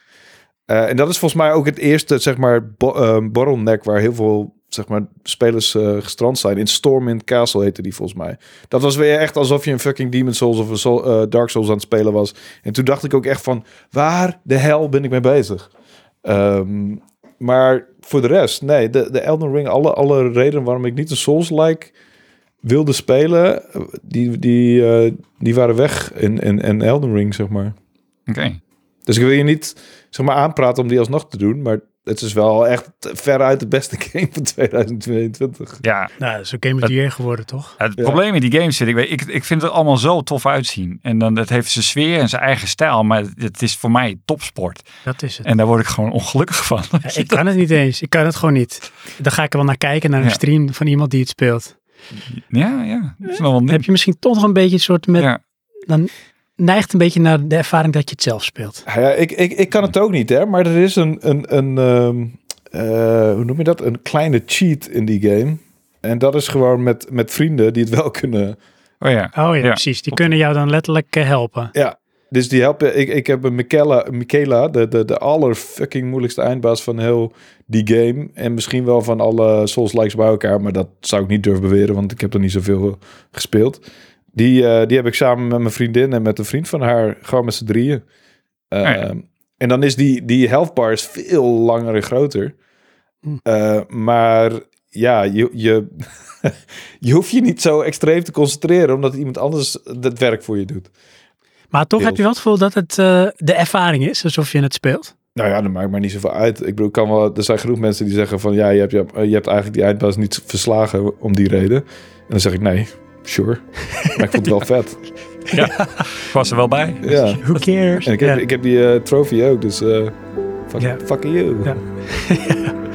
Speaker 2: Eh, en dat is volgens mij ook het eerste, zeg maar, bo eh, bottleneck waar heel veel, zeg maar, spelers eh, gestrand zijn. In Stormwind Castle heette die volgens mij. Dat was weer echt alsof je een fucking Demon Souls of een eh, Dark Souls aan het spelen was. En toen dacht ik ook echt van, waar de hel ben ik mee bezig? Ehm, maar voor de rest, nee, de, de Elden Ring, alle, alle redenen waarom ik niet een Souls-like wilde spelen, die, die, eh, die waren weg in, in, in Elden Ring, zeg maar.
Speaker 3: oké.
Speaker 2: Dus ik wil je niet zeg maar, aanpraten om die alsnog te doen, maar het is wel echt veruit de beste game van 2022.
Speaker 3: Ja,
Speaker 1: Nou, dat is ook Game of the Year geworden, toch?
Speaker 3: het
Speaker 2: Ja.
Speaker 3: probleem in die games zit, ik, weet, ik, ik vind het allemaal zo tof uitzien. En dan, het heeft zijn sfeer en zijn eigen stijl, maar het, het is voor mij topsport.
Speaker 1: Dat is het.
Speaker 3: En daar word ik gewoon ongelukkig van.
Speaker 1: Ja, ik kan het niet eens. Ik kan het gewoon niet. Dan ga ik er wel naar kijken, naar een
Speaker 3: Ja.
Speaker 1: stream van iemand die het speelt.
Speaker 3: Ja, ja. Dat is nog wel
Speaker 1: Dan heb je misschien toch nog een beetje een soort met...
Speaker 3: Ja.
Speaker 1: Dan neigt een beetje naar de ervaring dat je het zelf speelt.
Speaker 2: Ja, ja, ik, ik, ik kan het ook niet, hè, maar er is een, een, een ehm, eh, hoe noem je dat? Een kleine cheat in die game. En dat is gewoon met, met vrienden die het wel kunnen.
Speaker 3: Oh ja.
Speaker 1: Oh ja,
Speaker 3: Ja.
Speaker 1: precies. Die kunnen jou dan letterlijk eh, helpen.
Speaker 2: Ja, dus die helpen. Ik, ik heb een Michaela, Michaela de, de, de aller fucking moeilijkste eindbaas van heel die game. En misschien wel van alle Souls-likes bij elkaar. Maar dat zou ik niet durven beweren, want ik heb er niet zoveel gespeeld. Die, eh, die heb ik samen met mijn vriendin en met een vriend van haar gewoon met z'n drieën. Eh,
Speaker 3: ja.
Speaker 2: En dan is die, die health bar is veel langer en groter.
Speaker 1: Hm.
Speaker 2: Eh, maar ja, je, je, je hoeft je niet zo extreem te concentreren, omdat iemand anders het werk voor je doet.
Speaker 1: Maar toch
Speaker 2: Deels.
Speaker 1: heb je wel het gevoel dat het eh, de ervaring is, alsof je het speelt.
Speaker 2: Nou ja, dat maakt mij niet zoveel uit. Ik bedoel, kan wel, er zijn genoeg mensen die zeggen van... ja, je hebt, je hebt, je hebt eigenlijk die eindbaas niet verslagen om die reden. En dan zeg ik nee, sure. Maar ik vond het wel vet.
Speaker 3: Ik was er wel bij.
Speaker 2: Ja.
Speaker 1: Who cares?
Speaker 2: En ik heb,
Speaker 1: Ja.
Speaker 2: ik heb die eh trofee ook, dus eh fuck,
Speaker 1: Ja.
Speaker 2: fuck you.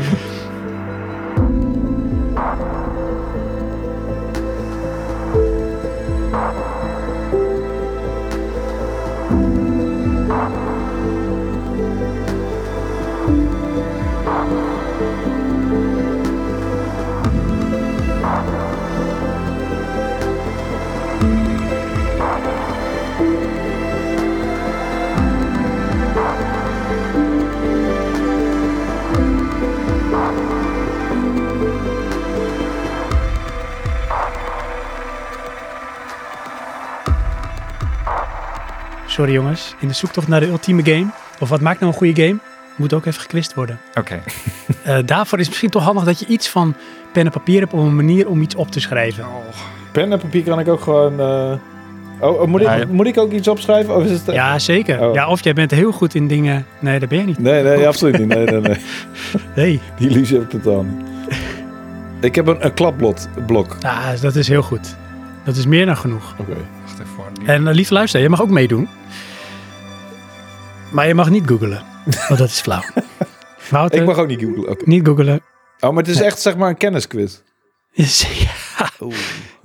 Speaker 1: Sorry jongens, in de zoektocht naar de ultieme game. Of wat maakt nou een goede game? Moet ook even gekwist worden.
Speaker 3: Oké.
Speaker 1: Eh, daarvoor is het misschien toch handig dat je iets van pen en papier hebt om een manier om iets op te schrijven.
Speaker 2: Pen en papier kan ik ook gewoon... eh, Oh, oh, moet, ik,
Speaker 3: Ja, ja.
Speaker 2: moet ik ook iets opschrijven? Of is het...
Speaker 1: Ja, zeker.
Speaker 2: Oh.
Speaker 1: Ja, of jij bent heel goed in dingen. Nee, dat ben je niet.
Speaker 2: Nee, nee, absoluut niet. Nee, nee, nee.
Speaker 1: Nee.
Speaker 2: Die illusie heb ik totaal niet. Ik heb een, een klapblok. Blok.
Speaker 1: Ah, dat is heel goed. Dat is meer dan genoeg.
Speaker 2: Oké.
Speaker 1: En uh, lieve luisteraar, je mag ook meedoen. Maar je mag niet googelen. Want dat is flauw. Wouter,
Speaker 2: Ik mag ook niet googlen. Oké.
Speaker 1: niet googelen.
Speaker 2: Oh, maar het is echt zeg maar een kennisquiz.
Speaker 1: ja.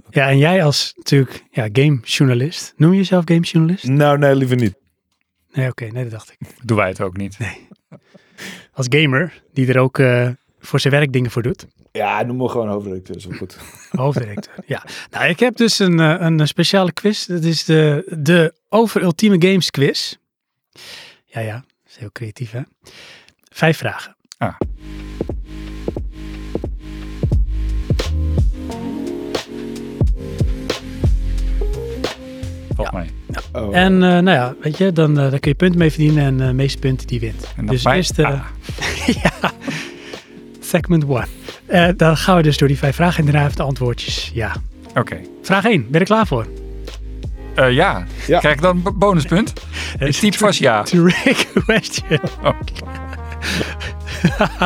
Speaker 1: ja, en jij als natuurlijk ja, gamejournalist. Noem je jezelf gamejournalist?
Speaker 2: Nou, nee, liever niet.
Speaker 1: Nee, oké. nee, dat dacht ik.
Speaker 3: Doen wij het ook niet.
Speaker 1: Als gamer, die er ook eh, voor zijn werk dingen voor doet.
Speaker 2: Ja, noem me gewoon hoofdredacteur. Wel goed.
Speaker 1: Hoofddirecteur. ja. Nou, ik heb dus een, eh, een speciale quiz. Dat is de, de Over Ultieme Games quiz. Ja, ja. Dat is heel creatief, hè? Vijf vragen.
Speaker 3: Ah. Volgens mij.
Speaker 2: Oh.
Speaker 1: En eh, nou ja, weet je, dan, eh, dan kun je punten mee verdienen en de meeste punten die wint.
Speaker 3: En dan
Speaker 1: dus eerst eh,
Speaker 3: ah.
Speaker 1: ja, segment one. Eh, dan gaan we dus door die vijf vragen en daarna even de antwoordjes. Ja.
Speaker 3: Oké.
Speaker 1: Vraag 1, ben je er klaar voor?
Speaker 3: Eh, ja.
Speaker 2: Ja.
Speaker 3: Krijg ik dan een bonuspunt? Ik typ vast ja.
Speaker 1: Trick question.
Speaker 3: Oh.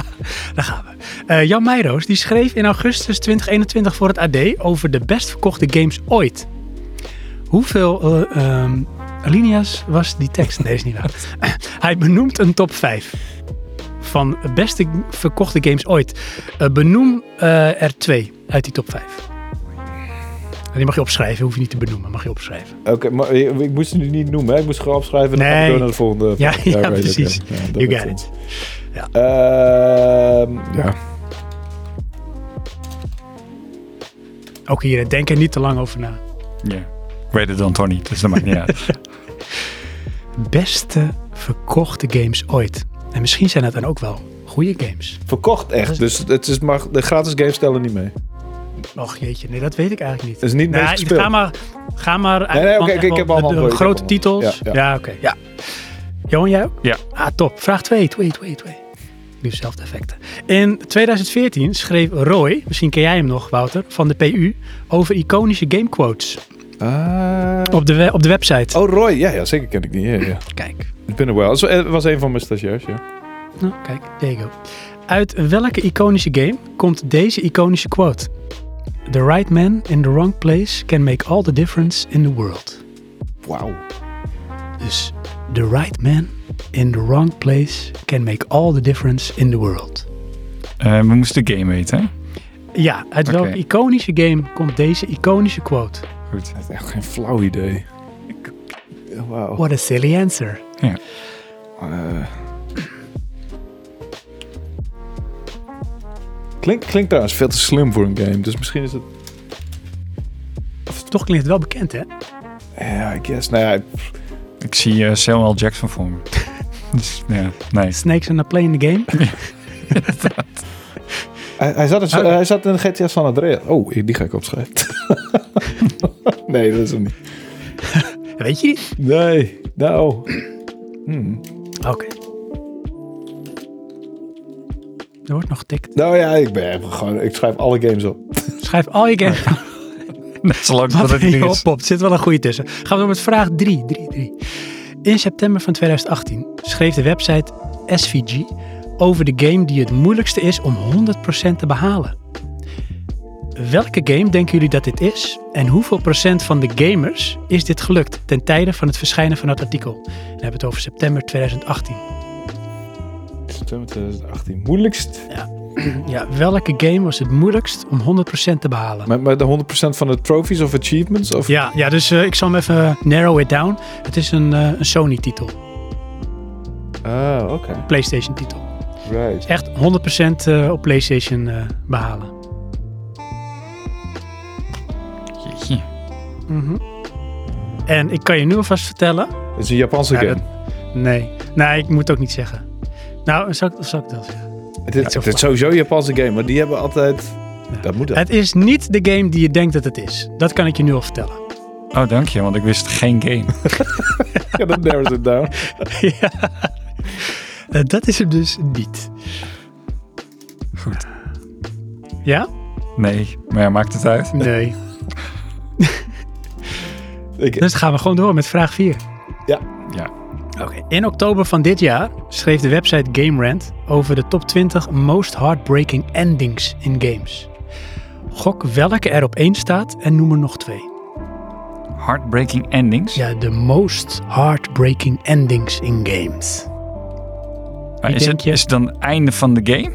Speaker 1: Daar gaan we. Eh, Jan Meijroos die schreef in augustus 2021 voor het AD over de best verkochte games ooit. Hoeveel eh, ehm, alinea's was die tekst? Nee, is niet waar. Hij benoemt een top 5 van beste verkochte games ooit. Eh, benoem eh, er twee uit die top 5. En die mag je opschrijven, hoef je niet te benoemen, mag je opschrijven.
Speaker 2: Oké, maar ik, ik moest het nu niet noemen. Hè? Ik moest gewoon opschrijven en dan gaan we
Speaker 1: Nee.
Speaker 2: door naar de volgende.
Speaker 1: Ja, ja, precies.
Speaker 2: Ja, dat
Speaker 1: You got it. Ja.
Speaker 2: Ehm, ja.
Speaker 1: Ook hier, denk er niet te lang over na.
Speaker 3: Ja. Ik weet het dan toch niet, dus dat maakt niet uit.
Speaker 1: beste verkochte games ooit. En misschien zijn het dan ook wel goede games.
Speaker 2: Verkocht echt. Dus het is mag, de gratis games tellen niet mee.
Speaker 1: Och jeetje, nee, dat weet ik eigenlijk niet.
Speaker 2: Het is niet
Speaker 1: Nou,
Speaker 2: meest
Speaker 1: ga maar, ga maar uit
Speaker 2: Nee, nee, oké, ik heb allemaal
Speaker 1: de, grote titels.
Speaker 2: Ja,
Speaker 1: Ja,
Speaker 2: ja.
Speaker 1: oké, ja. Johan, jij ook?
Speaker 3: Ja.
Speaker 1: Ah, top. Vraag 2, 2, 2, 2. Nu dezelfde effecten. In 2014 schreef Roy, misschien ken jij hem nog, Wouter, van de PU, over iconische gamequotes
Speaker 2: Ah.
Speaker 1: op de, op de website.
Speaker 2: Oh, Roy. Ja, ja, zeker ken ik die. Ja, ja.
Speaker 1: Kijk.
Speaker 2: Ik ben er wel. Het was een van mijn stagiairs, ja.
Speaker 1: Nou, kijk, there you go. Uit welke iconische game komt deze iconische quote? The right man in the wrong place can make all the difference in the world.
Speaker 2: Wauw.
Speaker 1: Dus the right man in the wrong place can make all the difference in the world.
Speaker 3: Eh, we moesten de game weten, hè?
Speaker 1: Ja, uit
Speaker 3: Oké.
Speaker 1: welke iconische game komt deze iconische quote?
Speaker 3: Goed.
Speaker 2: Ik heb echt geen flauw idee. Ja, Wauw.
Speaker 1: What a silly answer.
Speaker 2: Eh. Klinkt, klinkt trouwens veel te slim voor een game. Dus misschien is het...
Speaker 1: Toch klinkt het wel bekend, hè?
Speaker 2: Ja, I guess. Nou ja,
Speaker 3: Ik zie eh, Samuel Jackson voor me. dus, ja, nee.
Speaker 1: Snakes are not playing the game.
Speaker 2: hij, hij, zat in, hij zat in de GTA San Andreas. Oh, die ga ik opschrijven. nee, dat is hem niet.
Speaker 1: Weet je niet?
Speaker 2: Nee, nou. Hmm.
Speaker 1: Oké. Er wordt nog getikt.
Speaker 2: Nou ja, ik ben even gewoon... Ik schrijf alle games op.
Speaker 1: Schrijf al je games.
Speaker 3: Net zolang dat het niet is.
Speaker 1: oppopt. Zit wel een goede tussen. Gaan we door met vraag 3. 3, 3. In september van 2018 schreef de website SVG over de game die het moeilijkste is om 100% te behalen. Welke game denken jullie dat dit is? En hoeveel procent van de gamers is dit gelukt ten tijde van het verschijnen van het artikel? Dan hebben we het over september 2018.
Speaker 2: September 2018. Moeilijkst.
Speaker 1: Ja, welke game was het moeilijkst om 100% te behalen?
Speaker 2: Met, met de 100% van de trophies of achievements? Of...
Speaker 1: Ja, ja dus eh, ik zal hem even narrow it down. Het is een, eh, een Sony-titel,
Speaker 2: Ah, oké.
Speaker 1: PlayStation-titel.
Speaker 2: Right.
Speaker 1: Echt 100% eh, op PlayStation eh, behalen.
Speaker 3: Jeetje.
Speaker 1: Mhm. En ik kan je nu alvast vertellen.
Speaker 2: Het is een Japanse
Speaker 1: Ja,
Speaker 2: game.
Speaker 1: dat- Nee, nee, ik moet ook niet zeggen. Nou, zal ik dat?
Speaker 2: Het is,
Speaker 1: zo
Speaker 2: het is sowieso een Japanse game, maar die hebben altijd... Dat moet dat.
Speaker 1: Het is niet de game die je denkt dat het is. Dat kan ik je nu al vertellen.
Speaker 3: Oh, dank je, want ik wist geen game.
Speaker 2: Ja, dat narrows it down.
Speaker 1: ja. Eh, dat is hem dus niet.
Speaker 3: Goed.
Speaker 1: Ja?
Speaker 3: Nee, maar ja, maakt het uit.
Speaker 1: Nee.
Speaker 2: Ik,
Speaker 1: Dus dan gaan we gewoon door met vraag 4.
Speaker 3: Ja.
Speaker 1: In oktober van dit jaar schreef de website GameRant over de top 20 most heartbreaking endings in games. Gok welke er op één staat en noem er nog twee.
Speaker 3: Heartbreaking endings.
Speaker 1: Ja, de most heartbreaking endings in games.
Speaker 3: maar is, het,
Speaker 1: je?
Speaker 3: is het dan het einde van de game?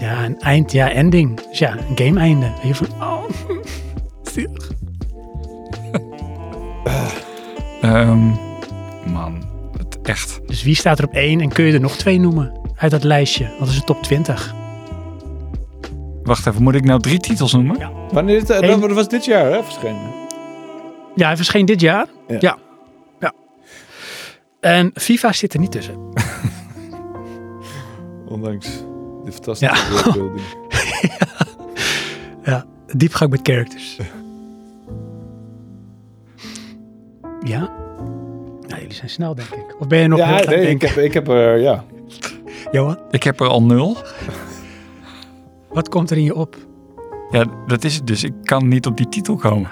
Speaker 1: Ja, een eind, ja, ending. Dus ja, een game einde. Je van, oh, zielig.
Speaker 3: Ehm, man, het echt.
Speaker 1: Dus wie staat er op één en kun je er nog twee noemen uit dat lijstje? Wat is de top 20?
Speaker 3: Wacht even, moet ik nou drie titels noemen?
Speaker 1: Ja.
Speaker 2: wanneer is het,
Speaker 1: Eén.
Speaker 2: dat was dit jaar hè, verschenen?
Speaker 1: Ja, hij verscheen dit jaar.
Speaker 2: Ja.
Speaker 1: Ja. ja. En FIFA zit er niet tussen.
Speaker 2: Ondanks de fantastische
Speaker 1: Ja.
Speaker 2: worldbuilding.
Speaker 1: Ja, diepgang met characters. Ja? Jullie zijn snel, denk ik. Of ben je nog heel
Speaker 2: Ja,
Speaker 1: aan het
Speaker 2: nee, ik
Speaker 1: denken?
Speaker 2: heb, ik heb er, ja.
Speaker 1: Johan,
Speaker 3: Ik heb er al nul.
Speaker 1: wat komt er in je op?
Speaker 3: Ja, dat is het dus. Ik kan niet op die titel komen.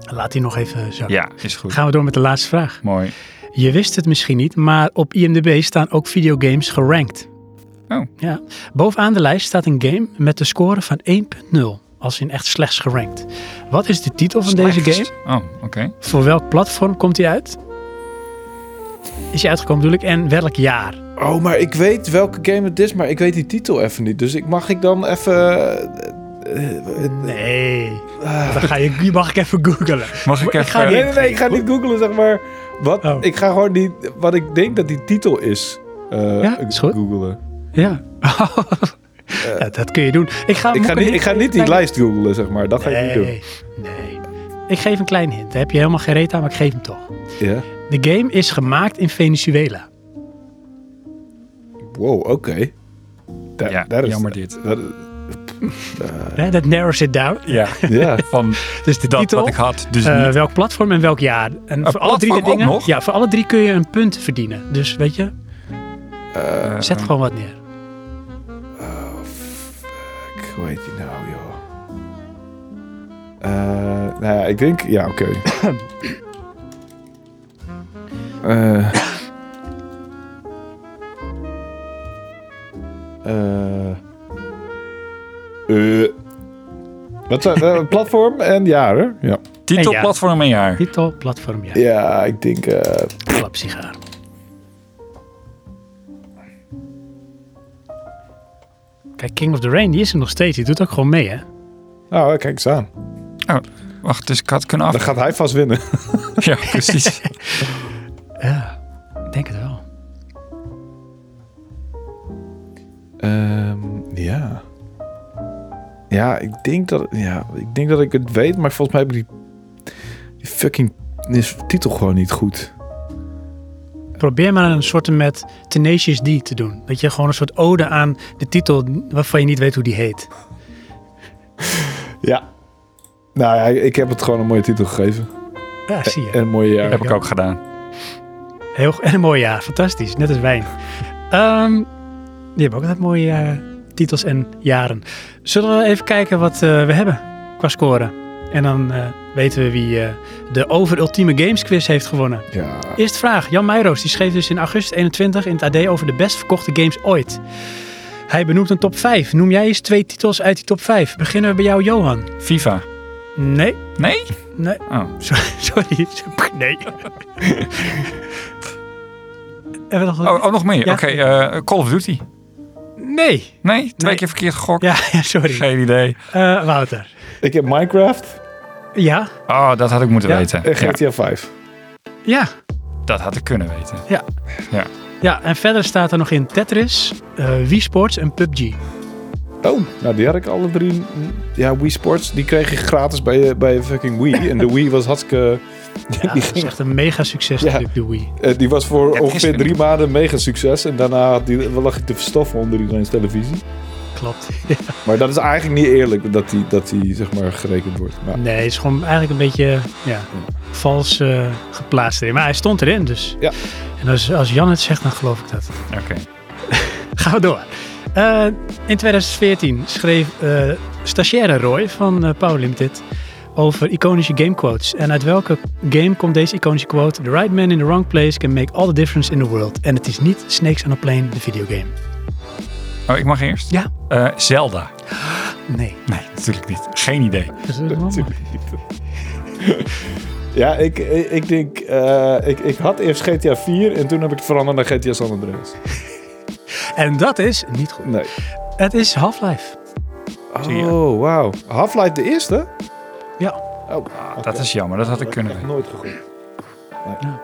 Speaker 1: Laat die nog even zo.
Speaker 3: Ja, is goed.
Speaker 1: Gaan we door met de laatste vraag.
Speaker 3: Mooi.
Speaker 1: Je wist het misschien niet, maar op IMDb staan ook videogames gerankt.
Speaker 3: Oh.
Speaker 1: Ja. Bovenaan de lijst staat een game met de score van 1.0, als in echt slechts gerankt. Wat is de titel van deze game?
Speaker 3: Oh, oké.
Speaker 1: Voor welk platform komt hij uit? Is hij uitgekomen bedoel ik? En welk jaar?
Speaker 2: Oh, maar ik weet welke game het is, maar ik weet die titel even niet. Dus ik mag ik dan even... eh, eh,
Speaker 1: Nee. Dan ga je, die mag ik even googlen.
Speaker 3: Mag ik
Speaker 1: Ik
Speaker 3: even...
Speaker 1: ga
Speaker 2: Nee, nee, nee, ik ga niet googlen, zeg maar. Wat,
Speaker 1: Oh.
Speaker 2: Ik ga gewoon niet... Wat ik denk dat die titel is... eh
Speaker 1: Ja, is goed.
Speaker 2: googlen.
Speaker 1: Ja. Dat kun je doen. Ik ga,
Speaker 2: Ik ga, niet,
Speaker 1: hint
Speaker 2: ik ga niet die lijst googlen, zeg maar. Dat ga ik niet doen.
Speaker 1: Nee. Ik geef een klein hint. Daar heb je helemaal geen reet aan, maar ik geef hem toch.
Speaker 2: Ja?
Speaker 1: De game is gemaakt in Venezuela.
Speaker 2: Wow, oké.
Speaker 3: Ja,
Speaker 2: dat is-
Speaker 3: jammer dit.
Speaker 2: dat-
Speaker 1: Dat narrows it down.
Speaker 3: Ja,
Speaker 2: ja.
Speaker 3: van
Speaker 1: Dus de
Speaker 3: dat
Speaker 1: titel,
Speaker 3: wat ik had. Dus
Speaker 1: eh, welk platform en welk jaar. En voor alle drie de dingen, ja, voor alle drie kun je een punt verdienen. Dus weet je,
Speaker 2: Eh,
Speaker 1: zet gewoon wat neer.
Speaker 2: Hoe heet die nou, joh? Eh, nou ja, ik denk... Ja, oké. Eh. Eh. Eh. Wat zijn eh, platform en jaren? Ja.
Speaker 3: Titel,
Speaker 1: en ja.
Speaker 3: platform en jaar.
Speaker 1: Titel, platform, ja.
Speaker 2: Ja, ik denk. eh
Speaker 1: Klapsigaar. Kijk, King of the Rain, die is er nog steeds. Die doet ook gewoon mee, hè?
Speaker 2: nou, kijk eens aan.
Speaker 3: Wacht, dus ik had kunnen af.
Speaker 2: Dan gaat hij vast winnen.
Speaker 3: Ja, precies.
Speaker 1: Ja, ik denk het wel.
Speaker 2: Ehm, ja. Ja, ik denk dat. Ja, ik denk dat ik het weet, maar volgens mij heb ik die, die fucking is titel gewoon niet goed.
Speaker 1: Probeer maar een soort met Tenacious D te doen. Dat je gewoon een soort ode aan de titel waarvan je niet weet hoe die heet.
Speaker 2: Ja. Nou ja, ik heb het gewoon een mooie titel gegeven.
Speaker 1: Ja, zie je.
Speaker 2: En een mooie jaar.
Speaker 3: heb ik ook gedaan.
Speaker 1: Heel, en een mooi jaar, fantastisch. Net als wijn. Ehm, die hebben ook altijd mooie eh, titels en jaren. Zullen we even kijken wat eh, we hebben qua scoren? En dan eh, weten we wie eh, de Over Ultieme Games quiz heeft gewonnen.
Speaker 2: Ja.
Speaker 1: Eerste vraag. Jan Meijroos die schreef dus in augustus 21 in het AD over de best verkochte games ooit. Hij benoemt een top 5. Noem jij eens twee titels uit die top 5. Beginnen we bij jou, Johan.
Speaker 3: FIFA.
Speaker 1: Nee,
Speaker 3: Nee?
Speaker 1: nee.
Speaker 3: Oh.
Speaker 1: Sorry. sorry. Nee. Nog
Speaker 3: Oh, oh nog meer.
Speaker 1: Ja.
Speaker 3: Oké, eh, Call of Duty.
Speaker 1: Nee.
Speaker 3: Nee, twee
Speaker 1: Nee.
Speaker 3: keer verkeerd gegokt.
Speaker 1: Ja, ja, sorry.
Speaker 3: Geen idee.
Speaker 1: Eh, Wouter.
Speaker 2: Ik heb Minecraft
Speaker 1: Ja,
Speaker 3: Oh, dat had ik moeten
Speaker 1: Ja.
Speaker 3: weten.
Speaker 2: en
Speaker 3: Ja,
Speaker 2: GTA 5.
Speaker 1: ja,
Speaker 3: dat had ik kunnen weten.
Speaker 1: ja. En verder staat er nog in Tetris, eh Wii Sports en PUBG.
Speaker 2: Oh, nou die had ik alle drie. Ja, Wii Sports, die kreeg ik gratis bij, bij fucking Wii. En de Wii was hartstikke...
Speaker 1: Ja,
Speaker 2: die,
Speaker 1: dat is
Speaker 2: ging,
Speaker 1: echt een mega succes
Speaker 2: Ja.
Speaker 1: natuurlijk, de Wii.
Speaker 2: eh, die was voor
Speaker 3: Ja,
Speaker 2: ongeveer drie maanden een mega succes. En daarna die, lag ik te verstoffen onder iedereen's televisie.
Speaker 1: Klopt.
Speaker 2: Maar dat is eigenlijk niet eerlijk dat die, dat die zeg maar gerekend wordt. Maar,
Speaker 1: Nee, het is gewoon eigenlijk een beetje ja, vals eh, geplaatst erin. Maar hij stond erin, dus
Speaker 2: Ja.
Speaker 1: En als, als Jan het zegt, dan geloof ik dat.
Speaker 3: Oké.
Speaker 1: Gaan we door. Eh, in 2014 schreef eh stagiaire Roy van eh, Power Limited over iconische game quotes. En uit welke game komt deze iconische quote? The right man in the wrong place can make all the difference in the world. En het is niet Snakes on a Plane, de videogame.
Speaker 3: Oh, ik mag eerst?
Speaker 1: Ja.
Speaker 3: Eh, Zelda.
Speaker 1: Nee.
Speaker 3: Nee, natuurlijk niet. Geen idee.
Speaker 1: Dat.
Speaker 2: Ja, ik, ik, ik denk... eh, ik, ik had eerst GTA 4 en toen heb ik het veranderd naar GTA San Andreas.
Speaker 1: En dat is niet goed.
Speaker 2: Nee.
Speaker 1: Het is Half-Life.
Speaker 2: Oh, wauw. Half-Life de eerste?
Speaker 1: Ja.
Speaker 2: Oh,
Speaker 3: Dat is jammer, dat had ik kunnen
Speaker 2: echt
Speaker 3: weten.
Speaker 2: nooit gegoed.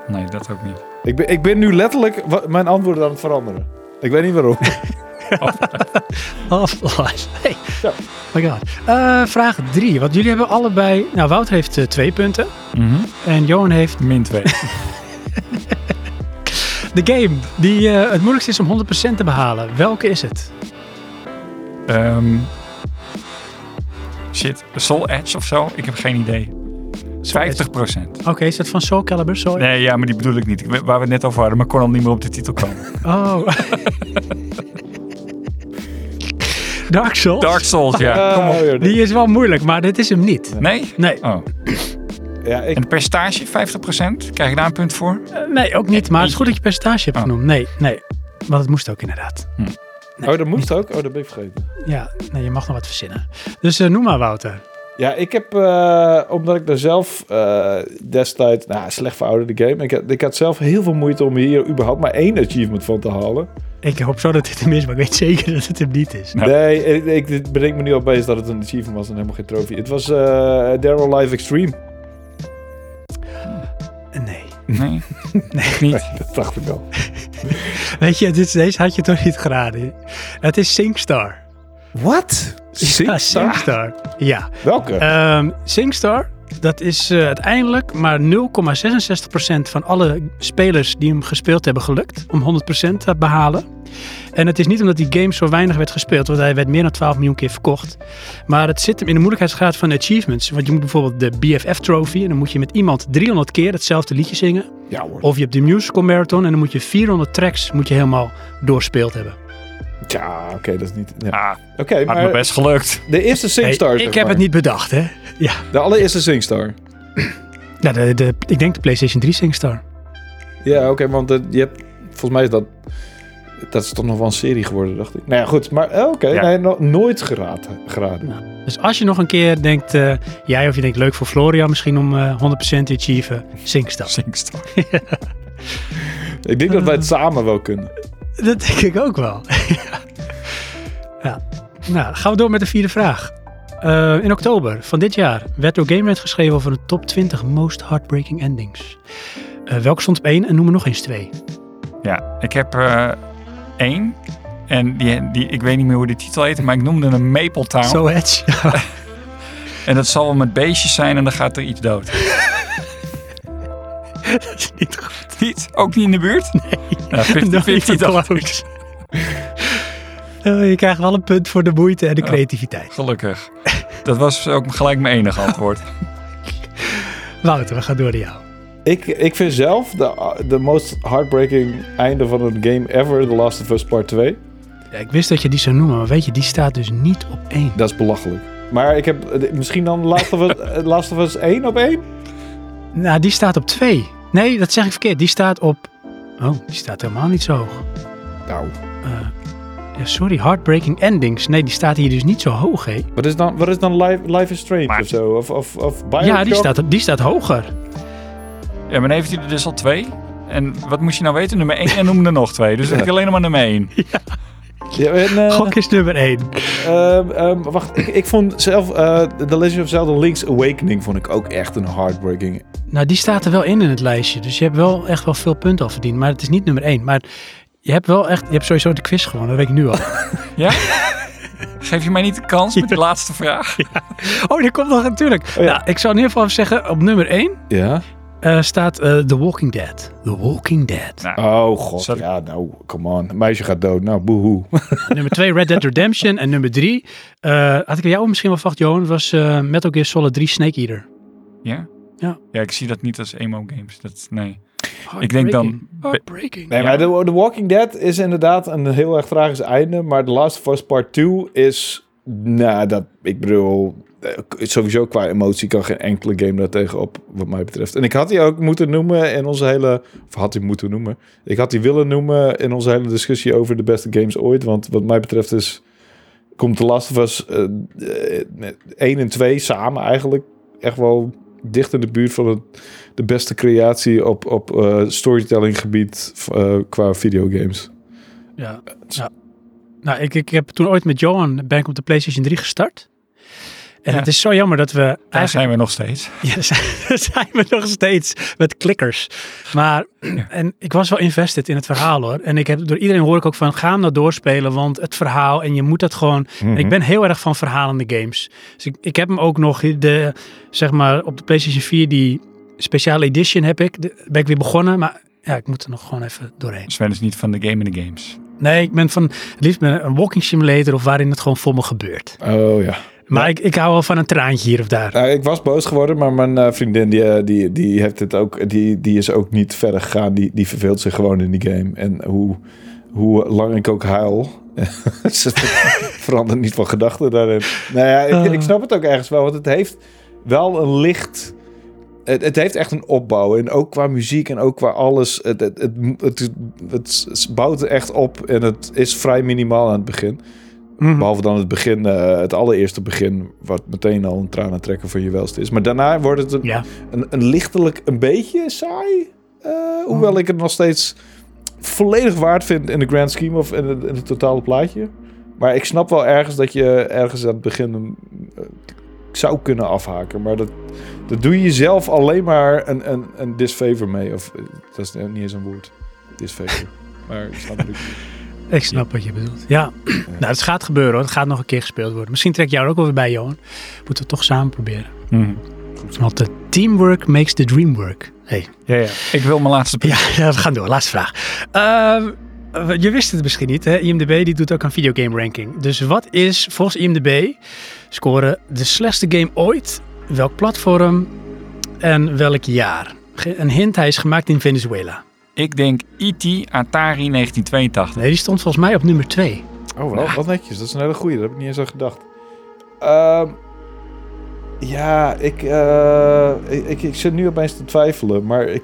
Speaker 3: Nee, dat ook niet.
Speaker 2: Ik ben, ik ben nu letterlijk mijn antwoorden aan het veranderen. Ik weet niet waarom.
Speaker 1: Half-Life. Hey.
Speaker 2: Ja.
Speaker 1: my god. Eh, vraag drie. Want jullie hebben allebei... Nou, Wouter heeft eh, twee punten.
Speaker 3: Mhm.
Speaker 1: En Johan heeft
Speaker 3: Min 2.
Speaker 1: de game die eh, het moeilijkst is om 100% te behalen. Welke is het?
Speaker 3: Ehm, shit, Soul Edge of zo? Ik heb geen idee. 50%
Speaker 1: Oké, is dat van Soul Calibur? Sorry.
Speaker 3: Nee, ja, maar die bedoel ik niet. Waar we het net over hadden, maar ik kon al niet meer op de titel komen.
Speaker 1: Oh. Dark Souls?
Speaker 3: Dark Souls, ja. Kom op.
Speaker 2: Ja,
Speaker 1: Die is wel moeilijk, maar dit is hem niet.
Speaker 3: Nee?
Speaker 1: Nee,
Speaker 3: Oh.
Speaker 2: ja, ik,
Speaker 3: En het percentage, 50%? Krijg ik daar een punt voor?
Speaker 1: eh, nee, ook niet. Maar het is goed dat je percentage hebt
Speaker 3: Oh.
Speaker 1: genoemd. Nee, nee. Want het moest ook inderdaad.
Speaker 2: oh, dat moest ook? Oh, dat ben ik vergeten.
Speaker 1: Ja, nee, je mag nog wat verzinnen. Dus eh, noem maar Wouter.
Speaker 2: Ja, ik heb, eh, omdat ik daar zelf eh, destijds, nou, slecht verouderde game. Ik had, ik had zelf heel veel moeite om hier überhaupt maar één achievement van te halen.
Speaker 1: Ik hoop zo dat dit hem is, maar ik weet zeker dat het hem niet is.
Speaker 3: Ja.
Speaker 2: Nee, ik, ik bedenk me nu opeens dat het een achievement was en helemaal geen trofee. Het was eh Daryl Live Extreme.
Speaker 1: Nee.
Speaker 3: Nee? nee. Niet?
Speaker 2: Dat dacht ik al.
Speaker 1: Weet je, dit, deze had je toch niet geraden. Het is SingStar.
Speaker 2: Wat?
Speaker 1: Ja, SingStar. Ja.
Speaker 2: Welke?
Speaker 1: Ehm SingStar, dat is eh, uiteindelijk maar 0,66% van alle spelers die hem gespeeld hebben gelukt om 100% te behalen. En het is niet omdat die game zo weinig werd gespeeld, want hij werd meer dan 12 miljoen keer verkocht. Maar het zit hem in de moeilijkheidsgraad van achievements. Want je moet bijvoorbeeld de BFF trophy en dan moet je met iemand 300 keer hetzelfde liedje zingen.
Speaker 2: ja hoor.
Speaker 1: Of je hebt de musical marathon en dan moet je 400 tracks moet je helemaal doorspeeld hebben.
Speaker 2: Ja, oké, dat is niet... ja.
Speaker 3: Ah,
Speaker 2: Oké,
Speaker 3: had me
Speaker 2: maar
Speaker 3: best gelukt.
Speaker 2: de eerste SingStar,
Speaker 1: Hey, ik heb
Speaker 2: maar.
Speaker 1: het niet bedacht, hè? Ja,
Speaker 2: De allereerste SingStar.
Speaker 1: ja de, de, ik denk de PlayStation 3 SingStar.
Speaker 2: Ja, oké, want je hebt... Volgens mij is dat... Dat is toch nog wel een serie geworden, dacht ik. Nou ja, goed. Maar eh, oké,
Speaker 3: Ja.
Speaker 2: nee, no- nooit geraden. geraden.
Speaker 1: Dus als je nog een keer denkt, eh, jij of je denkt leuk voor Florian misschien om eh 100% te achieven, SingStar.
Speaker 3: Singstar.
Speaker 2: Ik denk dat wij het samen wel kunnen.
Speaker 1: Dat denk ik ook wel. ja. Nou, gaan we door met de vierde vraag. Eh, in oktober van dit jaar werd door GameRant geschreven over de top 20 most heartbreaking endings. Eh welke stond op één en noem er nog eens twee.
Speaker 3: Ja, ik heb eh, één. En die, die, ik weet niet meer hoe de titel heet, maar ik noemde hem Maple Town.
Speaker 1: So Edge. Ja.
Speaker 3: En dat zal wel met beestjes zijn en dan gaat er iets dood.
Speaker 1: dat is niet goed.
Speaker 3: Niet? Ook niet in de buurt? Nee. Ja, 50-50
Speaker 1: Nog niet van
Speaker 3: dacht ik.
Speaker 1: close. Eh, je krijgt wel een punt voor de moeite en de
Speaker 3: Ja.
Speaker 1: creativiteit.
Speaker 3: Gelukkig. Dat was ook gelijk mijn enige antwoord.
Speaker 1: Wouter, we gaan door naar jou.
Speaker 2: Ik, ik vind zelf de, de most heartbreaking einde van een game ever, The Last of Us Part 2.
Speaker 1: Ja, ik wist dat je die zou noemen, maar weet je, die staat dus niet op één.
Speaker 2: Dat is belachelijk. Maar ik heb misschien dan Last of Us, Last of Us 1 op 1?
Speaker 1: Nou, die staat op twee. Nee, dat zeg ik verkeerd. Die staat op... Oh, die staat helemaal niet zo hoog.
Speaker 2: Nou,
Speaker 1: Eh, ja, sorry, Heartbreaking Endings. Nee, die staat hier dus niet zo hoog, hè?
Speaker 2: wat is dan, wat is dan Life, Life is Strange
Speaker 3: Maar-
Speaker 2: of zo? Of, of, of Bioshock?
Speaker 1: Ja, die staat, die staat hoger.
Speaker 3: Ja, maar dan heeft hij er dus al twee. En wat moest je nou weten? Nummer één en noemde er nog twee. Dus dan heb ik alleen nog maar nummer één.
Speaker 2: Ja, en, eh,
Speaker 1: Gok is nummer één.
Speaker 2: ehm, ehm, wacht, ik, ik vond zelf eh The Legend of Zelda Link's Awakening vond ik ook echt een heartbreaking.
Speaker 1: Nou, die staat er wel in in het lijstje. Dus je hebt wel echt wel veel punten al verdiend. Maar het is niet nummer één. Maar je hebt wel echt... Je hebt sowieso de quiz gewonnen, dat weet ik nu al.
Speaker 3: Ja? Geef je mij niet de kans met die laatste vraag?
Speaker 1: oh, die komt nog natuurlijk.
Speaker 2: Oh, ja.
Speaker 1: Nou, ik zou in ieder geval zeggen, op nummer één
Speaker 2: Ja?
Speaker 1: Eh, staat eh, The Walking Dead. The Walking Dead.
Speaker 3: Nou,
Speaker 2: Oh god,
Speaker 3: Sorry.
Speaker 2: ja nou, come on. Meisje gaat dood, nou boehoe.
Speaker 1: nummer 2 Red Dead Redemption. En nummer 3, had ik jou misschien wel verwacht, Johan, was eh Metal Gear Solid 3 Snake Eater.
Speaker 3: ja?
Speaker 1: Ja.
Speaker 3: Ja, ik zie dat niet als emo games. Dat, nee. Ik denk dan-
Speaker 1: Heartbreaking.
Speaker 2: Nee, maar The, The Walking Dead is inderdaad een heel erg tragisch einde. Maar The Last of Us Part 2 is... Nou, dat, ik bedoel... eh, Sowieso qua emotie kan geen enkele game daar tegenop, wat mij betreft. En ik had die ook moeten noemen in onze hele... Had die moeten noemen. Ik had die willen noemen in onze hele discussie over de beste games ooit. Want wat mij betreft is... Komt The Last of Us eh, eh, met 1 en 2 samen eigenlijk echt wel dicht in de buurt van de beste creatie op, op eh, storytelling gebied eh, qua videogames.
Speaker 1: Ja. ja. Nou, ik, ik heb toen ooit met Johan ben ik op de PlayStation 3 gestart. En
Speaker 3: Ja.
Speaker 1: het is zo jammer dat we
Speaker 3: Daar zijn we nog steeds.
Speaker 1: Ja, daar zijn, daar zijn we nog steeds met klikkers. Maar en ik was wel invested in het verhaal hoor. En ik heb door iedereen hoor ik ook van ga hem nou doorspelen, want het verhaal en je moet dat gewoon.
Speaker 2: Mhm.
Speaker 1: Ik ben heel erg van verhalende games. Dus ik, ik heb hem ook nog de zeg maar op de PlayStation 4 die speciale edition heb ik. De, ben ik weer begonnen, maar ja, ik moet er nog gewoon even doorheen.
Speaker 3: Sven is niet van de game in de games.
Speaker 1: Nee, ik ben van het liefst met een walking simulator of waarin het gewoon voor me gebeurt.
Speaker 2: Oh ja.
Speaker 1: Maar ik, ik hou wel van een traantje hier of daar.
Speaker 2: Nou, ik was boos geworden, maar mijn eh, vriendin die, eh, die, die heeft het ook, die, die is ook niet verder gegaan. Die, die verveelt zich gewoon in die game. En hoe, hoe lang ik ook huil, ze verandert niet van gedachten daarin. Nou ja, ik, ik snap het ook ergens wel, want het heeft wel een licht. Het, het heeft echt een opbouw. En ook qua muziek en ook qua alles. Het, het, het, het, het, het bouwt er echt op en het is vrij minimaal aan het begin.
Speaker 1: Mhm.
Speaker 2: Behalve dan het begin, eh, het allereerste begin, wat meteen al een tranen trekken van je welste is. Maar daarna wordt het een,
Speaker 1: Ja.
Speaker 2: een, een lichtelijk een beetje saai. Eh, hoewel ik het nog steeds volledig waard vind in de grand scheme of in het, in het totale plaatje. Maar ik snap wel ergens dat je ergens aan het begin een, eh, zou kunnen afhaken. Maar dat, dat doe je jezelf alleen maar een, een, een disfavor mee. Of dat is niet eens een woord. Disfavor. maar ik snap het.
Speaker 1: Ik snap wat je bedoelt. Ja, nou, het gaat gebeuren hoor. Het gaat nog een keer gespeeld worden. Misschien trek jij er ook wel weer bij, Johan. Moeten we het toch samen proberen.
Speaker 3: Mhm.
Speaker 1: Want de teamwork makes the dream work. Hey.
Speaker 3: Ja, ja. Ik wil mijn laatste punt.
Speaker 1: Ja, ja, we gaan door. Laatste vraag. Ehm, eh, je wist het misschien niet, hè? IMDb die doet ook een videogame ranking. Dus wat is volgens IMDb scoren de slechtste game ooit? Welk platform en welk jaar? Een hint, hij is gemaakt in Venezuela.
Speaker 3: Ik denk E.T. Atari 1982.
Speaker 1: Nee, die stond volgens mij op nummer 2.
Speaker 2: Oh, wel, wat netjes. Dat is een hele goeie. Daar heb ik niet eens aan gedacht. Ehm, ja, ik, eh, ik, ik, ik zit nu opeens te twijfelen. Maar ik,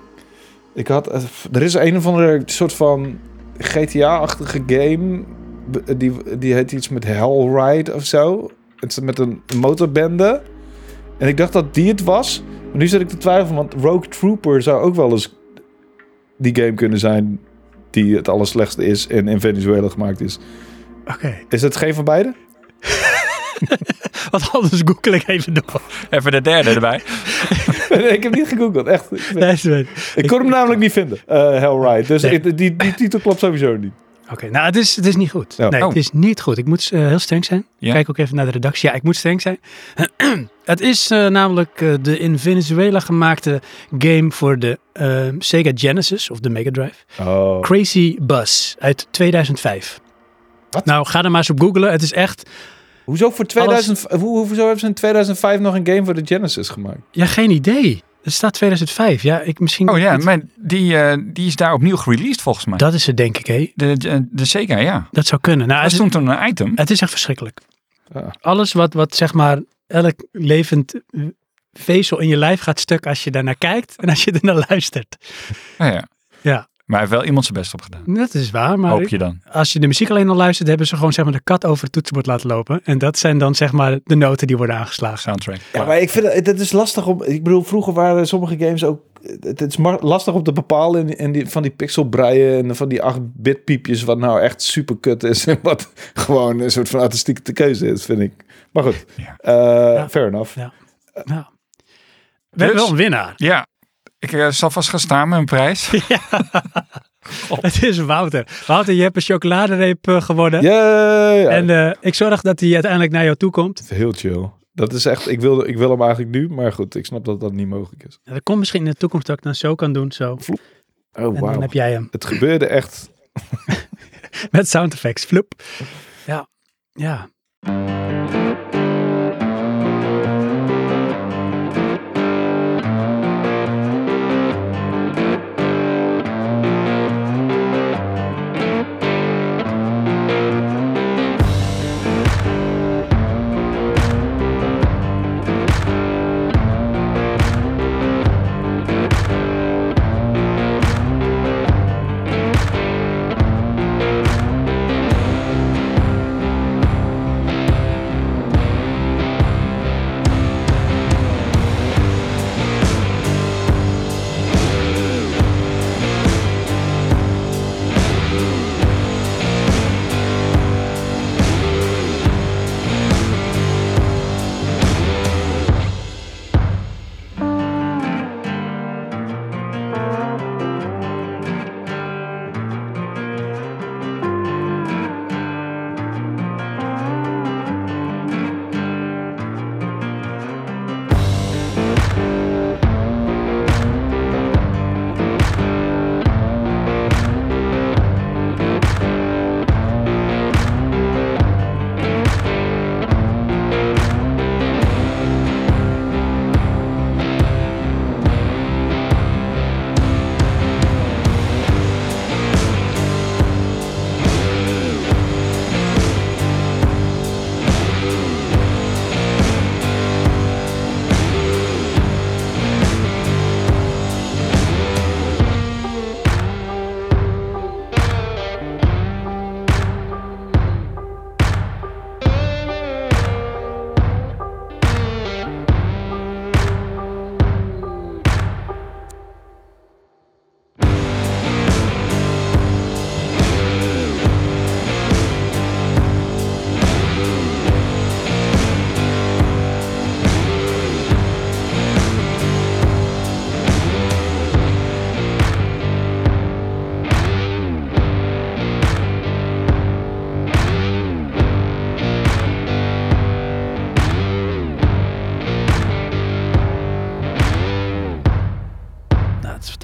Speaker 2: ik had... eh, Er is een of andere soort van GTA-achtige game. B- Die, die heet iets met Hellride of zo. Het is met een motorbende. En ik dacht dat die het was. Maar nu zit ik te twijfelen, want Rogue Trooper zou ook wel eens die game kunnen zijn die het allerslechtste is en in Venezuela gemaakt is.
Speaker 1: Oké.
Speaker 2: Is het geen van beide?
Speaker 1: Wat anders google ik even door.
Speaker 3: Even de derde erbij.
Speaker 2: nee, ik heb niet gegoogeld, echt. Ik,
Speaker 1: Nee,
Speaker 2: ik kon hem namelijk niet vinden, eh Hellride. Dus
Speaker 1: Nee.
Speaker 2: ik- die, die titel klopt sowieso niet.
Speaker 1: Oké, nou het is, het is niet goed.
Speaker 2: Ja.
Speaker 1: Nee,
Speaker 3: Oh.
Speaker 1: het is niet goed. Ik moet eh, heel streng zijn.
Speaker 3: Ja.
Speaker 1: Kijk ook even naar de redactie. Ja, ik moet streng zijn. het is eh, namelijk eh, de in Venezuela gemaakte game voor de eh, Sega Genesis of de Mega Drive.
Speaker 2: Oh.
Speaker 1: Crazy Bus uit 2005.
Speaker 2: Wat?
Speaker 1: Nou, ga er maar eens op googlen. Het is echt...
Speaker 2: Hoezo, voor 2000, hoe, hoezo hebben ze in 2005 nog een game voor de Genesis gemaakt?
Speaker 1: Ja, geen idee. Het staat 2005. Ja, ik misschien...
Speaker 3: Oh ja, maar die, eh, die is daar opnieuw gereleased volgens mij.
Speaker 1: Dat is het denk ik, hé.
Speaker 3: De, de, de Sega, ja.
Speaker 1: Dat zou kunnen. Nou,
Speaker 3: Dat
Speaker 1: het, is,
Speaker 3: stond toen een item.
Speaker 1: het is echt verschrikkelijk.
Speaker 2: Ja.
Speaker 1: Alles wat, wat zeg maar elk levend eh, vezel in je lijf gaat stuk als je daarnaar kijkt en als je ernaar luistert.
Speaker 3: Ja, ja.
Speaker 1: Ja.
Speaker 3: Maar hij heeft wel iemand zijn best op gedaan.
Speaker 1: Dat is waar, maar
Speaker 3: Hoop je dan.
Speaker 1: als je de muziek alleen al luistert, hebben ze gewoon zeg maar de kat over het toetsenbord laten lopen. En dat zijn dan zeg maar de noten die worden aangeslagen.
Speaker 3: Soundtrack.
Speaker 2: Ja, maar ik vind het, het is lastig om. Ik bedoel, vroeger waren sommige games ook. Het is lastig om te bepalen in, in die, van die pixelbreien en van die 8-bit piepjes wat nou echt super kut is en wat gewoon een soort van artistieke te keuze is, vind ik. Maar goed,
Speaker 3: Ja.
Speaker 2: Eh, fair enough.
Speaker 1: Ja. Nou. We hebben wel een winnaar.
Speaker 3: Ja, ik eh, zal vast gaan staan met een prijs.
Speaker 1: Het is Wouter. Wouter, je hebt een chocoladereep eh, gewonnen. En eh, ik zorg dat hij uiteindelijk naar jou toe komt.
Speaker 2: Heel chill. Dat is echt, ik wil, ik wil hem eigenlijk nu, maar goed, ik snap dat dat niet mogelijk is.
Speaker 1: Dat komt misschien in de toekomst dat ik dan zo kan doen. Zo.
Speaker 2: Oh,
Speaker 1: En dan heb jij hem.
Speaker 2: Het gebeurde echt.
Speaker 1: Met sound effects. Flup. Ja. Ja.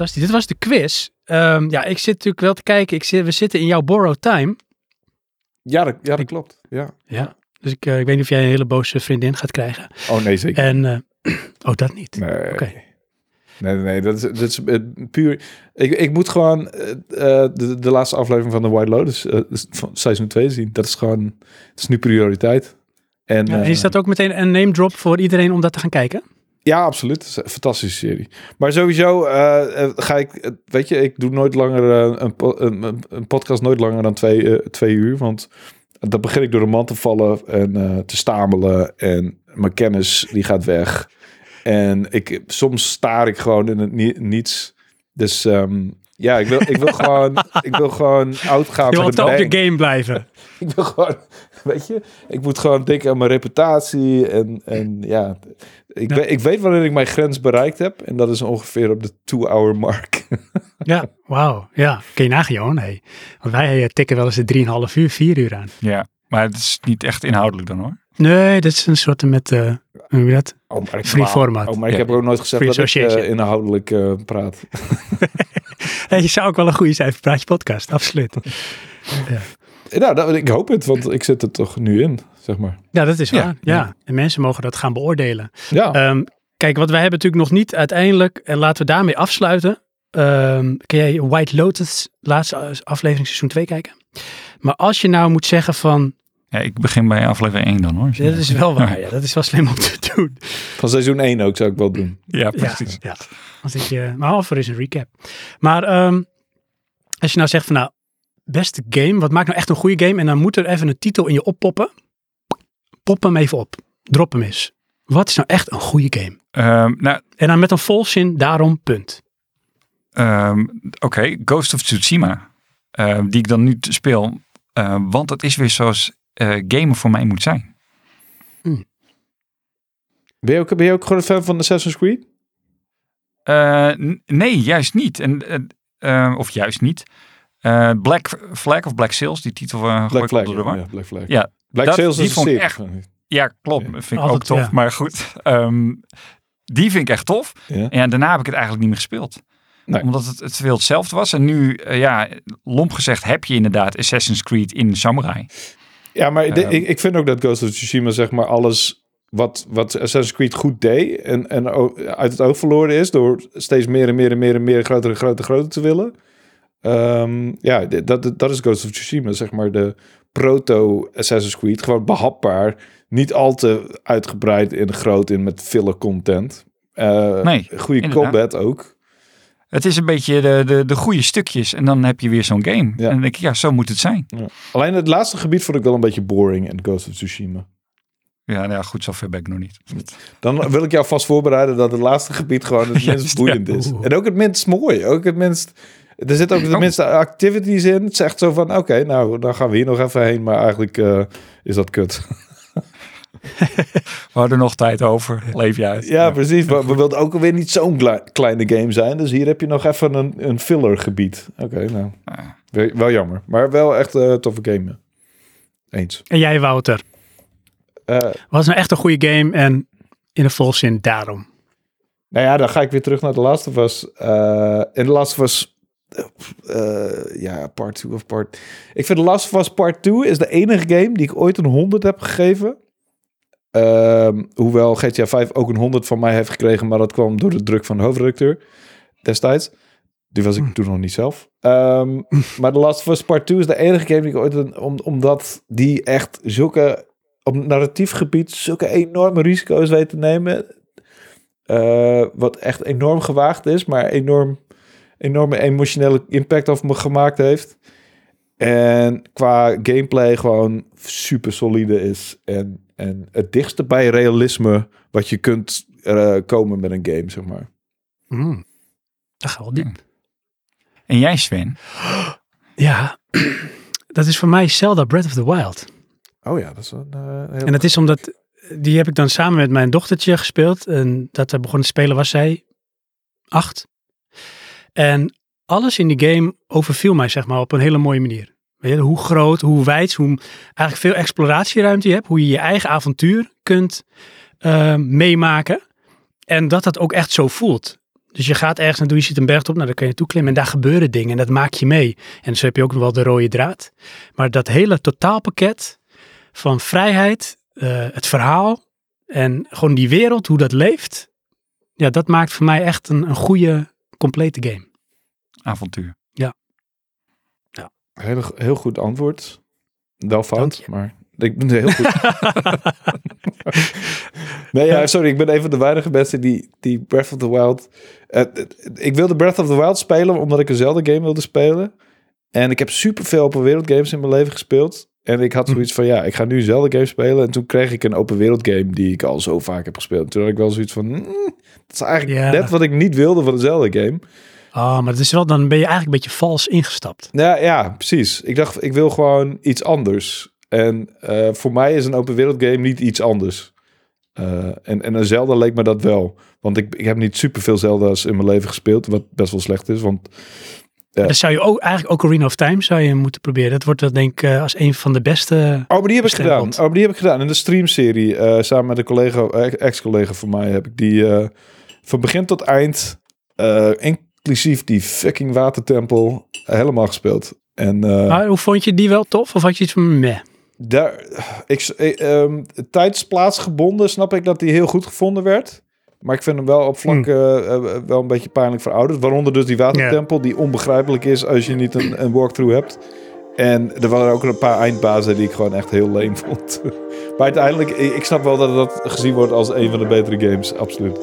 Speaker 1: Fantastisch. Dit was de quiz. Ehm, ja, ik zit natuurlijk wel te kijken. Ik zit, we zitten in jouw borrowed time.
Speaker 2: Ja, dat, ja, dat klopt. Ja.
Speaker 1: Ja. Dus ik, eh, ik weet niet of jij een hele boze vriendin gaat krijgen.
Speaker 2: Oh nee, zeker.
Speaker 1: En, eh, oh, dat niet.
Speaker 2: Nee.
Speaker 1: Oké.
Speaker 2: Nee, nee, nee, dat is, dat is eh, puur. Ik, ik moet gewoon de, de laatste aflevering van The White Lotus eh, van seizoen 2 zien. Dat is gewoon, het is nu prioriteit. En,
Speaker 1: Ja, en is dat ook meteen een name drop voor iedereen om dat te gaan kijken?
Speaker 2: Ja, absoluut. Fantastische serie. Maar sowieso eh, eh, ga ik, eh, weet je, ik doe nooit langer een, een, een- podcast nooit langer dan twee, eh, twee uur. Want dan begin ik door de man te vallen en te stamelen. En mijn kennis die gaat weg. En ik, soms staar ik gewoon in het ni- niets. Dus ehm, ja, ik wil, ik wil gewoon, ik wil gewoon oud gaan.
Speaker 1: Je wilt op je game blijven.
Speaker 2: Ik wil gewoon, weet je, ik moet gewoon denken aan mijn reputatie. En, en ja, ik,
Speaker 1: Ja.
Speaker 2: Weet, ik weet wanneer ik mijn grens bereikt heb. En dat is ongeveer op de two-hour mark.
Speaker 1: Ja, wauw. Ja, kun je nagaan, Johan? Hey. Want wij eh, tikken wel eens de 3,5 uur, 4 uur aan.
Speaker 3: Ja, maar het is niet echt inhoudelijk dan hoor.
Speaker 1: Nee, dat is een soort met, eh hoe noem je dat?
Speaker 2: Oh, maar ik,
Speaker 1: Free format.
Speaker 2: Oh, maar ik
Speaker 3: Ja.
Speaker 2: heb ook nooit gezegd
Speaker 1: Free
Speaker 2: dat ik eh, inhoudelijk eh, praat.
Speaker 1: Hey, je zou ook wel een goede zijn voor Praatje Podcast, absoluut.
Speaker 2: nou, dat, ik hoop het, want ik zit er toch nu in, zeg maar.
Speaker 1: Ja, dat is
Speaker 3: Ja.
Speaker 1: waar. Ja. En mensen mogen dat gaan beoordelen.
Speaker 2: Ja,
Speaker 1: Ehm, kijk, wat wij hebben natuurlijk nog niet uiteindelijk, en laten we daarmee afsluiten. Ehm kun jij White Lotus, laatste aflevering seizoen 2 kijken? Maar als je nou moet zeggen van,
Speaker 3: Ja, ik begin bij aflevering 1 dan hoor.
Speaker 1: dat is wel waar, ja, dat is wel slim om te doen.
Speaker 2: van seizoen 1 ook zou ik wel doen.
Speaker 3: Ja,
Speaker 1: Ja,
Speaker 3: precies.
Speaker 1: ja. Als ik, je, maar halver is een recap. Maar ehm, als je nou zegt van nou, beste game, wat maakt nou echt een goede game? En dan moet er even een titel in je oppoppen. Pop hem even op. Drop hem eens. Wat is nou echt een goede game?
Speaker 3: Ehm, nou,
Speaker 1: En dan met een volzin, daarom, punt.
Speaker 3: ehm, oké, Ghost of Tsushima. ehm, die ik dan nu speel. eh, want dat is weer zoals eh, gamen voor mij moet zijn.
Speaker 2: Ben je ook, ben je ook gewoon een fan van Assassin's Creed?
Speaker 3: Eh, nee, juist niet. En, eh, of juist niet. Eh, Black Flag of Black Sails, die titel uh,
Speaker 2: Black Flag.
Speaker 3: door de war.
Speaker 2: Ja, Black Flag.
Speaker 3: Ja,
Speaker 2: Black
Speaker 3: dat-
Speaker 2: Sails
Speaker 3: die
Speaker 2: is
Speaker 3: vond ik
Speaker 2: een
Speaker 3: echt-. Ja, klopt.
Speaker 2: Ja.
Speaker 3: Vind ik
Speaker 1: Altijd,
Speaker 3: ook tof.
Speaker 1: ja.
Speaker 3: Maar goed, ehm, die vind ik echt tof.
Speaker 2: Ja.
Speaker 3: En daarna heb ik het eigenlijk niet meer gespeeld.
Speaker 2: Nee.
Speaker 3: Omdat het, het veel hetzelfde was. En nu, eh, ja, lomp gezegd, heb je inderdaad Assassin's Creed in Samurai.
Speaker 2: Ja, maar de-
Speaker 3: Ehm.
Speaker 2: ik, ik vind ook dat Ghost of Tsushima, zeg maar, alles wat, wat Assassin's Creed goed deed en, en uit het oog verloren is door steeds meer en meer en meer en meer groter en groter en groter te willen. Ehm, ja, dat, dat is Ghost of Tsushima, zeg maar, de proto Assassin's Creed. Gewoon behapbaar, niet al te uitgebreid en groot in met filler content. Eh
Speaker 3: Nee,
Speaker 2: goede combat ook.
Speaker 3: Het is een beetje de, de, de goede stukjes. En dan heb je weer zo'n game.
Speaker 2: Ja.
Speaker 3: En dan denk ik, ja, zo moet het zijn.
Speaker 2: Ja. Alleen het laatste gebied vond ik wel een beetje boring in Ghost of Tsushima.
Speaker 3: Ja, nou ja, goed, zover ben ik nog niet.
Speaker 2: Dan wil ik jou vast voorbereiden dat het laatste gebied gewoon het minst boeiend is. En ook het minst mooi. Ook het minst... Er zitten ook de
Speaker 3: Oh.
Speaker 2: minste activities in. Het zegt zo van, oké, nou, dan gaan we hier nog even heen. Maar eigenlijk eh, is dat kut.
Speaker 3: We hadden nog tijd over. Leef je uit.
Speaker 2: Ja, precies. Maar we wilden ook alweer niet zo'n kle- kleine game zijn. Dus hier heb je nog even een, een filler gebied. Oké, nou.
Speaker 3: Ja.
Speaker 2: Wel, wel jammer. Maar wel echt een toffe game. Eens.
Speaker 1: En jij, Wouter,
Speaker 2: Eh,
Speaker 1: wat is nou echt een goede game? En in een volzin, daarom.
Speaker 2: Nou ja, dan ga ik weer terug naar de laatste was. en de laatste was. ja, part 2 of part. Ik vind Last of Us Part 2 is de enige game die ik ooit een 100 heb gegeven. Ehm, hoewel GTA 5 ook een 100 van mij heeft gekregen, maar dat kwam door de druk van de hoofdredacteur destijds. Die was ik
Speaker 1: Hmm.
Speaker 2: toen nog niet zelf. Ehm, maar The Last of Us Part 2 is de enige game die ik ooit... Om, omdat die echt zulke... Op narratief gebied zulke enorme risico's weet te nemen. Eh, wat echt enorm gewaagd is, maar enorm, enorme emotionele impact op me gemaakt heeft. En qua gameplay gewoon super solide is. En, en het dichtste bij realisme wat je kunt eh, komen met een game, zeg maar.
Speaker 1: Mm. Dat gaat wel diep.
Speaker 3: En jij, Sven?
Speaker 1: Ja, dat is voor mij Zelda Breath of the Wild.
Speaker 2: Oh ja, dat is een eh, heel...
Speaker 1: En dat is omdat, die heb ik dan samen met mijn dochtertje gespeeld. En dat we begonnen te spelen was zij acht. En alles in die game overviel mij, zeg maar, op een hele mooie manier. Weet je, hoe groot, hoe wijd, hoe eigenlijk veel exploratieruimte je hebt. Hoe je je eigen avontuur kunt eh, meemaken. En dat dat ook echt zo voelt. Dus je gaat ergens naartoe, je ziet een berg op, nou dan kun je naartoe klimmen en daar gebeuren dingen en dat maak je mee. En zo heb je ook nog wel de rode draad. Maar dat hele totaalpakket van vrijheid, eh, het verhaal en gewoon die wereld, hoe dat leeft. Ja, dat maakt voor mij echt een, een goede, complete game.
Speaker 3: Avontuur.
Speaker 2: Heel, heel goed antwoord. Wel fout, maar ik ben heel goed. nee, ja, sorry. Ik ben een van de weinige mensen die, die Breath of the Wild... eh, eh, ik wilde Breath of the Wild spelen omdat ik een Zelda-game wilde spelen. En ik heb superveel open wereld games in mijn leven gespeeld. En ik had
Speaker 1: Hm.
Speaker 2: zoiets van, ja, ik ga nu een Zelda-game spelen. En toen kreeg ik een open wereld game die ik al zo vaak heb gespeeld. Toen had ik wel zoiets van, mm, dat is eigenlijk
Speaker 1: Ja.
Speaker 2: net wat ik niet wilde van een Zelda-game.
Speaker 1: Oh, maar het is wel, dan ben je eigenlijk een beetje vals ingestapt.
Speaker 2: Ja, ja, precies. Ik dacht, ik wil gewoon iets anders. En eh, voor mij is een open wereld game niet iets anders. Eh, en, en een Zelda leek me dat wel. Want ik, ik heb niet superveel Zelda's in mijn leven gespeeld. Wat best wel slecht is. Want Ja.
Speaker 1: Dan zou je ook eigenlijk Ocarina of Time zou je moeten proberen. Dat wordt dat denk ik eh, als een van de beste.
Speaker 2: Oh, maar die heb ik gedaan. Oh, maar die heb ik gedaan in de streamserie. eh samen met een collega, eh, ex-collega van mij, heb ik die eh, van begin tot eind, eh, inclusief die fucking watertempel, helemaal gespeeld. En eh,
Speaker 1: Maar hoe vond je die wel tof? Of had je iets van meh?
Speaker 2: daar, ik, eh, ehm, tijdsplaatsgebonden snap ik dat die heel goed gevonden werd. Maar ik vind hem wel op vlak
Speaker 1: Hmm.
Speaker 2: eh, wel een beetje pijnlijk verouderd. Waaronder dus die watertempel, die onbegrijpelijk is als je niet een, een walkthrough hebt. En er waren ook een paar eindbazen die ik gewoon echt heel leem vond. maar uiteindelijk, ik, ik snap wel dat dat gezien wordt als een van de betere games, absoluut.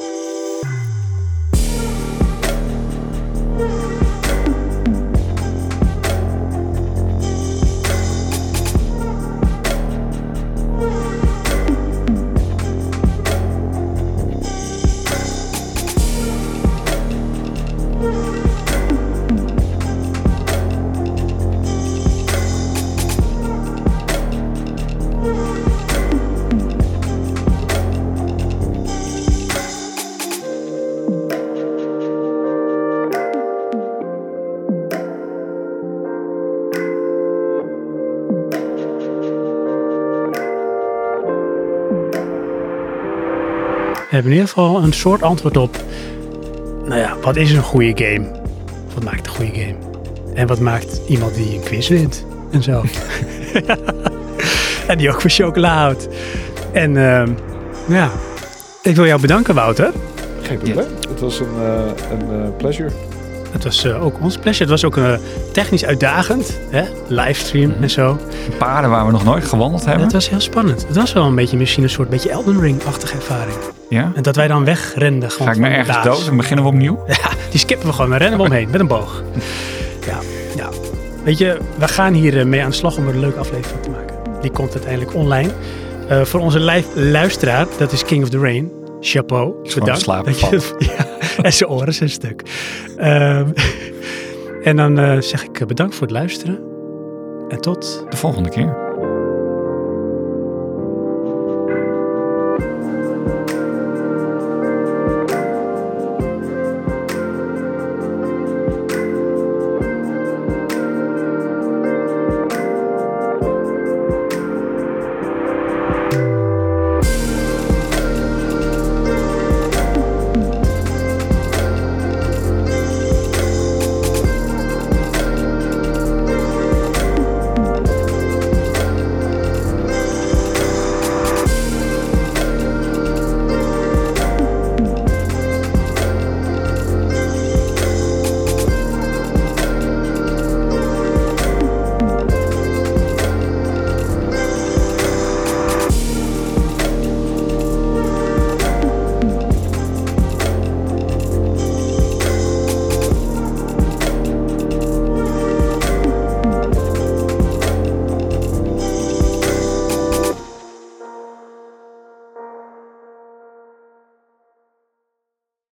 Speaker 1: Hebben in ieder geval een soort antwoord op. Nou ja, wat is een goede game? Wat maakt een goede game? En wat maakt iemand die een quiz wint? En zo. en die ook voor chocola houdt. En ehm, ja, ik wil jou bedanken, Wouter.
Speaker 2: Geen probleem. Het was een, eh, een eh, pleasure.
Speaker 1: Het was eh, ook ons pleasure. Het was ook eh, technisch uitdagend. Hè? Livestream en zo.
Speaker 3: Paden waar we nog nooit gewandeld hebben.
Speaker 1: Het was heel spannend. Het was wel een beetje misschien een soort beetje Elden Ring-achtige ervaring.
Speaker 3: Ja?
Speaker 1: En dat wij dan wegrenden. Gewoon
Speaker 3: Ga ik
Speaker 1: de
Speaker 3: ergens
Speaker 1: baas.
Speaker 3: dood en beginnen we opnieuw?
Speaker 1: Ja, die skippen we gewoon. We rennen we omheen met een boog. Ja, ja. Weet je, we gaan hier eh, mee aan de slag om er een leuke aflevering van te maken. Die komt uiteindelijk online. Eh, voor onze live luisteraar, dat is King of the Rain. Chapeau. Dat je- ja, en zijn oren zijn stuk. Ehm, en dan eh, zeg ik eh, bedankt voor het luisteren. En tot
Speaker 3: De volgende keer.